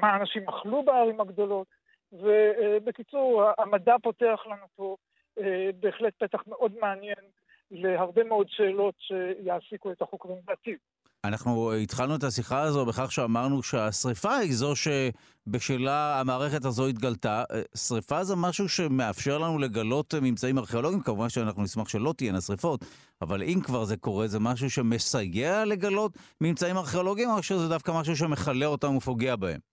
[SPEAKER 15] מה אנשים אכלו בערים הגדולות. ובקיצור, המדע פותח לנו פה אה, בהחלט פתח מאוד מעניין להרבה מאוד שאלות שיעסיקו את החוקרים בעתיד.
[SPEAKER 2] אנחנו התחלנו את השיחה הזו בכך שאמרנו שהשריפה היא זו שבשלה המערכת הזו התגלתה. אה, שריפה זה משהו שמאפשר לנו לגלות ממצאים ארכיאולוגיים, כמובן שאנחנו נשמח שלא תהיינה שריפות, אבל אם כבר זה קורה, זה משהו שמסייע לגלות ממצאים ארכיאולוגיים, או שזה דווקא משהו שמכלה אותם ופוגע בהם?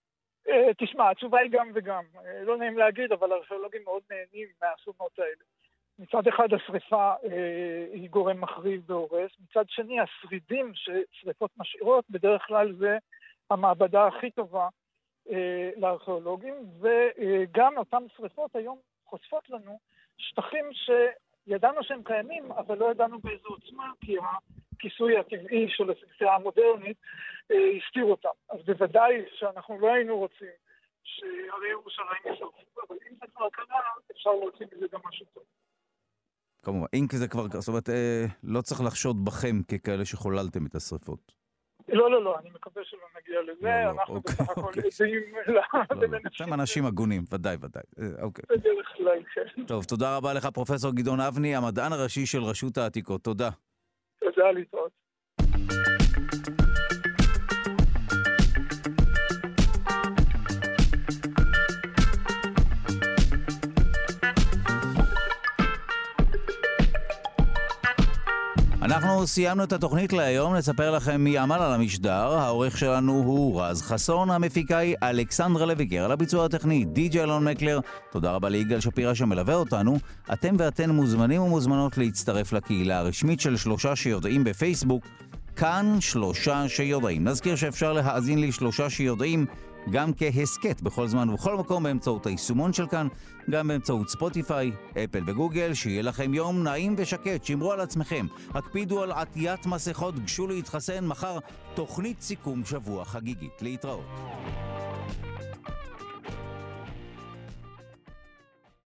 [SPEAKER 15] אה, תשמע, התשובה היא גם וגם. אה, לא נעים להגיד, אבל ארכיאולוגים מאוד נהנים מהאסונות האלה. מצד אחד השריפה אה, היא גורם מחריב והורס, מצד שני השרידים ששריפות משאירות, בדרך כלל זה המעבדה הכי טובה לארכיאולוגים, וגם אותן שריפות היום חושפות לנו שטחים שידענו שהם קיימים, אבל לא ידענו באיזו עוצמה, כי הכיסוי הטבעי של הספרייה המודרנית אה, הסתיר אותם. אז בוודאי שאנחנו לא היינו רוצים שהרי ירושלים ישרפו, אבל אם זה כבר קרה, אפשר להוציא מזה גם משהו טוב.
[SPEAKER 2] כמובן, אם זה כבר, זאת אומרת, אה, לא צריך לחשוד בכם ככאלה שחוללתם את השרפות.
[SPEAKER 15] לא, לא, לא, אני מקווה שלא נגיע לזה, לא, לא, אנחנו אוקיי, בסך הכל. עדים
[SPEAKER 2] לא, לא, אתם אנשים הגונים, ודאי, ודאי. אה, אוקיי.
[SPEAKER 15] בדרך כלל, כן.
[SPEAKER 2] טוב, תודה רבה לך, פרופסור גדעון אבני, המדען הראשי של רשות העתיקות. תודה.
[SPEAKER 15] תודה, להתראות.
[SPEAKER 2] אנחנו סיימנו את התוכנית להיום, נספר לכם מי עמל על המשדר. העורך שלנו הוא רז חסון, המפיקה היא אלכסנדרה לויגר, על הביצוע הטכני די.ג'י אלון מקלר. תודה רבה ליגאל שפירא שמלווה אותנו. אתם ואתן מוזמנים ומוזמנות להצטרף לקהילה הרשמית של שלושה שיודעים בפייסבוק. כאן שלושה שיודעים. נזכיר שאפשר להאזין לי שלושה שיודעים גם כהסכת בכל זמן ובכל מקום באמצעות היישומון של כאן, גם באמצעות ספוטיפיי, אפל וגוגל, שיהיה לכם יום נעים ושקט, שמרו על עצמכם, הקפידו על עטיית מסכות, גשו להתחסן, מחר תוכנית סיכום שבוע חגיגית. להתראות.